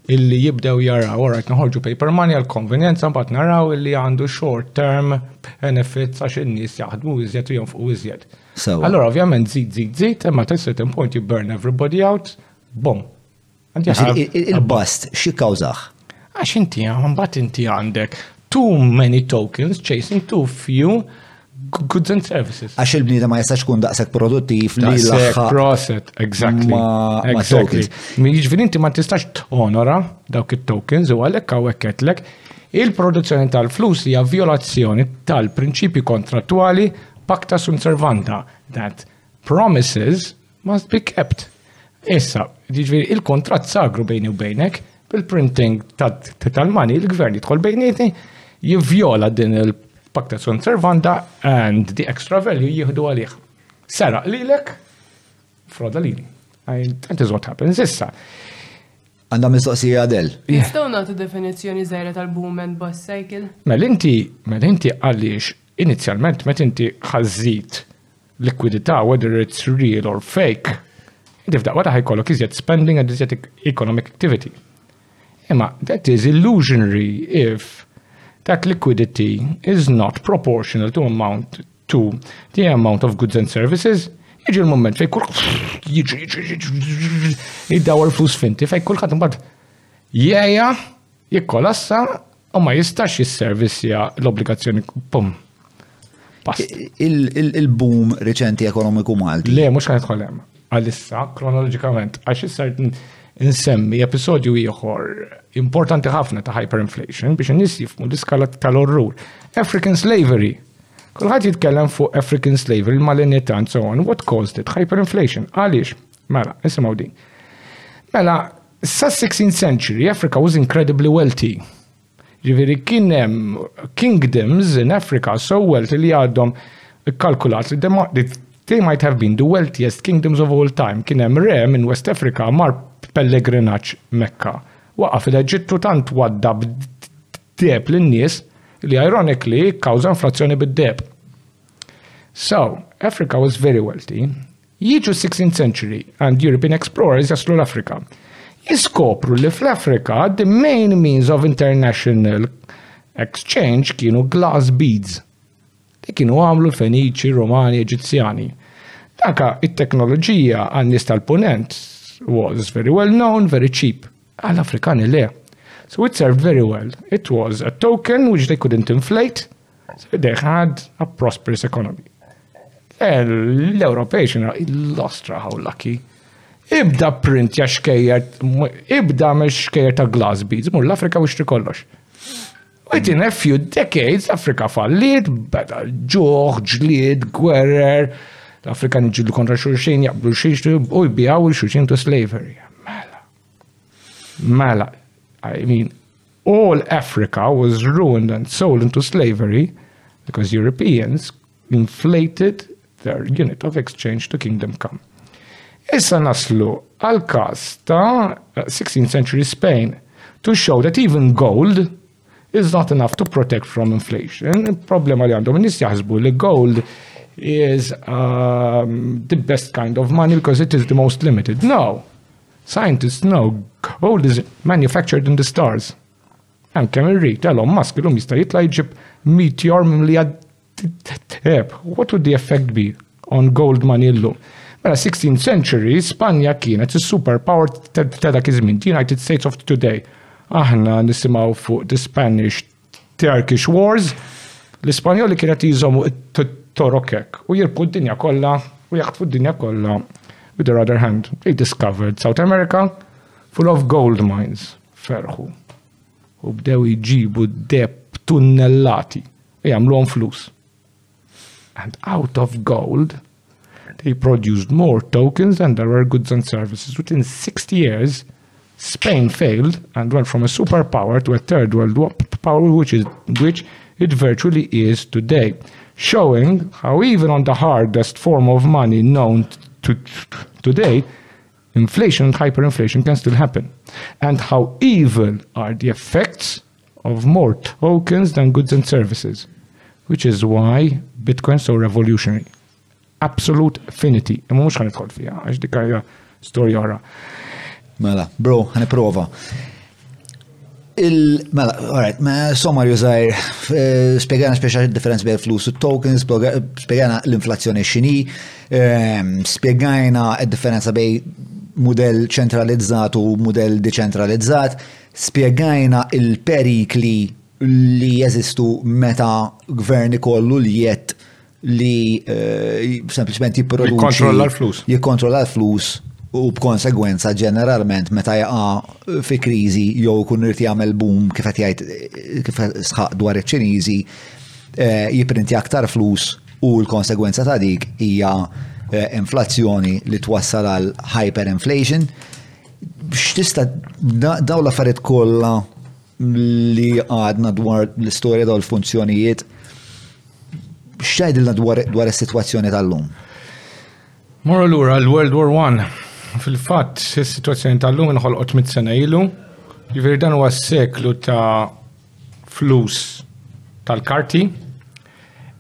illi jibdew jaraw, orajt naħorġu paper money għal konvenjenza mbagħad naraw illi għandu short term benefits għax in-nies jaħdmu iżjed u jonfqu iżjed. Allora ovvjament zid zid zid, imma ta' certain point you burn everybody out, bom. Il-bast xi kawżaħ? Għax inti mbagħad inti għandek too many tokens chasing too few Goods and services. Għax il-bniedem ma jistax kun daqshekk produttiv li l-aħħar. Proset, exactly. Ma tokens. Jiġifieri inti ma tistax tonora dawk it-tokens u għalhekk hawnhekk qedlek il-produzzjoni tal-flus hija violazzjoni tal-prinċipji kontrattwali pacta sunt servanda that promises Must be kept. Issa, jiġifieri il-kuntratt sagru bejni u bejnek, bil-printing tal-mani, il-gvern jidħol bejnietni, jivvjola din il-pakta sunt servanda and the extra value jieħdu għalih. Seraq lilek, froda lili. That is what happens issa. Għandha mistoqsija għadel. Nistgħu nagħtu definizzjoni żgħira tal-boom and bus cycle? Mel inti, mel inti għaliex inizjalment met inti ħażżit likwidità, whether it's real or fake, inti f'daqqa ta' ħajkollok iżjed spending and iżjed economic activity. Imma that is illusionary if that liquidity is not proportional to amount to the amount of goods and services. Iġi l-moment fej kull jiġi id-dawar flus finti fej kull ħadd mbagħad jgħajja jikkolassa U ma jistax jisservisja l-obbligazzjoni pum. Il-boom reċenti ekonomiku Malti. Le, mux għan jidħol hemm. Għalissa, kronologikament, għax issa nsemmi episodju ieħor importanti ħafna ta' hyperinflation biex n-nis jifmu l-iskala tal-orrur. African slavery. Kulħadd jitkellem fuq African slavery, l-malinità, and so on. What caused it? Hyperinflation. Għaliex? Mela, nisimgħu din. Mela, Sas-16th century, Africa was incredibly wealthy. Ġifieri kien hemm kingdoms in Africa so wealthy li għadhom ikkalkulat li they might have been the wealthiest kingdoms of all time. Kien hemm re minn West Africa mar pellegrinaġġ Mekka. Waqaf l-Eġittu tant wadda b'deheb lin-nies li ironically kkawża inflazzjoni bid-deheb. So, Africa was very wealthy. Jiġu s-sixteenth century and European explorers jaslu l-Afrika. Jiskopru li fl-Afrika the main means of international exchange kienu glass beads li kienu għamlu l-Feniċi, Romani, Eġizzjani. Daka it-teknoloġija għan-nies tal-punent was very well known, very cheap. Għal-Afrikani le. So it served very well. It was a token which they couldn't inflate. They had a prosperous economy. Eh, L-Ewropej xina l-ostra how lucky. Ibda print ja xkejjer, ibda me xkejjer ta' glass beads, mur l-Afrika u xtri kollox. Within a few decades, Afrika fallit, beda ġuħ, ġlid, gwerrer, l-Afrika nġillu kontra xurxin, jaqblu xiex, u jbijaw il-xurxin to slavery. Mela. Mela. I mean, all Africa was ruined and sold into slavery because Europeans inflated their unit of exchange to kingdom come. Issa naslu għal-kas ta' 16th century Spain to show that even gold is not enough to protect from inflation. Il-problema li għandhom nis jaħsbu li gold is um, the best kind of money because it is the most limited. No. Scientists know gold is manufactured in the stars. Hemm kemm irrid, Elon Musk illum jista' jitla' jġib meteor mimlija deb. What would the effect be on gold money illum? Mela 16th century Spanja kienet is-superpower ta' dak iż-żmien, the United States of today. Aħna nisimgħu fuq the Spanish Turkish Wars, l-Ispanjoli kienet jizomu torokek u jirpu d-dinja kollha u jaħtfu d-dinja kollha with their other hand. They discovered South America full of gold mines, ferħu. U bdew jġibu d-deb tunnellati u jagħmluhom flus. And out of gold, they produced more tokens than there were goods and services. Within 60 years, Spain failed and went from a superpower to a third world power, which is which it virtually is today showing how even on the hardest form of money known to, today, inflation and hyperinflation can still happen, and how evil are the effects of more tokens than goods and services, which is why Bitcoin so revolutionary. Absolute finity, imma mhux ħanidħol fiha għax dik hija storja oħra. Mela, bro, ħaniprova. Il, mela, alright, ma somma jużajr, eh, spiegana speċa differenz bejn flus u tokens, spiegana l-inflazzjoni xini, ehm, spiegajna differenza bej model ċentralizzat u model deċentralizzat, Spjegajna l-perikli li jeżistu meta gvern ikollu l-jett li sempliċement jipproduċi. Jikkontrolla l-flus. Jikkontrolla l-flus u b'konsegwenza ġeneralment meta jaqa' fi kriżi jew ikun irid jagħmel boom kif qed jgħid kif sħaq dwar iċ-Ċiniżi eh, jiprinti aktar flus u l-konsegwenza ta' dik hija eh, inflazzjoni li twassal għal hyperinflation. X'tista' dawn l-affarijiet kollha li għadna dwar l-istorja dawn l-funzjonijiet x'għidilna dwar dwar is-sitwazzjoni tal-lum? Morru lura l-World War One. Fil-fatt, is-sitwazzjoni tal-lum inħolqot mit sena ilu, jiġifieri dan huwa s-seklu ta' flus tal-karti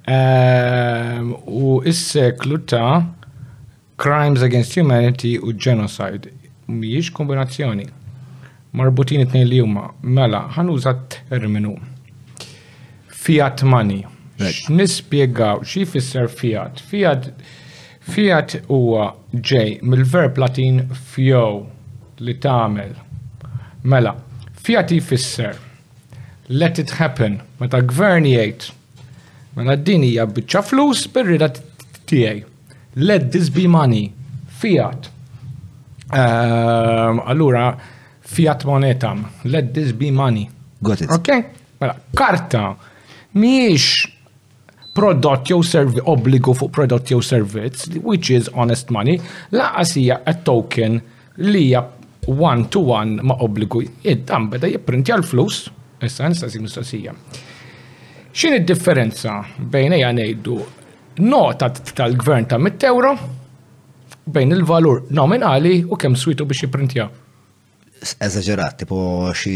ehm, u s-seklu ta' Crimes against humanity u genocide mhijiex kombinazzjoni. Marbutin it-tnejn li huma, mela, ħanuża t-terminu fiat money. Nispjegaw xi jfisser fiat. Fiat fiat huwa ġej mill-verb Latin fio li tagħmel. Mela, fiat jfisser let it happen meta gvern jgħid Mela din hija biċċa flus bir-rieda tiegħi. Let this be money. Fiat. Ehm, allura, fiat monetam. Let this be money. Got it. Ok? Mela, karta miex prodott jew servi obbligu fuq prodott jew servizz, which is honest money, laqas hija a token li hija one to one ma' obbligu. Id-dam beda jipprintja l-flus, issa nistaqsi mistoqsija. X'in id-differenza bejn ejja ngħidu nota tal-gvern ta' 100 euro bejn il-valur nominali u kemm switu biex jipprintja? Eżaġerat, tipo xi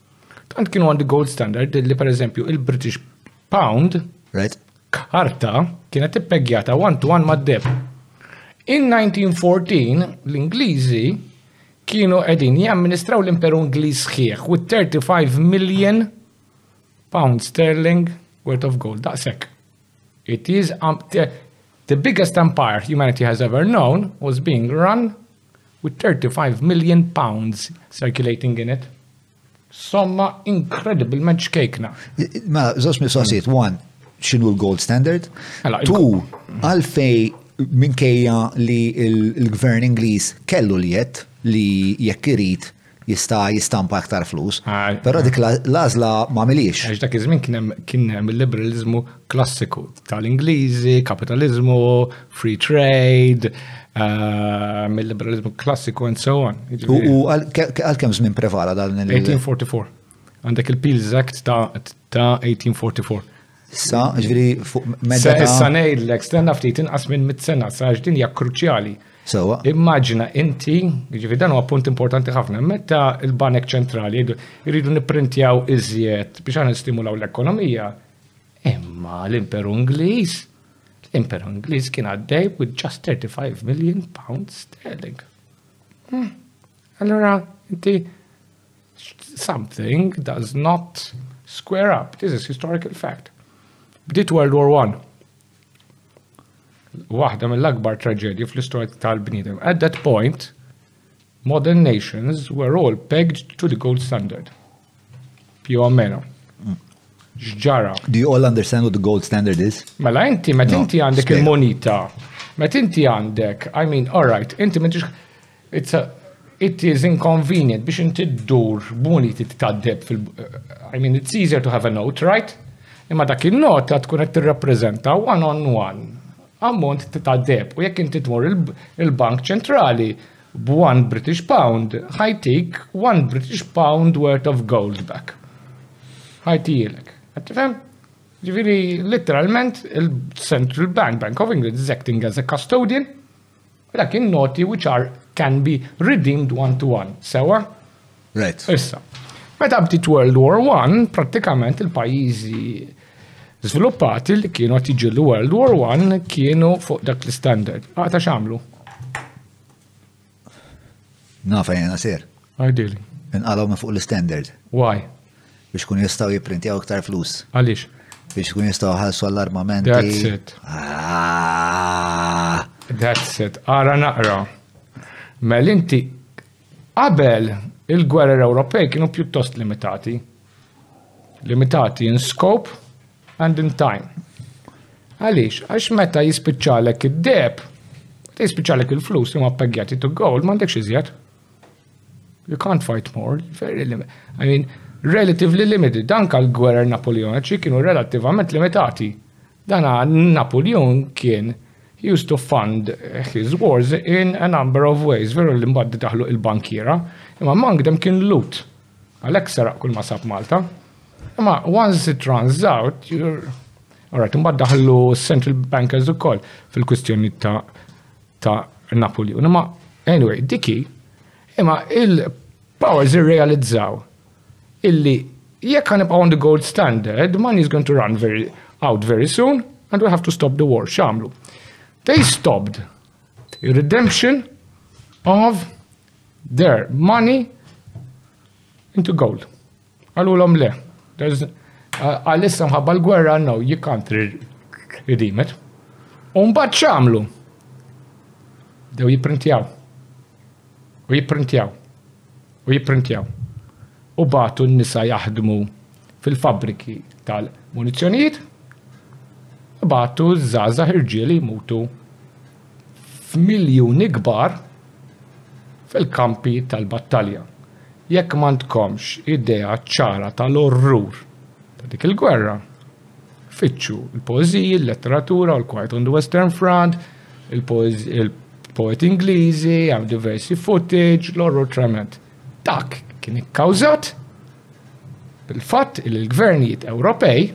Tant kienu għandi gold standard li per eżempju il-British Pound right. karta kienet ippegjata one to one mad-deb. In 1914 l-Ingliżi kienu qegħdin jamministraw l-Imperu Ingliż sħiħ with 35 million pound sterling worth of gold daqshekk. It is um, the, the biggest empire humanity has ever known was being run with 35 million pounds circulating in it. Somma incredibilment xkejkna. Ma, zoċ mistoqsijiet, one, xinu l-gold standard? Mela, Two, għalfej minkejja li l-gvern Ingliż kellu l-jett li jekk irid jista' jistampa aktar flus. Però dik l-għażla m'għamilhiex. Għax dak iż-żmien kien hemm il-liberaliżmu klassiku tal-Ingliżi, kapitaliżmu, free trade, ehm, il-liberaliżmu klassiku and so on. U għal kemm żmien prevala dan il- 1844. Għandek il-Peels Act ta' 1844. Issa, ġviri, fuq meta. Issa ngħidlek, stenna ftit inqas minn mit sena, sa din hija kruċjali. Sewa. Immaġina inti, ġifi dan huwa punt importanti ħafna, meta il-banek ċentrali jridu nipprintjaw iżjed biex għan nistimulaw l-ekonomija, imma l-Imperu Ingliż, l-Imperu Ingliż kien għaddej with just 35 million pounds sterling. Hmm. Allora, inti Something does not square up. This is historical fact. Bdiet World War I. Waħda mill-akbar traġedji fl-istorja tal-bniedem. At that point, modern nations were all pegged to the gold standard. Più o meno. Xġara. Do you all understand what the gold standard is? Mela inti, met inti għandek il-monita, met inti għandek, I mean, all right, inti met It's a it is inconvenient biex inti ddur b'mod li titkaddeb fil I mean it's easier to have a note, right? Imma dak in-nota tkun qed tirrappreżenta one on one ammont ta' deb u jekk inti tmur il-Bank Ċentrali b'one British pound ħajtik one British pound worth of gold back. Ħajtijilek. Tifhem? Ġifieri literalment il-Central Bank, Bank of England is acting as a custodian Lek in-noti which are can be redeemed one to one. Sewwa? Right. Issa. Meta bdiet World War One, prattikament il-pajjiżi żviluppati li kienu qed jiġu l-World War One kienu fuq dak l-standard. Għata x'għamlu? Nafa jena ser. Ideally. Inqalgħu minn fuq l-istandard. Why? Biex kun jistgħu jipprintjaw iktar flus. Għaliex? Biex kun jistgħu ħalsu għall-armamenti. That's it. Ah. That's it. Ara naqra. Mel inti qabel il-gwerer Ewropej kienu pjuttost limitati. Limitati in scope and in time. Għaliex, għax meta jispiċċalek id-deb, jispiċċalek il-flus li ma peggjati to gold, m'għandekx iżjed. You can't fight more, very limited. I mean, relatively limited. Dan kal gwerer Napoleonici kienu relativament limitati. Dan Napoleon kien used to fund his wars in a number of ways. Veru li mbagħad daħlu il-bankiera, imma among them kien loot. Għalhekk saraq kull ma sab Malta. Imma once it runs out, you're... Alright, mbagħad daħlu central bankers ukoll fil-kwistjoni ta' ta' Napoli. Ma, anyway, diki, imma il-powers irrealizzaw illi jekk għan on the gold standard, money is going to run very out very soon and we have to stop the war. Xamlu. They stopped the redemption of their money into gold. Qalulhom le. Għalissa mħabba l-gwerra no, you can't redeem it. Umbagħad x'għamlu? Dew jipprintjaw. U jipprintjaw. U jipprintjaw. U batu n-nisa jaħdmu fil-fabbriki tal-munizzjonijiet. Batu z-zaza ħirġieli jmutu f'miljuni kbar fil-kampi tal-battalja. Jekk m'għandkomx idea ċara tal-orrur ta' dik il-gwerra, fittxu l-poeżiji, l-letteratura u l-Quiet on the Western Front, il-poeti Ingliżi, hemm diversi footage, l-orrur tremend. Dak kien ikkawżat bil-fatt li l-gvernijiet Ewropej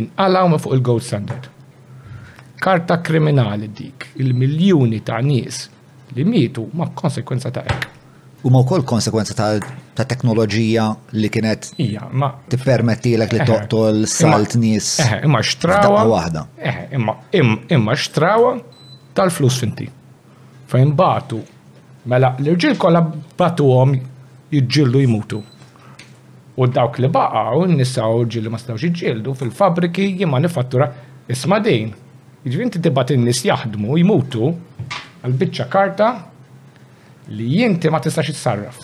inqalgħu minn fuq il-gold standard. Karta kriminali dik il-miljuni ta' nies li mietu ma' konsekwenza ta' hekk. U ma' wkoll konsekwenza ta' teknoloġija li kienet tippermettilek li toqtol salt nies. Imma xtrawa waħda. Imma xtrawa tal-flus finti. Fejn batu? Mela, l-irġiel kollha batuhom jiġġieldu jmutu. U dawk li baqgħu, n-nisa u rġiel li ma stawx jiġġieldu, fil-fabbriki jimmanifattura isma' din. Jiġifieri inti tibgħat in-nies jaħdmu, jmutu, għal biċċa karta li inti ma tistax issarraf.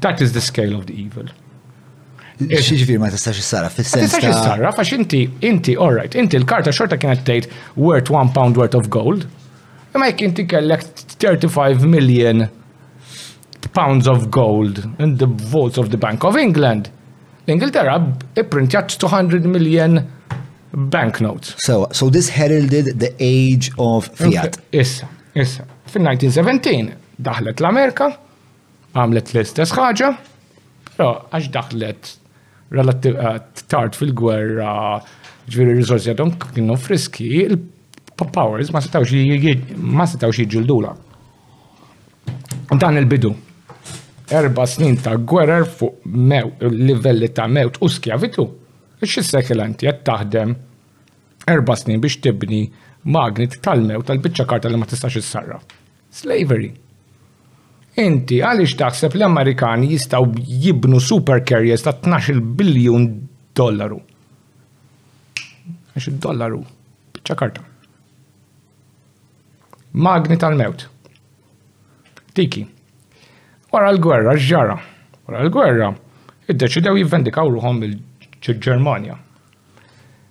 That is the scale of the evil. Xieġifir ma tistax s-sara fil-sens. Tistax s-sara, fax inti, inti, all right, inti l-karta xorta kienet tgħid worth one pound worth of gold, imma jek inti kellek 35 million pounds of gold in the vaults of the Bank of England, l-Ingilterra ipprintjat 200 million banknotes. So, so this heralded the age of fiat. Issa, Issa, fin-1917 daħlet l-Amerika, għamlet l-istess ħaġa, però għax daħlet tard fil-gwerra ġviri rizorsi għadhom kienu friski, il-powers ma setawx ma setawx jġildula. Dan il-bidu. Erba snin ta' gwerer fuq livelli ta' mewt u skjavitu. Ix-xissekilanti għed taħdem Erba' snin biex tibni magnet tal-mew tal-biċċa karta li ma tistax issarra. Slavery. Inti għaliex taħseb li Amerikani jistgħu jibnu super carriers ta' 12 biljun dollaru? Għax id-dollaru biċċa karta. Magni tal-mewt. Tiki. Wara l-gwerra, ġara. Wara l-gwerra, id-deċidew jivvendikaw ruħom il-Ġermanja.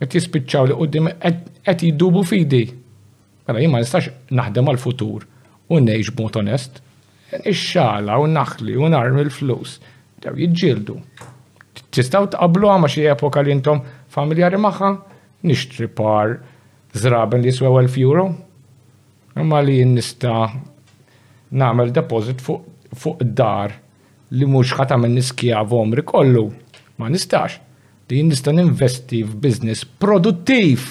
Qed jispiċċaw li quddiem qed jiddubu fidi. Mela jien ma nistax naħdem għal futur u ngħix b'mod onest. Ix-xala u naħli u narmi l-flus dew jiġġieldu. Tistgħu tqabluha ma' xi epoka li intom familjari magħha? Nixtri par żraben li jiswew 1000 euro? Imma li jien nista' nagħmel deposit fuq dar li mhux ħatamilni skjav omri kollu, ma nistax. li jien nista' ninvesti f'business produttiv,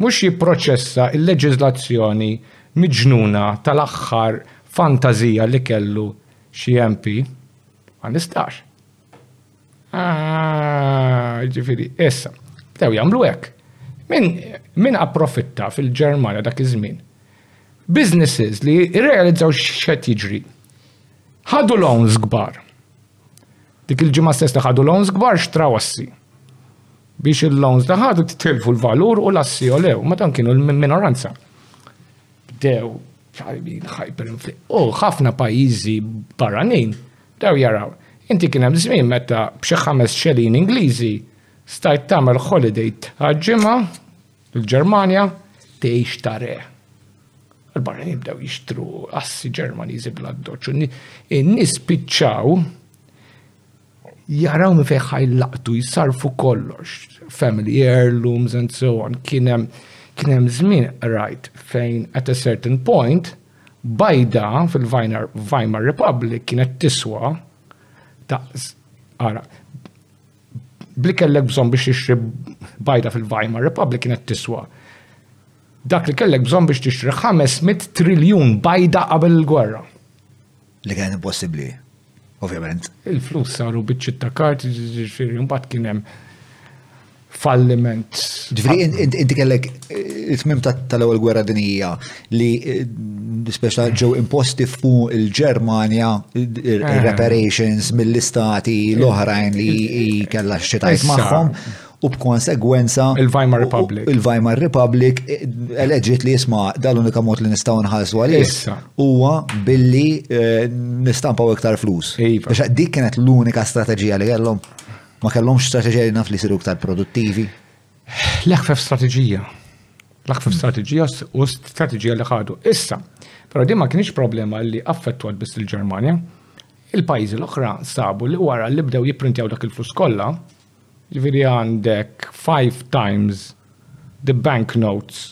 mhux jipproċessa l-leġiżlazzjoni miġnuna tal-aħħar fantażija li kellu xi MP. Ma nistax. Ah, ġifieri, issa, bdew jagħmlu hekk. Min, min approfitta fil-Ġermanja dak iż-żmien? Businesses li irrealizzaw x'qed jiġri. Ħadu loans kbar Dik il-ġimgħa stess li ħadu loans kbar xtraw assi. Biex il-loans li ħadu titilfu l-valur u l-assi olew, ma dan kienu l-minoranza. Bdew ċajbi l-ħajper infliq. U ħafna pajjiżi barranin bdew jaraw. Inti kien hemm żmien meta b'xi ħames xelin Ingliżi stajt tagħmel holiday ta' ġimgħa Il-Ġermanja tgħix ta' re. Il-barranin jibdew jixtru assi Ġermaniżi bla doċ. In-nies spiċċaw jaraw minn fejn ħajlaqtu jsarfu kollox, family heirlooms and so on, kien hemm żmien rajt fejn at a certain point bajda fil-Weimar Republic kienet tiswa ta' ara bli kellek bżonn biex tixtri bajda fil-Weimar Republic kienet tiswa. Dak li kellek bżonn biex tixtri 500 triljun bajda qabel il-gwerra. Li kien impossibbli, ovvjament. Il-flus saru biċċi ta' karti, ġifieri mbagħad kien hemm falliment. Ġifieri inti kellek eh, it-tmim tal-ewwel gwerra dinija li speċa ġew imposti fuq il-Ġermanja eh. reparations mill-istati l-oħrajn li kella xitajt magħhom u b'konsegwenza il-Weimar Republic. Il-Weimar Republic eh, eleġit li jisma dal-unika mod li nistgħu nħallsu għalih huwa billi eh, nistampaw iktar flus. Iva. Biex dik kienet l-unika strateġija li kellhom. Ma kellhomx strateġija li naf li siru iktar produttivi. L-ekfef strategija. L-ekfef hmm. strategija u strategija li ħadu. Issa, pero din ma kienx problema li affettwat biss il-Ġermanja. Il-pajjiżi l-oħra sabu li wara li bdew jipprintjaw dak il-flus kollha, ġifieri għandek five times the bank notes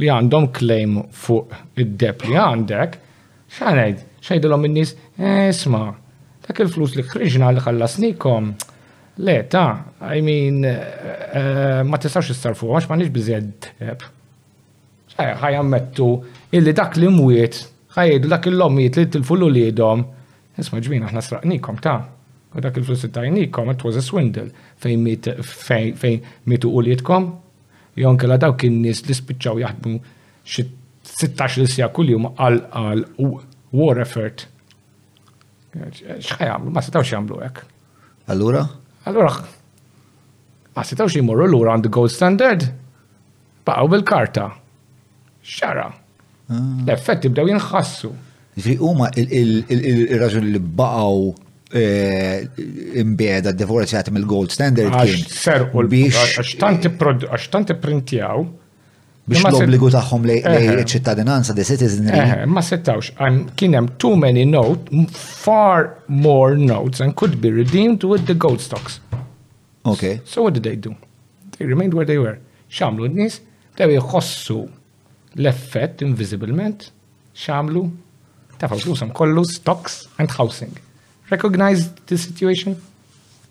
li għandhom claim fuq id-deb li għandek, xanajt, xajdilom minnis, eh, isma, dak il-flus li ħriġna li ħallasnikom, Le, ta, I mean, eh, ma tistax istarfu għax m'għandix biżjed deb. Eh, ħaj ammettu illi dak li mwiet ħajdu dak il-lommiet li tilfu l-ulidhom. Isma' ġmin aħna sraqnikom ta' u dak il-flus tajnikom, it was a swindle fejn mit fejn mitu uliedkom. Jon kella dawk in-nies li spiċċaw jaħdmu xi 16 li sija kuljum għal għal war effort. X'ħajamlu, ma setgħux jagħmlu hekk. Allura? Allura, għasitaw xie morru l-ura għand gold standard, baqaw bil-karta. Xara. Ah. L-effetti bdew jinħassu. Ġi huma il-raġuni li baqaw eh, imbeda divorzjati mill-gold standard kien. Serqu l-biex. Għax tant printjaw biex l-obbligu tagħhom li ċittadinanza di citizenry. Eh, ma settawx, kien hemm too many notes, far more notes and could be redeemed with the gold stocks. Okay. So what did they do? They remained where they were. Xamlu n-nis, dew jħossu l-effett invisiblement, xamlu, tafaw flusam kollu stocks and housing. Recognize the situation?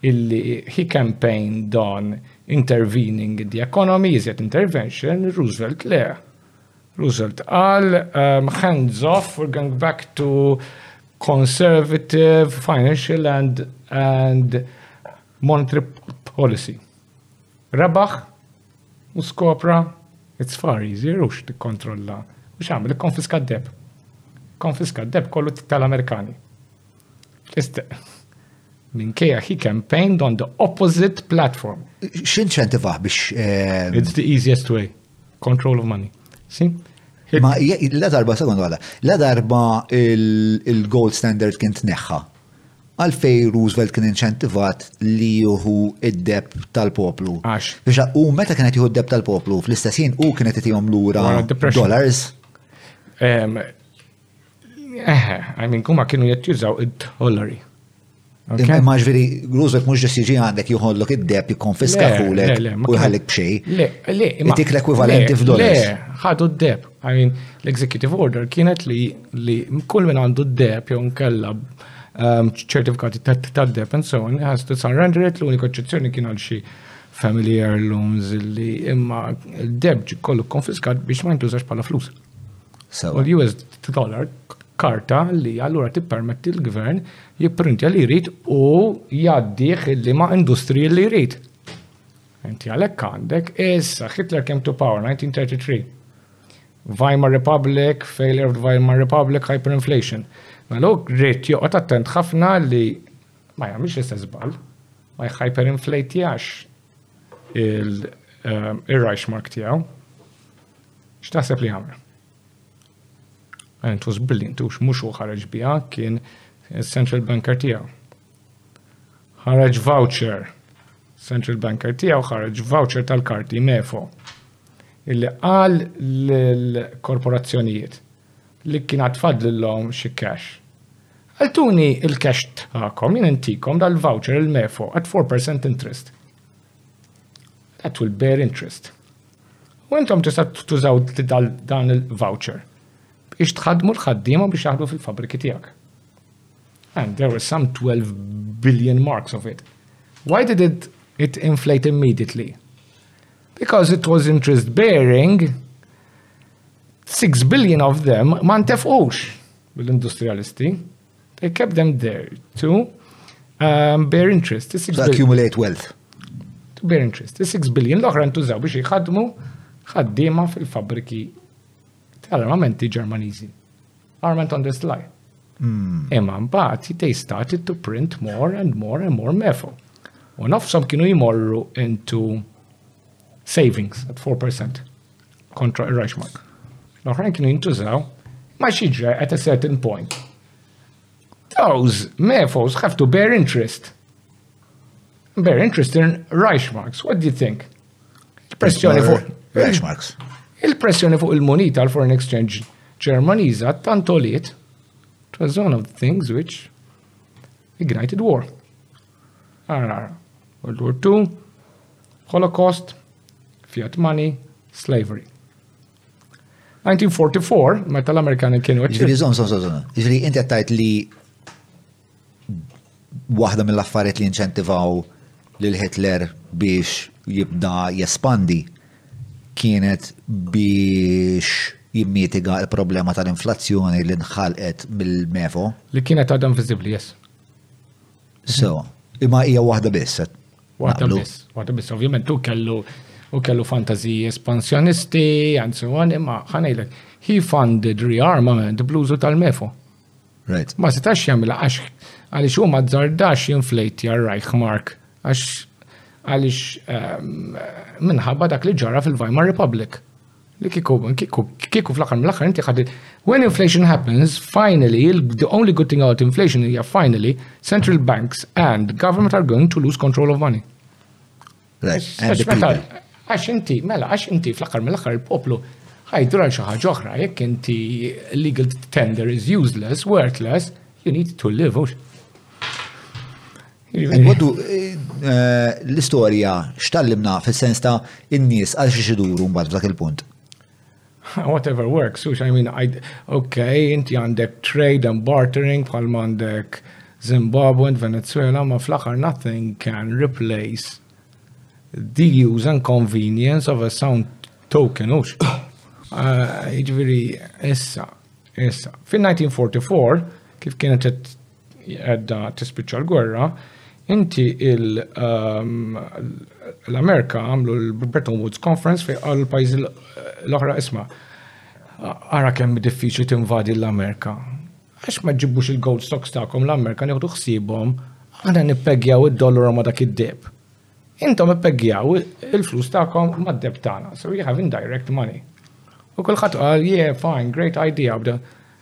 illi he campaigned on intervening in the economy, iżjed intervention, Roosevelt le. Roosevelt qal um, hands off, we're going back to conservative financial and, and monetary policy. Rebaħ u skopra it's far easier u x'tikkontrolla. Mhux għamel konfiska d-deb. Konfiska d-deb kollu tal-Amerikani. Iżda, minkejja he campaigned on the opposite platform. X'inċentivaħ biex. Eh, It's the easiest way. Control of money. See? Ma la darba, sekondu għada, la darba il-gold standard kien tneħħa. Għalfej Roosevelt kien inċentivat li juhu id-deb tal-poplu. Għax. Biex u meta kienet juhu id-deb tal-poplu, fl-istessin u kienet jtijom l-ura dollars. Eħe, I mean, kuma kienu jett jużaw id-dollari. Ma ġviri, Roosevelt mux ġes jiġi għandek juħollok id-deb jikonfiska fulek u jħallik bxej. Le, le, imma. Dik l-ekwivalenti f'dollars. Le, ħadu d-deb. I mean, l-executive order kienet li li kull minn għandu d-deb jew nkella um, ċertifikati tad-deb and so on, has to surrender it l-unika ċezzjoni kien għal xi family heirlooms li imma d-deb kollu konfiskat biex ma jintużax bħala flus. U l-US dollar karta li allura tippermetti l-gvern jipprintja li jrid u jgħaddih li ma' industriji li jrid. Inti għalhekk għandek issa Hitler came to power 1933. Weimar Republic, failure of the Weimar Republic, hyperinflation. Mela u rrid joqgħod attent ħafna li ma jagħmilx l-istess żball, ma jhyperinflatejax il-Reichmark eh, tiegħu. X'taħseb li għamel? And it was brilliant, u mhux hu ħareġ biha kien central banker tiegħu. Ħareġ voucher, central banker tiegħu ħareġ voucher tal-karti MEFO illi qal l-korporazzjonijiet li kien għatfad l-lom xie cash. Għaltuni il-cash tħakom, jien intikom dal-voucher il-mefo at 4% interest. That will bear interest. U intom tista' tużaw dan il-voucher biex tħaddmu l-ħaddiema biex jaħdu fil-fabriki tiegħek. And there were some 12 billion marks of it. Why did it, it inflate immediately? Because it was interest bearing, 6 billion of them ma ntefqux bil-industrijalisti, They kept them there to um, bear interest. To accumulate wealth. To bear interest. The 6 billion l-oħra ntużaw biex jħadmu ħaddima fil-fabriki tal-armamenti ġermaniżi. Armament on the sly. Hmm. Imma mbagħad they started to print more and more and more mefu. U nofsom kienu jmorru into savings at 4%. kontra ir-Reichmark. L-oħrajn kienu jintużaw ma xiġra at a certain point. Those mefos have to bear interest. Bear interest in Reichmarks. What do you think? Il-pressjoni fuq. Reichmarks. Il-pressjoni fuq il-monita għal foreign exchange Ġermaniża tantoliet. It was one of the things which ignited war. Ara, ara. World War II, Holocaust, Fiat Money, Slavery. 1944, meta l-Amerikani kienu. Ġviri, zon, zon, zon, ġviri, inti għattajt li waħda mill-affarijiet li inċentivaw lil Hitler biex jibda jespandi kienet biex jimmitiga il-problema tal-inflazzjoni li nħalqet mill-mevo. Li kienet għadha viżibli, yes. So, imma hija waħda biss. Waħda biss, waħda biss, ovvjament tu kellu u kellu fantaziji espansjonisti, and so on, imma ħanajlek, he funded rearmament bluzu tal-mefu. Right. Ma setax jagħmilha għax għaliex huma żardax jinflejt jar Reichmark għax għaliex ehm, minħabba dak li ġara fil-Weimar Republic. Li kieku, kieku, kieku fl-aħħar mill-aħħar inti ħad when inflation happens, finally, the only good thing about inflation hija finally central banks and government are going to lose control of money. Għax inti, mela, għax inti fl-aħħar mill-aħħar il-poplu ħajdur għal xi ħaġa oħra, jekk inti legal tender is useless, worthless, you need to live. Għaddu eh, eh, l-istorja x'tallimna fis-sens ta' in-nies għal xi iduru mbagħad f'dak il-punt. Whatever works, which I mean, I, okay, inti għandek trade and bartering bħal għandek Zimbabwe and Venezuela, ma fl-aħħar nothing can replace the use and convenience of a sound token, ux. Ah, Iġviri, issa, issa. Fin-1944, kif kienet qiegħda tispiċċa l-gwerra, inti l-Amerika għamlu l-Bretton Woods Conference fejn qalu l-pajjiżi l-oħra isma' ara kemm diffiċli tinvadi l-Amerika. Għax ma ġibux il-gold stocks tagħkom l-Amerika nieħdu ħsiebhom aħna nippeggjaw id-dollaru ma dak id-deb. Intom ippeggjaw il-flus tagħkom mad-deb tagħna, so you have indirect money. U kulħadd qal, yeah, fine, great idea, bda.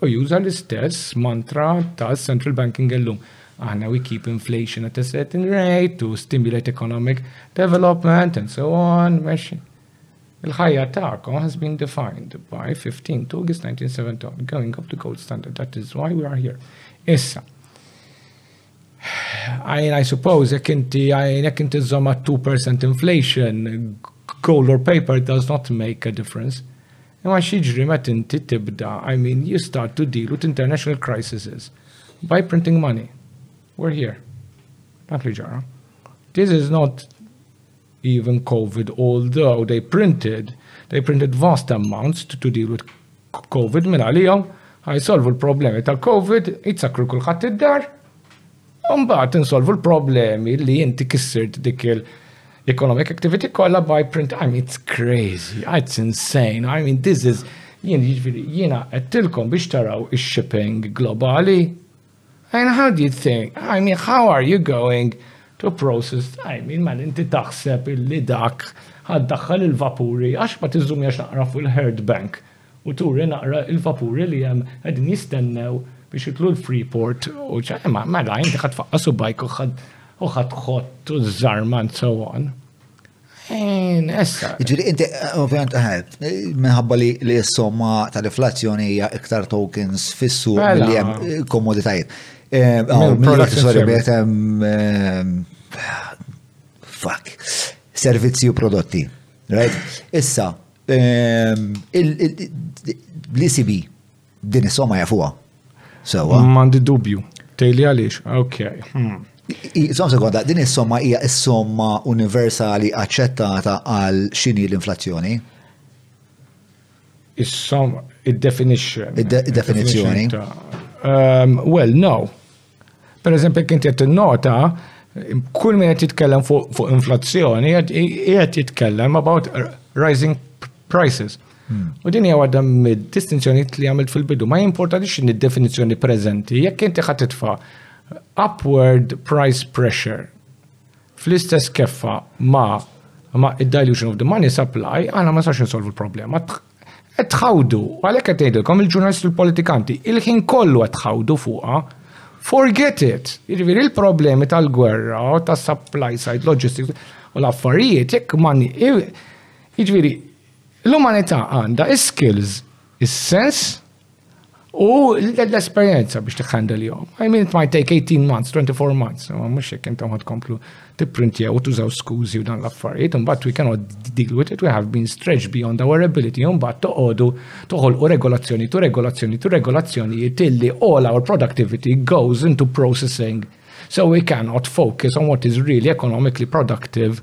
Hu juża l-istess mantra tal-central banking illum. Aħna we keep inflation at a certain rate to stimulate economic development and so on, mesh. Il-ħajja ta'kom has been defined by 15 to August 1970, going up the gold standard, that is why we are here. Issa, I mean, I suppose, jek inti, jek inti zoma 2% inflation, gold or paper does not make a difference. Imma x'jiġri meta inti tibda, I mean, you start to deal with international crises by printing money. We're here. Dak li ġara. This is not even COVID, although they printed, they printed vast amounts to, to deal with COVID minn għalijom, għajsolvu l-problemi tal-COVID, jitsakru kullħat id-dar, Mbagħad insolvu l-problemi li inti kissirt dik il-economic activity kollha by print. I mean, it's crazy, it's insane. I mean, this is, jien jiġifieri jiena qedtilkom biex taraw ix-shipping globali. And how do you think? I mean, how are you going to process? I mean, man, inti taħseb illi dak għaddaħħal il-vapuri, għax ma tiżum jax naqra fuq il-herd bank. u turi naqra il-vapuri li hemm qegħdin jistennew biex jidħlu l-Freeport u ċa, imma mela inti ħadd faqqa' subajk u ħadd ħott u żarma and so on. Ġiri, inti, ovvijament, minħabba li s-somma tal-inflazzjoni hija iktar tokens fissu mela. li jem eh, komoditajiet. Eh, eh, fuck. Servizzi u prodotti. Right? Issa, L-ECB, din is-soma jafuha. Sewa. M'għandi dubju. Tejli għaliex? Ok. Hmm. Som sekonda, din is-somma hija s-somma universali aċċettata għal xini l-inflazzjoni? Is-somma, id-definition. Id-definizzjoni. Um, well, no. Per eżempju, jekk inti qed tinnota, kull min qed jitkellem fuq inflazzjoni qed jitkellem about rising prices. Hmm. U din hija waħda mid-distinzjoni li għamilt fil-bidu, ma jimporta li x'inhi definizzjoni preżenti, jekk inti ħadd titfa' upward price pressure fl-istess keffa ma' ma id-dilution of the money supply, għana ma sax insolvu l-problema. Qed tħawdu, għalhekk qed ngħidilkom il-ġurnalisti u l-politikanti, il-ħin kollu qed tħawdu fuqha. Forget it! Jiġifieri l-problemi tal-gwerra, tas-supply side logistics u l-affarijiet jekk ma jiġifieri l-umanità għandha is-skills, is-sens U l-esperienza biex t-ħanda li jom. I mean, it might take 18 months, 24 months, ma mux jek intom għad komplu t-printja u tużaw skuzi u dan l-affarijiet, un bat we cannot deal with it, we have been stretched beyond our ability, un bat toqodu toħol u regolazzjoni, tu regolazzjoni, tu regolazzjoni, jitilli all our productivity goes into processing. So we cannot focus on what is really economically productive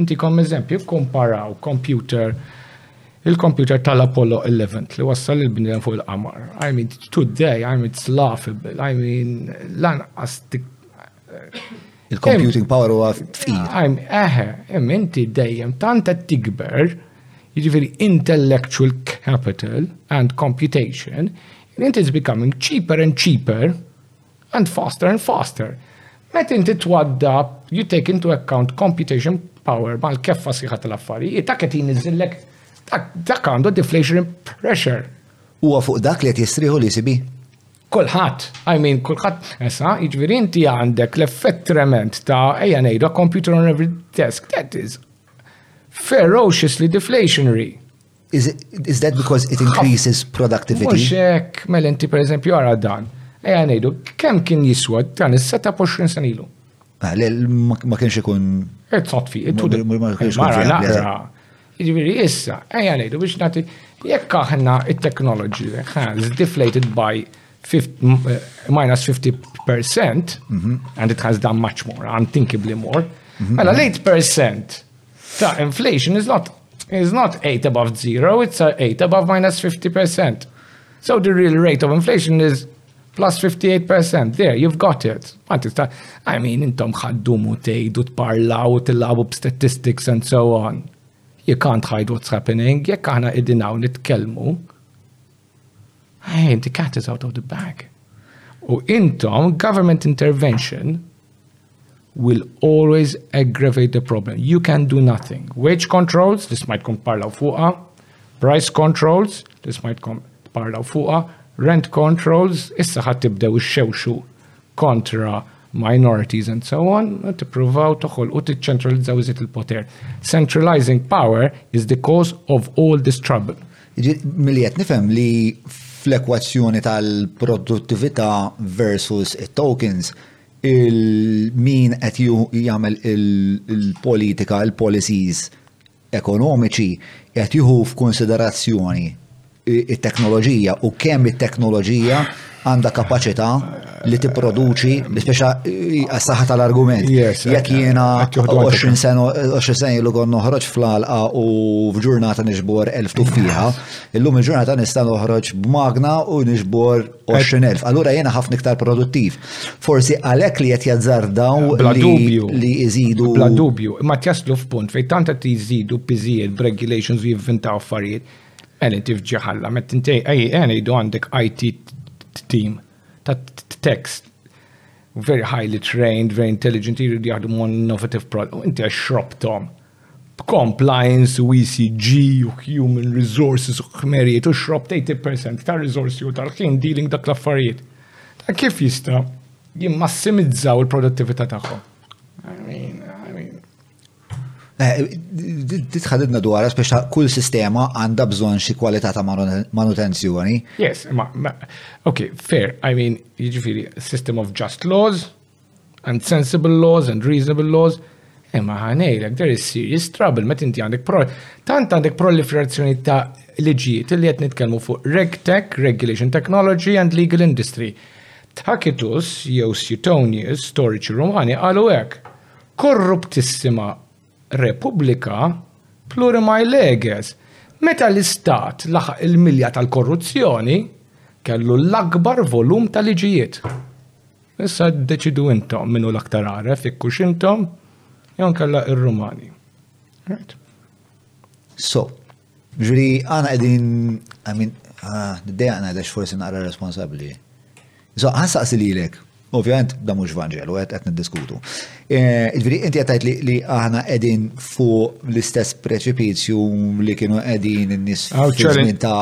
Intikom eżempju, kkomparaw kompjuter il-kompjuter tal-Apollo 11 li wassal il-bniedem fuq il-qamar. I mean, today, I mean, it's laughable. I mean, lanqas Il-computing power u għaf f'id. Eħe, im inti dejjem tant qed tikber, jiġifieri intellectual capital and computation, it is becoming cheaper and cheaper And faster and faster. Meta inti twaddab, you take into account computation power mal-keffa siħa tal-affarijiet, dak qed jniżillek dak għandu deflationary pressure. Huwa fuq dak li qed jistrieħu li sibi? Kulħadd, I mean, kulħadd, esa, jiġifieri inti għandek l-effett trement ta' ejja ngħidu computer on every desk, that is ferociously deflationary. Is that because it increases productivity? Mux hekk, mela inti per eżempju għara dan. Eja ngħidu, kemm kien jiswa dan is-seta 20 sen ilu? Ah, ma kienx ikun. It's not fi, ma kienx ikun. Ġifieri issa, eja ngħidu biex nagħti jekk aħna it-technology has deflated by eh, minus 50% mhm. and it has done much more, unthinkably more, mhm. mela l-8% Ta' inflation is not is not 8 above zero, it's 8 above minus 50%. So the real rate of inflation is plus 58%. There, you've got it. I mean, intom ħaddumu tejdu tparlaw u tilabu b'statistics and so on. You can't hide what's happening. Jekk aħna id-dinaw nitkelmu, hey, the cat is out of the bag. U intom, government intervention will always aggravate the problem. You can do nothing. Wage controls, this might come parlaw fuqa. Price controls, this might come parlaw fuqa. Rent controls, issa ħat tibdew xewxu kontra minorities and so on, tippruvaw toħolqu tiċċentralizzaw iżid il-poter. Centralizing power is the cause of all this trouble. Milli qed nifhem li fl-ekwazzjoni tal-produttività versus it-tokens, il-min qed jagħmel il-politika, il-policies, ekonomiċi qed jieħu f'kunsiderazzjoni it-teknoloġija u kemm it-teknoloġija għandha kapaċità li tipproduċi biex biex għas-saħħa tal-argument. Jekk jiena 20 sena 20 sena ilu kon noħroġ fl-alqa u f'ġurnata nixbor elf tuffiħa, illum il-ġurnata nista' noħroġ b'magna u nixbor 20,000. Allura jena ħafna iktar produttiv. Forsi għalek li qed jazzardaw li jżidu. Bla dubju, ma jaslu f'punt fejn tant qed jżidu piżijiet b'regulations u jivvintaw affarijiet. Għalin tif ġaħalla, met tintej, għaj, għana jidu għandek IT team ta' text very highly trained, very intelligent, jridu jaħdmu on innovative product. Inti għax xrob tom, b'compliance u ECG u human resources u ħmerijiet u xrob tgħid il-percent ta' riżorsi u tal-ħin dealing dak l-affarijiet. Ta' kif jista' jimmassimizzaw il-produttività tagħhom? I mean, I mean. Eh, Titħadidna dwar, għax kull sistema għandha bżonn xi kwalità ta' manutenzjoni. Yes, ma, ok, fair, I mean, jiġifieri system of just laws, and sensible laws and reasonable laws, imma ħanejlek, there is serious trouble, met inti għandek pro, tant għandek proliferazzjoni ta' liġijiet li qed nitkellmu fuq RegTech, Regulation Technology and Legal Industry. Tacitus jew Suetonius, storiċi Rumani, qalu hekk. Korruptissima Repubblika plurimae leges. Meta l-istat laħaq il-milja tal-korruzzjoni, kellu l-akbar volum tal-liġijiet. Issa ddeċidu intom min hu l-aktar għaref, jekk hux intom jew nkella ir-Rumani. Right? So, ġri għana qegħdin, I mean, ah, d-dejaqna għedax forsi naqra responsabbli. So, ħansaqsi lilek, Ovvijament, da mux vanġelu, għet għet diskutu eh, Ġviri, inti għetajt li aħna għedin fu l-istess preċipizju li kienu għedin n-nis ta'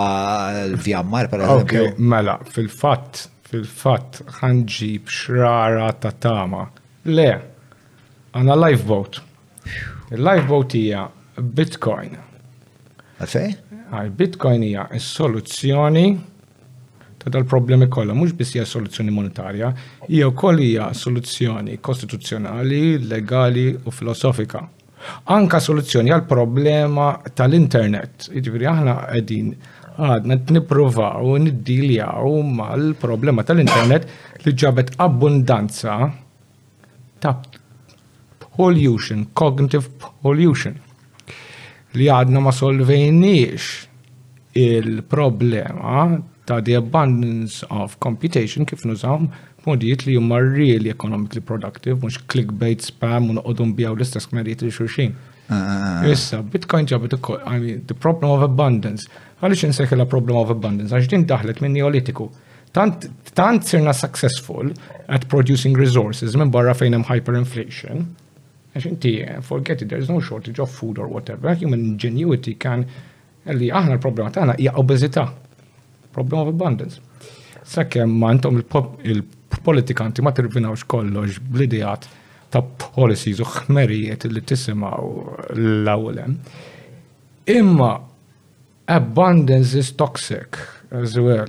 l-vjammar, per eżempju. Mela, fil-fat, Fil-fatt ħa nġib xrara ta' tama. Le, għandna lifeboat. Il-lifeboat hija Bitcoin. Għalfej? Għal Bitcoin hija s-soluzzjoni ta' dal-problemi kollha, mhux biss hija soluzzjoni monetarja, hija wkoll hija soluzzjoni kostituzzjonali, legali u filosofika. Anke soluzzjoni għal problema tal-internet. Jiġifieri aħna qegħdin għadna nippruvaw niddiljaw mal-problema tal-internet li ġabet abbundanza ta' pollution, cognitive pollution, li għadna ma solvejniex il-problema ta' the abundance of computation kif nużaw B'modijiet li huma really economically productive, mhux clickbait, spam u noqogħdu nbijaw l-istess kmerijiet li xulxin. Issa, Bitcoin ġabet ukoll, I mean, the problem of abundance. Għaliex insejħilha problem of abundance? Għax din daħlet minn Neolitiku. Tant, tant sirna successful at producing resources minn barra fejn hemm hyperinflation. Għax inti, forget it, there is no shortage of food or whatever. Human ingenuity can Li aħna l-problema tagħna hija obeżità. Problem of abundance. Sakemm ma intom il-politikanti ma tirbinawx kollox bl-idejat ta' policies u ħmerijiet li tisimgħu l-awlem. Imma abundance is toxic as well.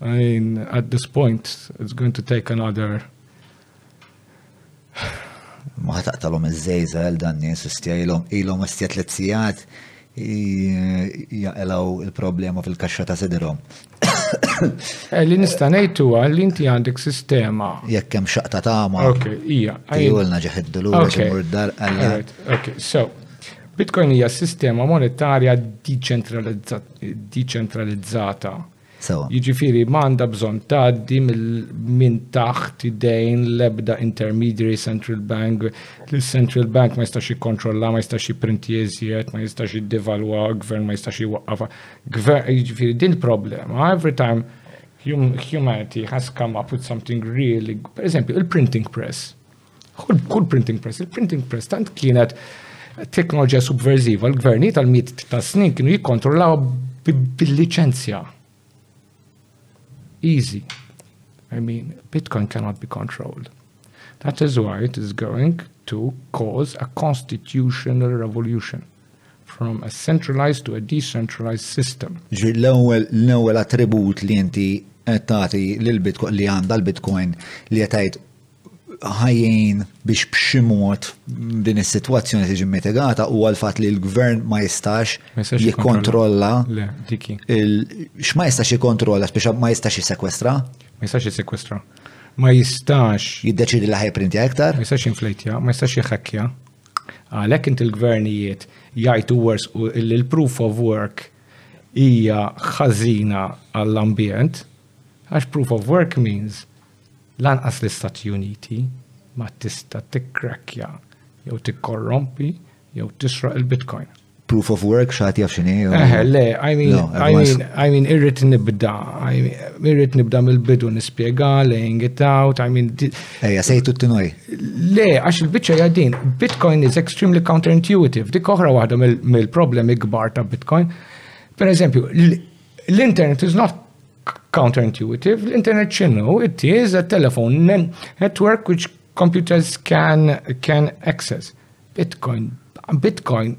I mean, at this point, it's going to take another ma ħataqtalhom iż-żejża għal dan nies istjajlhom ilhom istjat li tsijat jaqelaw il-problema fil-kaxxa ta' sidrhom. Eh, li nista' ngħid huwa li inti għandek sistema. Jekk hemm xaqta tama. Ok, hija. Jgħolna ġeħiddu lura ximur dar Ok, so. Bitcoin hija sistema monetarja deċentralizzata. Sewa. Jiġifieri ma għandha bżonn tgħaddi minn taħt idejn l-ebda intermediary central bank, li central bank ma jistax jikkontrolla, ma jistax jiprinti iżjed, ma jistax jiddevalwa, gvern ma jistax jwaqqaf. Jiġifieri din problema, every time humanity has come up with something really, per eżempju, il-printing press. Kull printing press, il-printing press tant kienet teknoloġija subversiva, l-gverni tal-miet ta' snin kienu jikkontrollaw bil-licenzja. Easy. I mean, Bitcoin cannot be controlled. That is why it is going to cause a constitutional revolution from a centralized to a decentralized system. Ġi l-ewwel l-ewwel attribut li inti qed tagħti lil Bitcoin li għandha l-Bitcoin li qed ħajjin biex b'xi mod din is-sitwazzjoni tiġi mitigata u għal fatt li l-gvern ma jistax jikkontrolla x'ma jistax jikkontrolla biex ma jistax jisekwestra. Ma jistax jisekwestra. Ma jistax jiddeċidi li ħajprintja iktar. Ma jistax jinflejtja, ma jistax jħakkja. Għalhekk inti l-gvernijiet jgħidu wers u l-proof of work hija ħażina għall-ambjent għax proof of work means Lanqas l-Istati Uniti ma tista' tikkrakkja jew tikkorrompi jew tisraq il-Bitcoin. Proof of work x'għad jaf x'inhi? Eħe, le, I mean, no, I mean, I mean, irrid nibda, irrid nibda mill-bidu nispjega, laying it out, I mean. Ejja, sejtu t-tinoj. Le, għax il-bicċa jadin, Bitcoin is extremely counterintuitive, dik oħra waħda mill-problemi kbar ta' Bitcoin. Per eżempju, l-internet is not counterintuitive, l-internet xinu, it is a telephone network which computers can, can access. Bitcoin, Bitcoin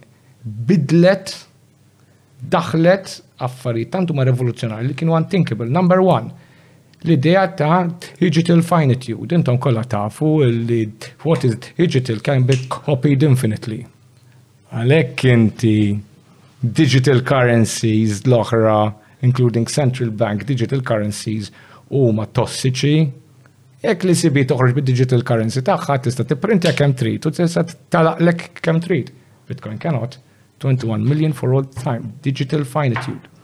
bidlet, daħlet affarijiet tantu ma revoluzzjonali li kienu unthinkable. Number one, l-idea ta' digital finitude, intom kollha tafu li what is digital can be copied infinitely. Għalhekk inti digital currencies l-oħra including central bank digital currencies huma tossiċi. Jekk li sibi toħroġ bid-digital currency tagħha tista' tipprintja kemm trid u tista' talaqlek kemm trid. Bitcoin cannot. 21 million for all time. Digital finitude.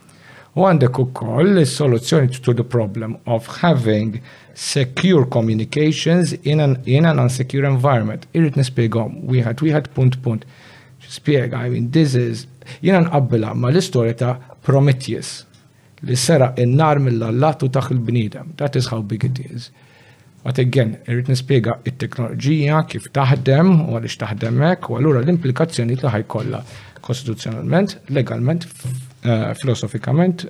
U għandek ukoll is-soluzzjoni to the problem of having secure communications in an, in an unsecure environment. Irrid nispjegom wieħed wieħed punt punt. Spiega, I mean, this is jiena nqabbilha ma l-istorja ta' Prometheus li sera in-nar mill-allat u taħ il-bniedem. That is how big it is. But again, irrid nispjega t-teknoloġija kif taħdem u għaliex taħdem hekk u allura l-implikazzjonijiet li ħajkollha kostituzzjonalment, legalment, eh, filosofikament,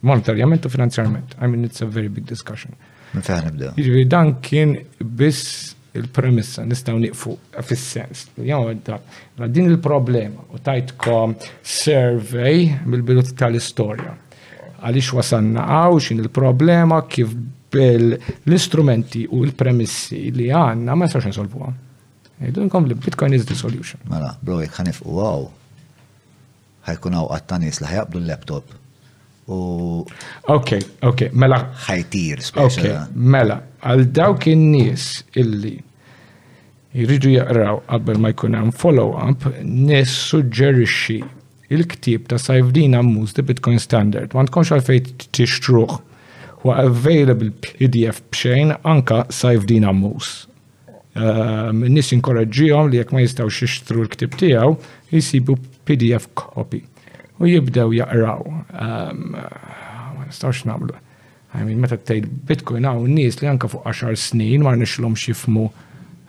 monetarjament u finanzjarment. I mean, it's a very big discussion. Meta nibdew. Jiġifieri dan kien biss il-premessa nistaw niqfu fis-sens li għodda la din il-problema u tajtkom survey mill-bilut tal-istorja. Għalix wasanna għaw xin il-problema kif l-istrumenti u l-premissi li għanna ma jistax nsolvu għam. Idunkom li Bitcoin is the solution. Mela, bro, jek ħanifqu għaw, Ħa jkun hawn qatt ta' nies li ħajaqbdu l-laptop u. Ok, ok, mela. Ħajtir, speċi. Mela, għal dawk in-nies illi jridu jaqraw qabel ma jkun hemm follow-up, nis suġġerixxi il-ktib ta' Sajfdin Ammuż The Bitcoin Standard. Ma tkunx għalfejn tixtruh. Huwa available PDF b'xejn anka Sajfdin Ammuż. Ehm, in-nies inkoraġġihom li jekk ma jistgħux jixtru l-ktib tiegħu, jisibu PDF copy u jibdew jaqraw. Ehm, ma nistgħux nagħmlu. Għajmin, meta tgħid Bitcoin hawn nies li anke fuq 10 snin ma nixlhom xifmu.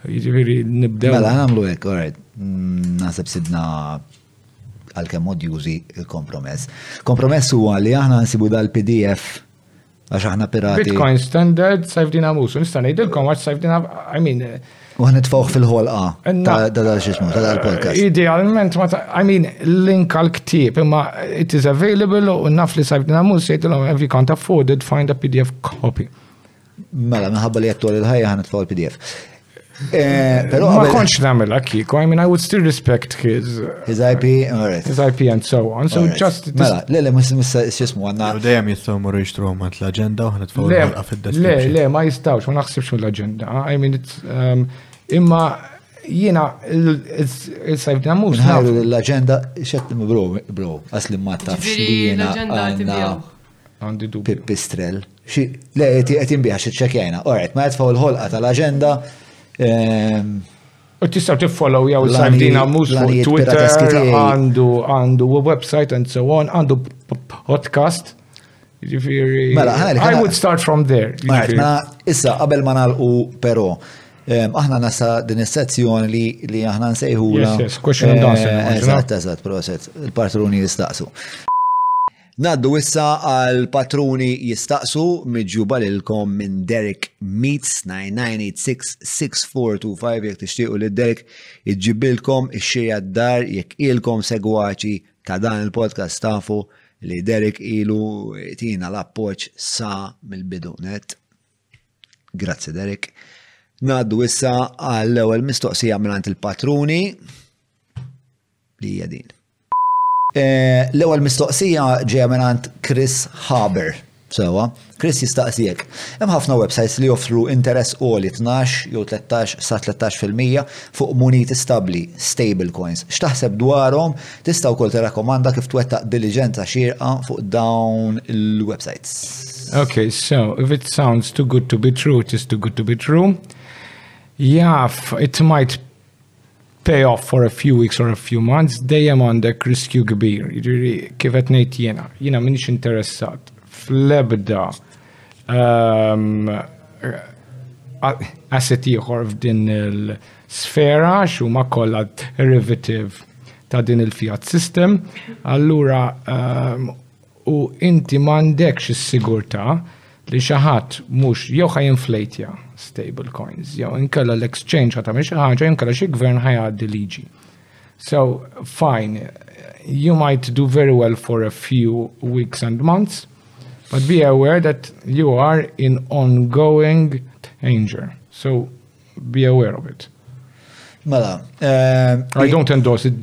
Jiġifieri nibdew. Mela nagħmlu hekk, alright. Mm, naħseb sidna għal-kemm odjużi il-kompromess. Kompromess huwa li aħna nsibu dal-PDF Għax aħna pirati. Bitcoin standard sajf din għamusu, nista' ngħidilkom għax sajf din I mean. U għan nitfawħ fil-ħolqa ta' da xismu, ta' dal-podcast. Idealment, ma ta' I mean, link għal-ktib, imma it is available u naf li sajf din għamusu jgħidilom if you can't afford it, find a PDF copy. Mela, minħabba li jattu il-ħajja għan nitfawħ il-PDF. Eh, ma konċ namel akki, I mean, I would still respect his... Uh, his IP, alright. His IP and so on, so just... Mela, le, le, mus mus jismu għanna. U dejjem jistaw mur jishtru għant l-agenda u għan t-fawu għalqa fil-description. Le, le, ma jistawx, ma naħsibx minn l-agenda. I mean, it's... Um, imma jina il-sajf dina mux. Nħarru l-agenda, xet bro, bro, asli ma tafx li jina għanna. Għandi dubju. Pipistrell. Le, qed jinbiħa xi ċekjajna. Alright, ma jitfgħu l-ħolqa tal-aġenda. Ehm, u tistaw tiffollow jew Sardina Mus fuq Twitter, għandu għandu website and so on, għandu podcast. Ġifiri. Mela, I would start from there. Mela, issa, qabel ma nalqu però, ehm, aħna nasa din is-sezzjoni li li aħna nsejħu. Yes, yes, question and answer. Eh, eżatt, eżatt, proset. Il-patruni jistaqsu. Ngħaddu issa għal patruni jistaqsu miġjuba lilkom minn Derek Meets 99866425 jekk tixtiequ li Derek iġġibilkom ix-xirja d-dar jekk ilkom segwaċi ta' dan il-podcast tafu li Derek ilu tina l-appoġġ sa mill-bidu net. Grazzi Derek. Ngħaddu issa għall-ewwel mistoqsija minn il-patruni. li hija din. L-ewwel mistoqsija ġejja mingħand Chris Haber. Sewwa, Chris jistaqsi hekk, Hemm ħafna websajts li joffru interess għoli 12 jew 13 sa 13 fil-mija fuq muniti stabbli, stablecoins. X'taħseb dwarhom? Tista' wkoll tirrakkomanda kif twettaq diliġenza xierqa fuq dawn il-websajts? Ok, so if it sounds too good to be true, it is too good to be true. Jaf, it might pay off for a few weeks or a few months, dejjem għandek riskju kbir. Jiġifieri kif qed ngħid jiena, jiena m'iniex interessat fl-ebda ehm, asset ieħor f'din il-sfera x'huma kollha derivative ta' din il-fiat system. Allura ehm, U inti m'għandekx is-sigurtà li xi ħadd mhux jew ħa jinflejtja stablecoins, jew inkella l-exchange ħa tagħmel xi ħaġa, jew inkella xi gvern ħa jgħaddi liġi. So, fine, you might do very well for a few weeks and months, but be aware that you are in ongoing danger. So, be aware of it. Mela. Eh, I don't endorse it,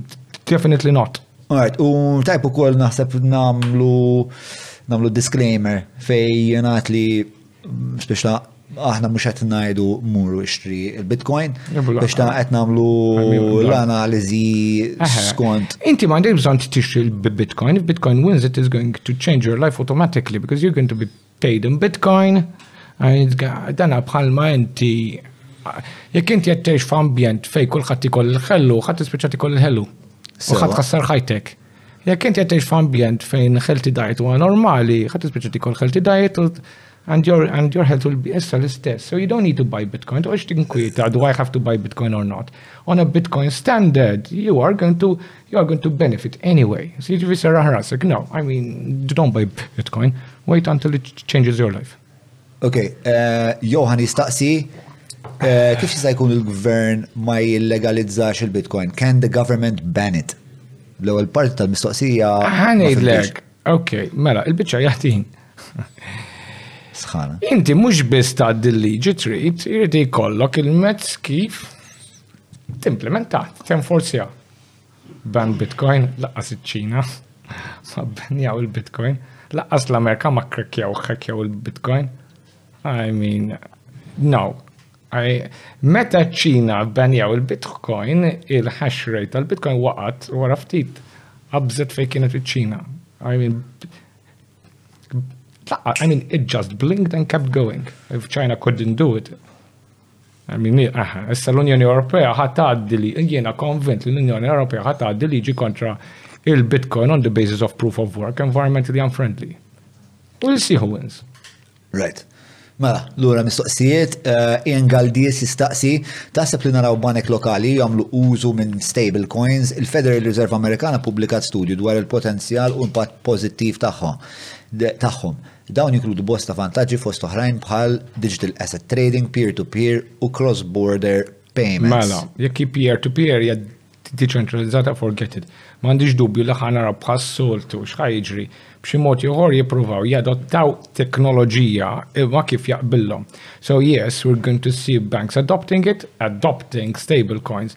definitely not. Alright, u tajb u kol naħseb namlu namlu disclaimer fej jenat li mm, speċa aħna mux għet najdu muru ixtri il-Bitcoin biex ta' għet namlu l-analizi skont. Inti ma għandek bżon t-tixtri il-Bitcoin, if Bitcoin wins it is going to change your life automatically because you're going to be Paid in Bitcoin, dana bħalma inti jekk inti qed tgħix f'ambjent fejn kulħadd ikoll il-ħellu, ħadd tispiċċa ikoll il-ħellu. U ħadd kassar ħajtek. Jekk inti qed tgħix f'ambjent fejn healthy diet huwa normali, ħadd tispiċċa ikoll healthy diet u and your, and your health will be issa l-istess. So you don't need to buy Bitcoin. Tuqx tinkwieta, do I have to buy Bitcoin or not? On a Bitcoin standard, you are going to you are going to benefit anyway. So jiġifieri ser raħrasek, no, I mean, don't buy Bitcoin, wait until it changes your life. Ok, eh, Johan jistaqsi, eh, kif jista' jkun il-gvern ma jillegalizzax il-Bitcoin? Can the government ban it? L-ewwel parti tal-mistoqsija. Ħanejdlek, ok, mela, il-biċċa jaħtin. Sħana. Inti mhux biss ta' dil-liġi trid, irid jkollok il-mezz kif timplementa, tenforzja. Ban Bitcoin, laqqas iċ-Ċina ma bbenjaw il-Bitcoin, laqqas l-Amerika ma krekkjaw krekkjaw il-Bitcoin. I mean, no. Meta ċ-Ċina bbenjaw il-Bitcoin, il-hash rate tal-Bitcoin waqat wara ftit qabżet fejn kienet iċ-Ċina. I mean, I mean, it just blinked and kept going. If China couldn't do it, Ah, issa l-Unjoni Ewropea ħadd tgħaddi li jiena konvint li l-Unjoni Ewropea ħadd tgħaddi liġi kontra il-Bitcoin on the basis of proof of work environmentally unfriendly. We'll see who wins. Right. Mela, l-ura mistoqsijiet, eh, Ian Galdies jistaqsi, taħseb li naraw banek lokali jagħmlu użu minn stable coins, il-Federal Reserve Amerikana publikat studju dwar il-potenzjal u impatt pozittiv tagħhom. Dawn jinkludu bosta vantaġġi fost oħrajn bħal digital asset trading, peer-to-peer u cross-border payments. Mela, jekk hi peer-to-peer hija deċentralizzata forget it. M'għandix dubju li ħa naraw bħas-soltu x'ħa jiġri. B'xi mod ieħor jippruvaw jadottaw teknoloġija imma kif jaqbillhom. So yes, we're going to see banks adopting it, adopting stablecoins.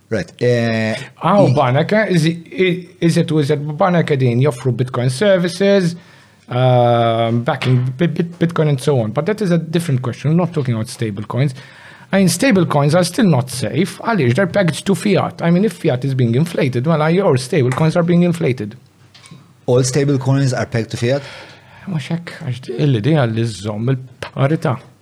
Right. Għaw eh, banek, iżet u iżet banek edin joffru Bitcoin services, um, backing Bitcoin and so on. But that is a different question. I'm not talking about stable coins. I mean, stable coins are still not safe. Għaliex, they're pegged to fiat. I mean, if fiat is being inflated, well, your stable coins are being inflated. All stable coins are pegged to fiat? Mux hekk, għax il-idea li żżomm il-parita.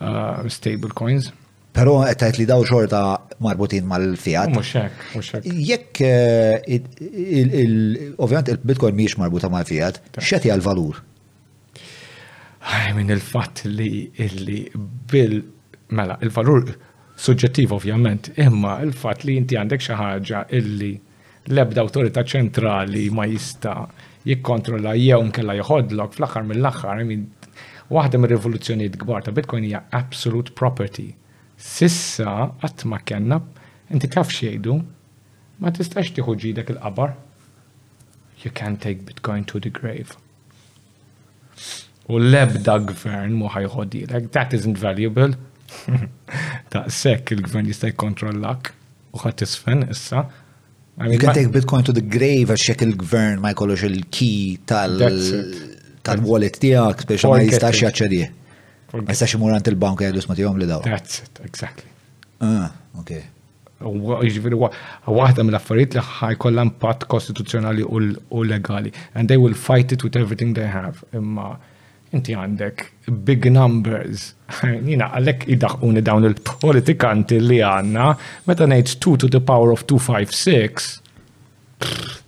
uh, stable coins. Pero għettajt li daw xorta marbutin mal-fiat. Muxek, muxek. Jekk, eh, ovvijament il-Bitcoin miex marbuta mal-fiat, xeti għal-valur? Minn il-fat li bil, mela, il-valur suġġettiv ovvjament, imma il-fat li inti għandek xaħġa illi L-ebda awtorità ċentrali ma jista' jikkontrolla jew inkella joħodlok fl-aħħar mill-aħħar, I mean, waħda mir-rivoluzzjonijiet kbar ta' Bitcoin hija absolute property. S'issa qatt ma kellna, inti taf x'jgħidu, ma tistax tieħu ġidek il-qabar. You can't take Bitcoin to the grave. U l-ebda gvern mu ħajħodilek, that isn't valuable. Daqshekk il-gvern jista' jikkontrollak u ħadd isfen issa. You can take Bitcoin to the grave għax jekk il-gvern ma jkollux il-key tal-wallet tiegħek biex ma jistax jaċċedi. Ma jistax imur għand il-bank jgħidu sma tiegħhom li daw. That's it, exactly. Ah, okay. Jiġifieri waħda mill-affarijiet li ħajkollha impatt kostituzzjonali u legali. And they will fight it with everything they have. Imma inti għandek big numbers. Jina għalhekk idaħquni dawn il-politikanti li għandna meta ngħid 2 to the power of 256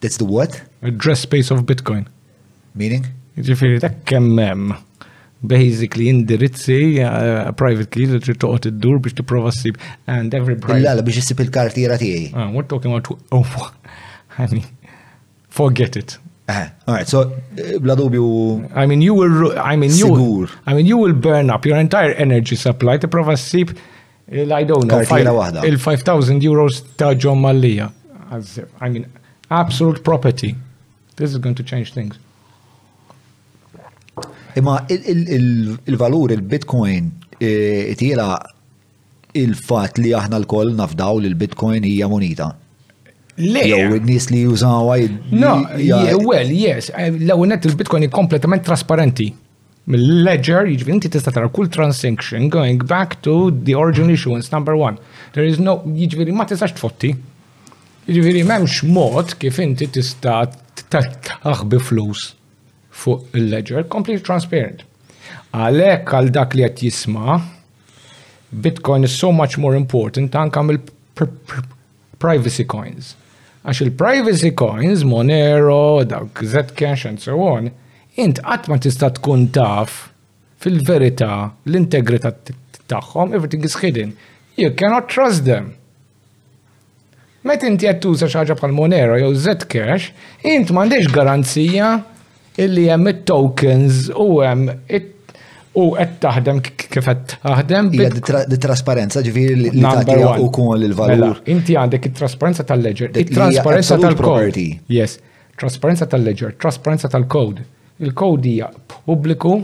That's the what? Address space of Bitcoin. Meaning? Ġifiri, dak kemm hemm basically indirizzi uh, private key li trid toqgħod iddur biex tipprova ssib and every private. Illa biex issib il-kartiera tiegħi. Ah, we're talking about oh, I mean, forget it. Uh, all right, so eh, bla dubju. I mean, you will, I mean, you, sigur. I mean, you will burn up your entire energy supply to prova ssib Kartiera waħda. Il-5,000 euros ta' John Mallija. I mean, absolute property. This is going to change things. Imma il-valur, il-Bitcoin, eh, tila il-fat li aħna l-koll nafdaw li l-Bitcoin hija monita. Le. Jew in-nies li jużaw No, well, yes. Eh, l-ewwel il-Bitcoin kompletament trasparenti. mill-ledger, jiġifieri inti tista' tara kull transaction going back to the original issuance number one. There is no, jiġifieri ma tistax tfotti. Jiġifieri m'hemmx mod kif inti tista' taħbi flus fuq il-ledger, completely transparent. Għalhekk għal dak li qed jisma' Bitcoin is so much more important anke mill Privacy coins. Għax il-privacy coins, Monero, dawk Zcash and so on, int qatt ma tista' tkun taf fil-verità l-integrità tagħhom, everything is hidden. You cannot trust them. Meta inti qed tuża xi ħaġa bħal Monero jew Zcash, int m'għandekx garanzija Illi hemm it-tokens u hemm it u qed taħdem kif qed taħdem. Hija trasparenza ġifieri li tagħtiha wkoll il-valur. Mela, inti għandek it-trasparenza tal-ledger, it-trasparenza tal-code. Yes, trasparenza tal-ledger, trasparenza tal-code. Il-code hija pubbliku,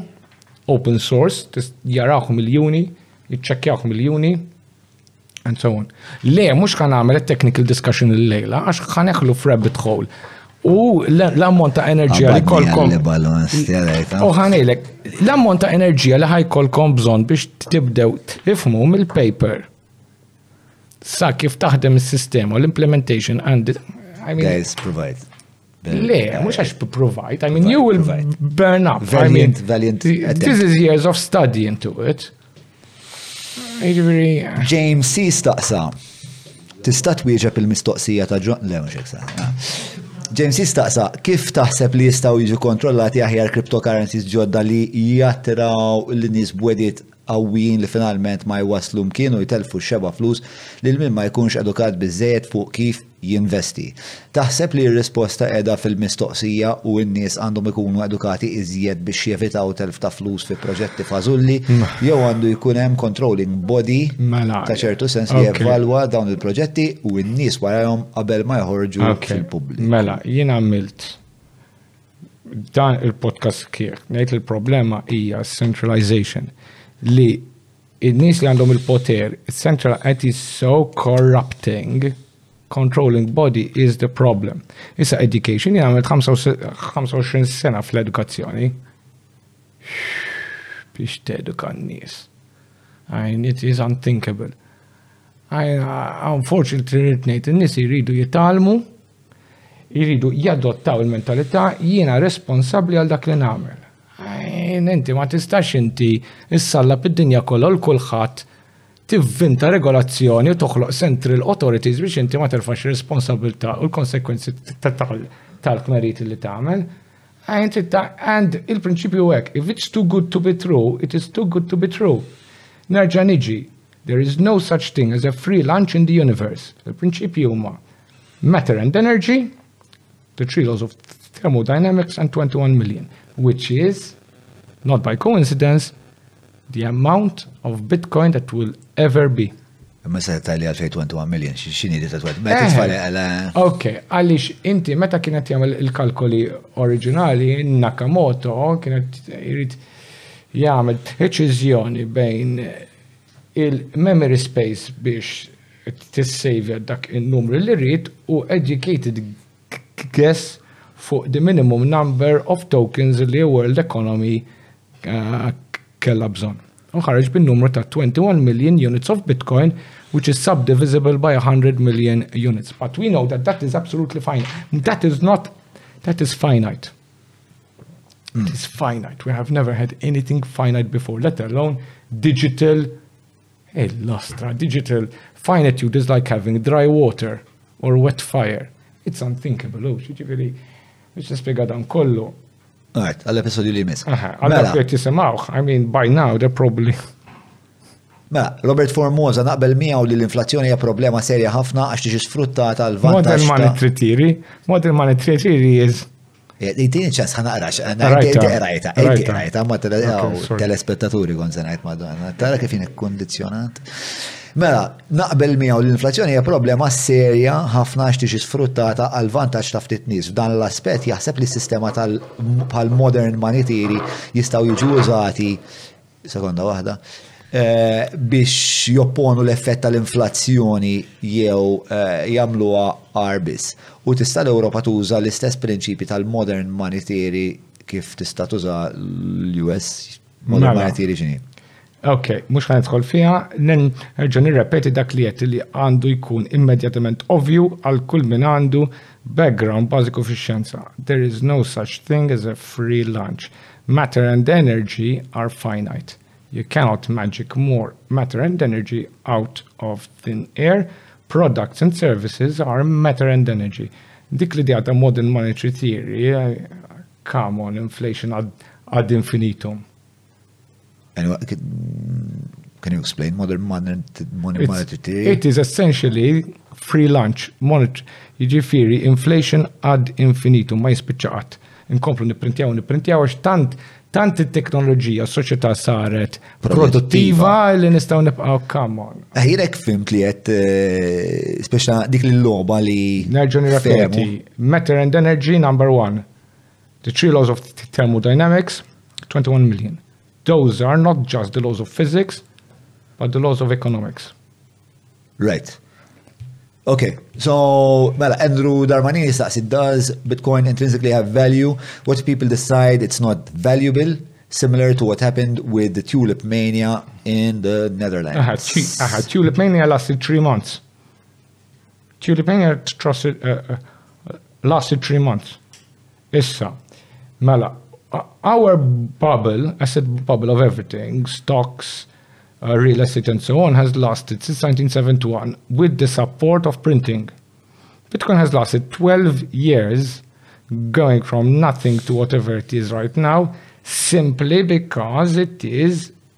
open source, jarawh miljuni, jiċċekkjawh miljuni, And so on. Le, mux kan għamel technical discussion l-lejla, għax kan eħlu f'rabbit hole. U l-ammont ta' enerġija li kolkom. U ħanilek, l-ammont ta' enerġija li ħajkolkom bżon biex tibdew tifmu mill-paper. Sa kif taħdem il-sistema, l-implementation and. Guys, provide. Le, mux għax provide, I mean, you will burn up. Valiant, valiant. This is years of study into it. Jiġifieri- James C. staqsa, tista' twieġeb il-mistoqsija ta' John, le mhux ah. James C. staqsa, kif taħseb li jistgħu jiġu kontrollati aħjar cryptocurrencies ġodda li jattraw l-nies bwedit qawwijin li finalment ma jwasslu mkien u jtellfu x-xebgħa flus lil min ma jkunx edukat biżżejjed fuq kif jinvesti. Taħseb li r-risposta qiegħda fil-mistoqsija u n-nies għandhom ikunu edukati iżjed biex jevitaw telf ta' flus fi proġetti fażulli jew għandu jkun hemm controlling body ta' ċertu sens li jevalwa dawn il-proġetti u n-nies warajhom qabel ma joħorġu fil-pubbliku? Mela, jien għamilt Dan il-podcast kif ngħid il-problema hija centralization li in-nies li għandhom il-poter, central qed is so corrupting controlling body is the problem. Issa education jgħamil 25 sena fl-edukazzjoni. Biex teduka n-nies. I mean, it is unthinkable. I, unfortunately, rrit nejt, n-nies jridu jitalmu, Jridu jadottaw il-mentalità jiena responsabbli għal dak li nagħmel. Inti ma tistax inti issalla pid-dinja kollha l kulħadd tivvinta regolazzjoni u toħloq central authorities biex inti ma terfax responsabilità u l-konsekwenzi tal-kmerit li tagħmel. And il-prinċipju hekk, if it's too good to be true, it is too good to be true. Nerġa' niġi, there is no such thing as a free lunch in the universe. Il-prinċipju huma Matter and Energy, The Three Laws of Thermodynamics and 21 Million, which is, not by coincidence, the amount of Bitcoin that will ever be. Ma se tali għal 21 million, xini li ta' twet. Ma eh. tfale għala. Eh. Ok, għalix inti meta kienet jagħmel il-kalkoli oriġinali, Nakamoto kienet jrid jagħmel deċiżjoni bejn il-memory space biex tissejvja dak in-numru li rrid u educated guess fuq the minimum number of tokens li World Economy kellha bżonn. U ħareġ bin-numru ta' 21 million units of Bitcoin which is subdivisible by 100 million units. But we know that that is absolutely finite. That is not, that is finite. It is finite. We have never had anything finite before, let alone digital il-lastra, digital finitude is like having dry water or wet fire. It's unthinkable, u oh, ġifiri, biex nispiega dan kollu. Għajt, għall-episodju li mis. Għalla mela. fejt jisimawħ, I mean, by now they're probably. Mela, Robert Formosa naqbel miegħu li l-inflazzjoni hija problema serja ħafna għax tiġi sfruttata l-vantaġġ. Model monetary theory, model monetary theory is Din ċans ħana qrax, qrajta, qrajta, ma telespettaturi kon se ngħid madonna, tara kif jien kondizjonat. Mela, naqbel miegħu l-inflazzjoni hija problema serja ħafna għax tiġi sfruttata għal vantaġġ ta' ftit nies. F'dan l-aspett jaħseb li s-sistema tal-modern manitieri jistgħu jiġu użati Sekonda waħda. Eh, biex jopponu l-effett tal-inflazzjoni jew eh, jagħmluha arbis. U tista' l-Ewropa tuża l-istess prinċipi tal-modern monetary kif tista' tuża l-US modern mela. monetary ġini. Ok, mux ħan idħol fija, nerġa nirrepeti dak li jett li għandu jkun immedjatament ovvju għal kull min għandu background bażiku fi xjenza. There is no such thing as a free lunch. Matter and energy are finite. You cannot magic more matter and energy out of thin air. Products and services are matter and energy. Dik li modern monetary theory, eh, come on, inflation ad, ad infinitum Anyway, can you explain modern money monetary? It is essentially free lunch, monetary, jiġifieri inflation ad infinitum ma jispiċċa qatt. Inkomplu nipprintjaw, nipprintjaw għax tant tant it-teknoloġija, s-soċjetà saret produttiva li nistgħu nibqgħu kammon. Ħirek fimt li qed eh, speċa dik l-logħba li. Nerġa' nirrepeti. Matter and energy number one. The three laws of thermodynamics, 21 million those are not just the laws of physics, but the laws of economics. Right. Okay, so well, Andrew Darmanini says it does Bitcoin intrinsically have value. What people decide it's not valuable, similar to what happened with the tulip mania in the Netherlands. Aha, tu aha tulip mania lasted three months. Tulip mania trusted, uh, uh, lasted three months. Issa, mela, Uh, our bubble, asset bubble of everything, stocks, uh, real estate, and so on, has lasted since 1971 with the support of printing. Bitcoin has lasted 12 years, going from nothing to whatever it is right now, simply because it is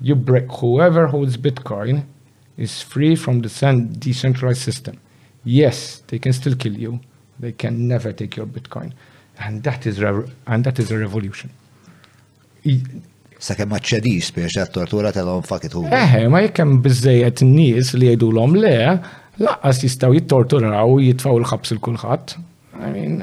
Whoever holds Bitcoin is free from the decentralized system. Yes, they can still kill you, but they can never take your Bitcoin. And that is a revolution. Sakemm ma ċċedix biex għat-tortura tal-hom fakit hu. Eħe, ma jekk hemm biżejjed nies li jgħidulhom le, laqqas jistgħu jittorturaw u jitfgħu l-ħabs il kulħadd. I mean,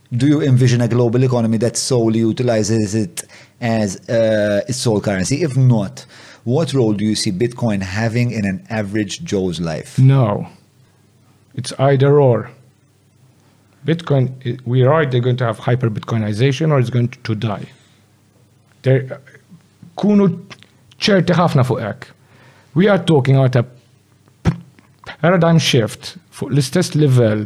do you envision a global economy that solely utilizes it as uh, its sole currency? If not, what role do you see Bitcoin having in an average Joe's life? No, it's either or. Bitcoin, we are either going to have hyper Bitcoinization or it's going to die. There, uh, kunu ċerti ħafna fuq hekk. We are talking about a paradigm shift fuq l-istess level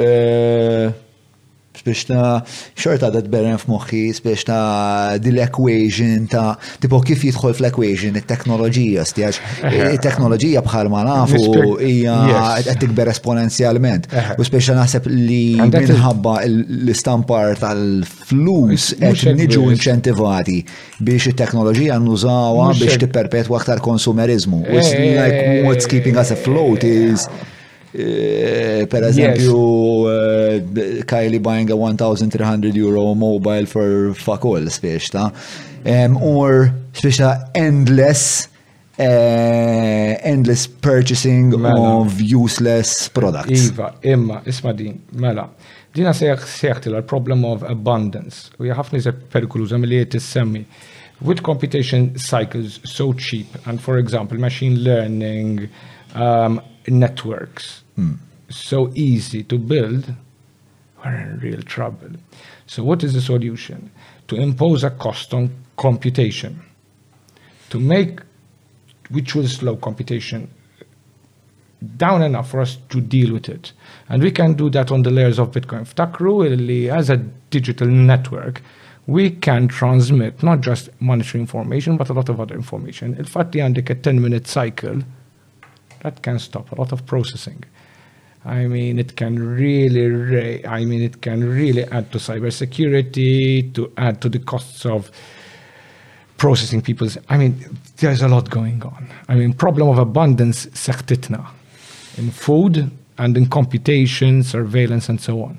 Eh, biex ta' xorta da tberren f'moħħi biex ta' dil-equation ta' tipo kif jidħol fl-equation it-teknoloġija stjax it-teknoloġija bħal ma nafu hija qed tikber esponenzjalment u speċa naħseb li minħabba l-istampar tal-flus qed niġu inċentivati biex it-teknoloġija nużawha biex tipperpetwa aktar konsumerizmu. It's like what's keeping us afloat is Eh, per eżempju, eh, Kylie buying a 1300 euro mobile for fuck all spiex ta' or spiex ta' endless eh, endless purchasing mela. of useless products. Iva, imma, isma din, mela, dina seħ seħti l-problem of abundance u jħafni se perikoluza mill-li jtissemmi. With computation cycles so cheap and for example machine learning um, networks mm. so easy to build, we're in real trouble. So, what is the solution? To impose a cost on computation, to make which will slow computation down enough for us to deal with it. And we can do that on the layers of Bitcoin. Ftakru, as a digital network, we can transmit not just monetary information, but a lot of other information. In fact, the 10 minute cycle that can stop a lot of processing. I mean, it can really, I mean, it can really add to cybersecurity, to add to the costs of processing people's. I mean, there's a lot going on. I mean, problem of abundance سقطتنا in food and in computation, surveillance, and so on.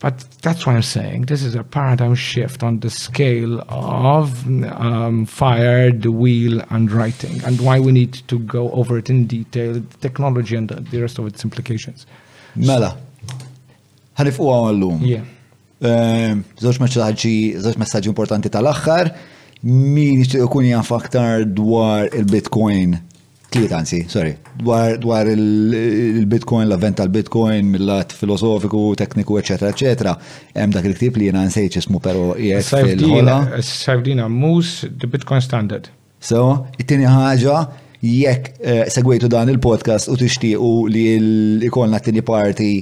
But that's what I'm saying. This is a paradigm shift on the scale of um, fire, the wheel, and writing, and why we need to go over it in detail, the technology and the rest of its implications. Mela, ħanifqu għallum. Yeah. Ehm, zoċ messaġġi, zoċ messaġġi importanti tal-axħar, min jkun jaf aktar dwar il-Bitcoin Tlieta anzi, sorry. Dwar, dwar il-Bitcoin, l-avvent tal-Bitcoin, mill-lat filosofiku, tekniku, eċetera, eċetera. Hemm dak il-ktib li jiena nsejt ismu però qiegħed fil-ħola. Sajfdina Mus, The Bitcoin Standard. So, it-tieni ħaġa, jekk eh, segwejtu dan il-podcast u tixtiequ li ikollna t-tieni parti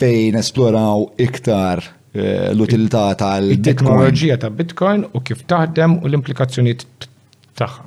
fejn esploraw iktar eh, l-utilità tal-Bitcoin. Teknoloġija ta' Bitcoin u kif taħdem u l-implikazzjonijiet tagħha.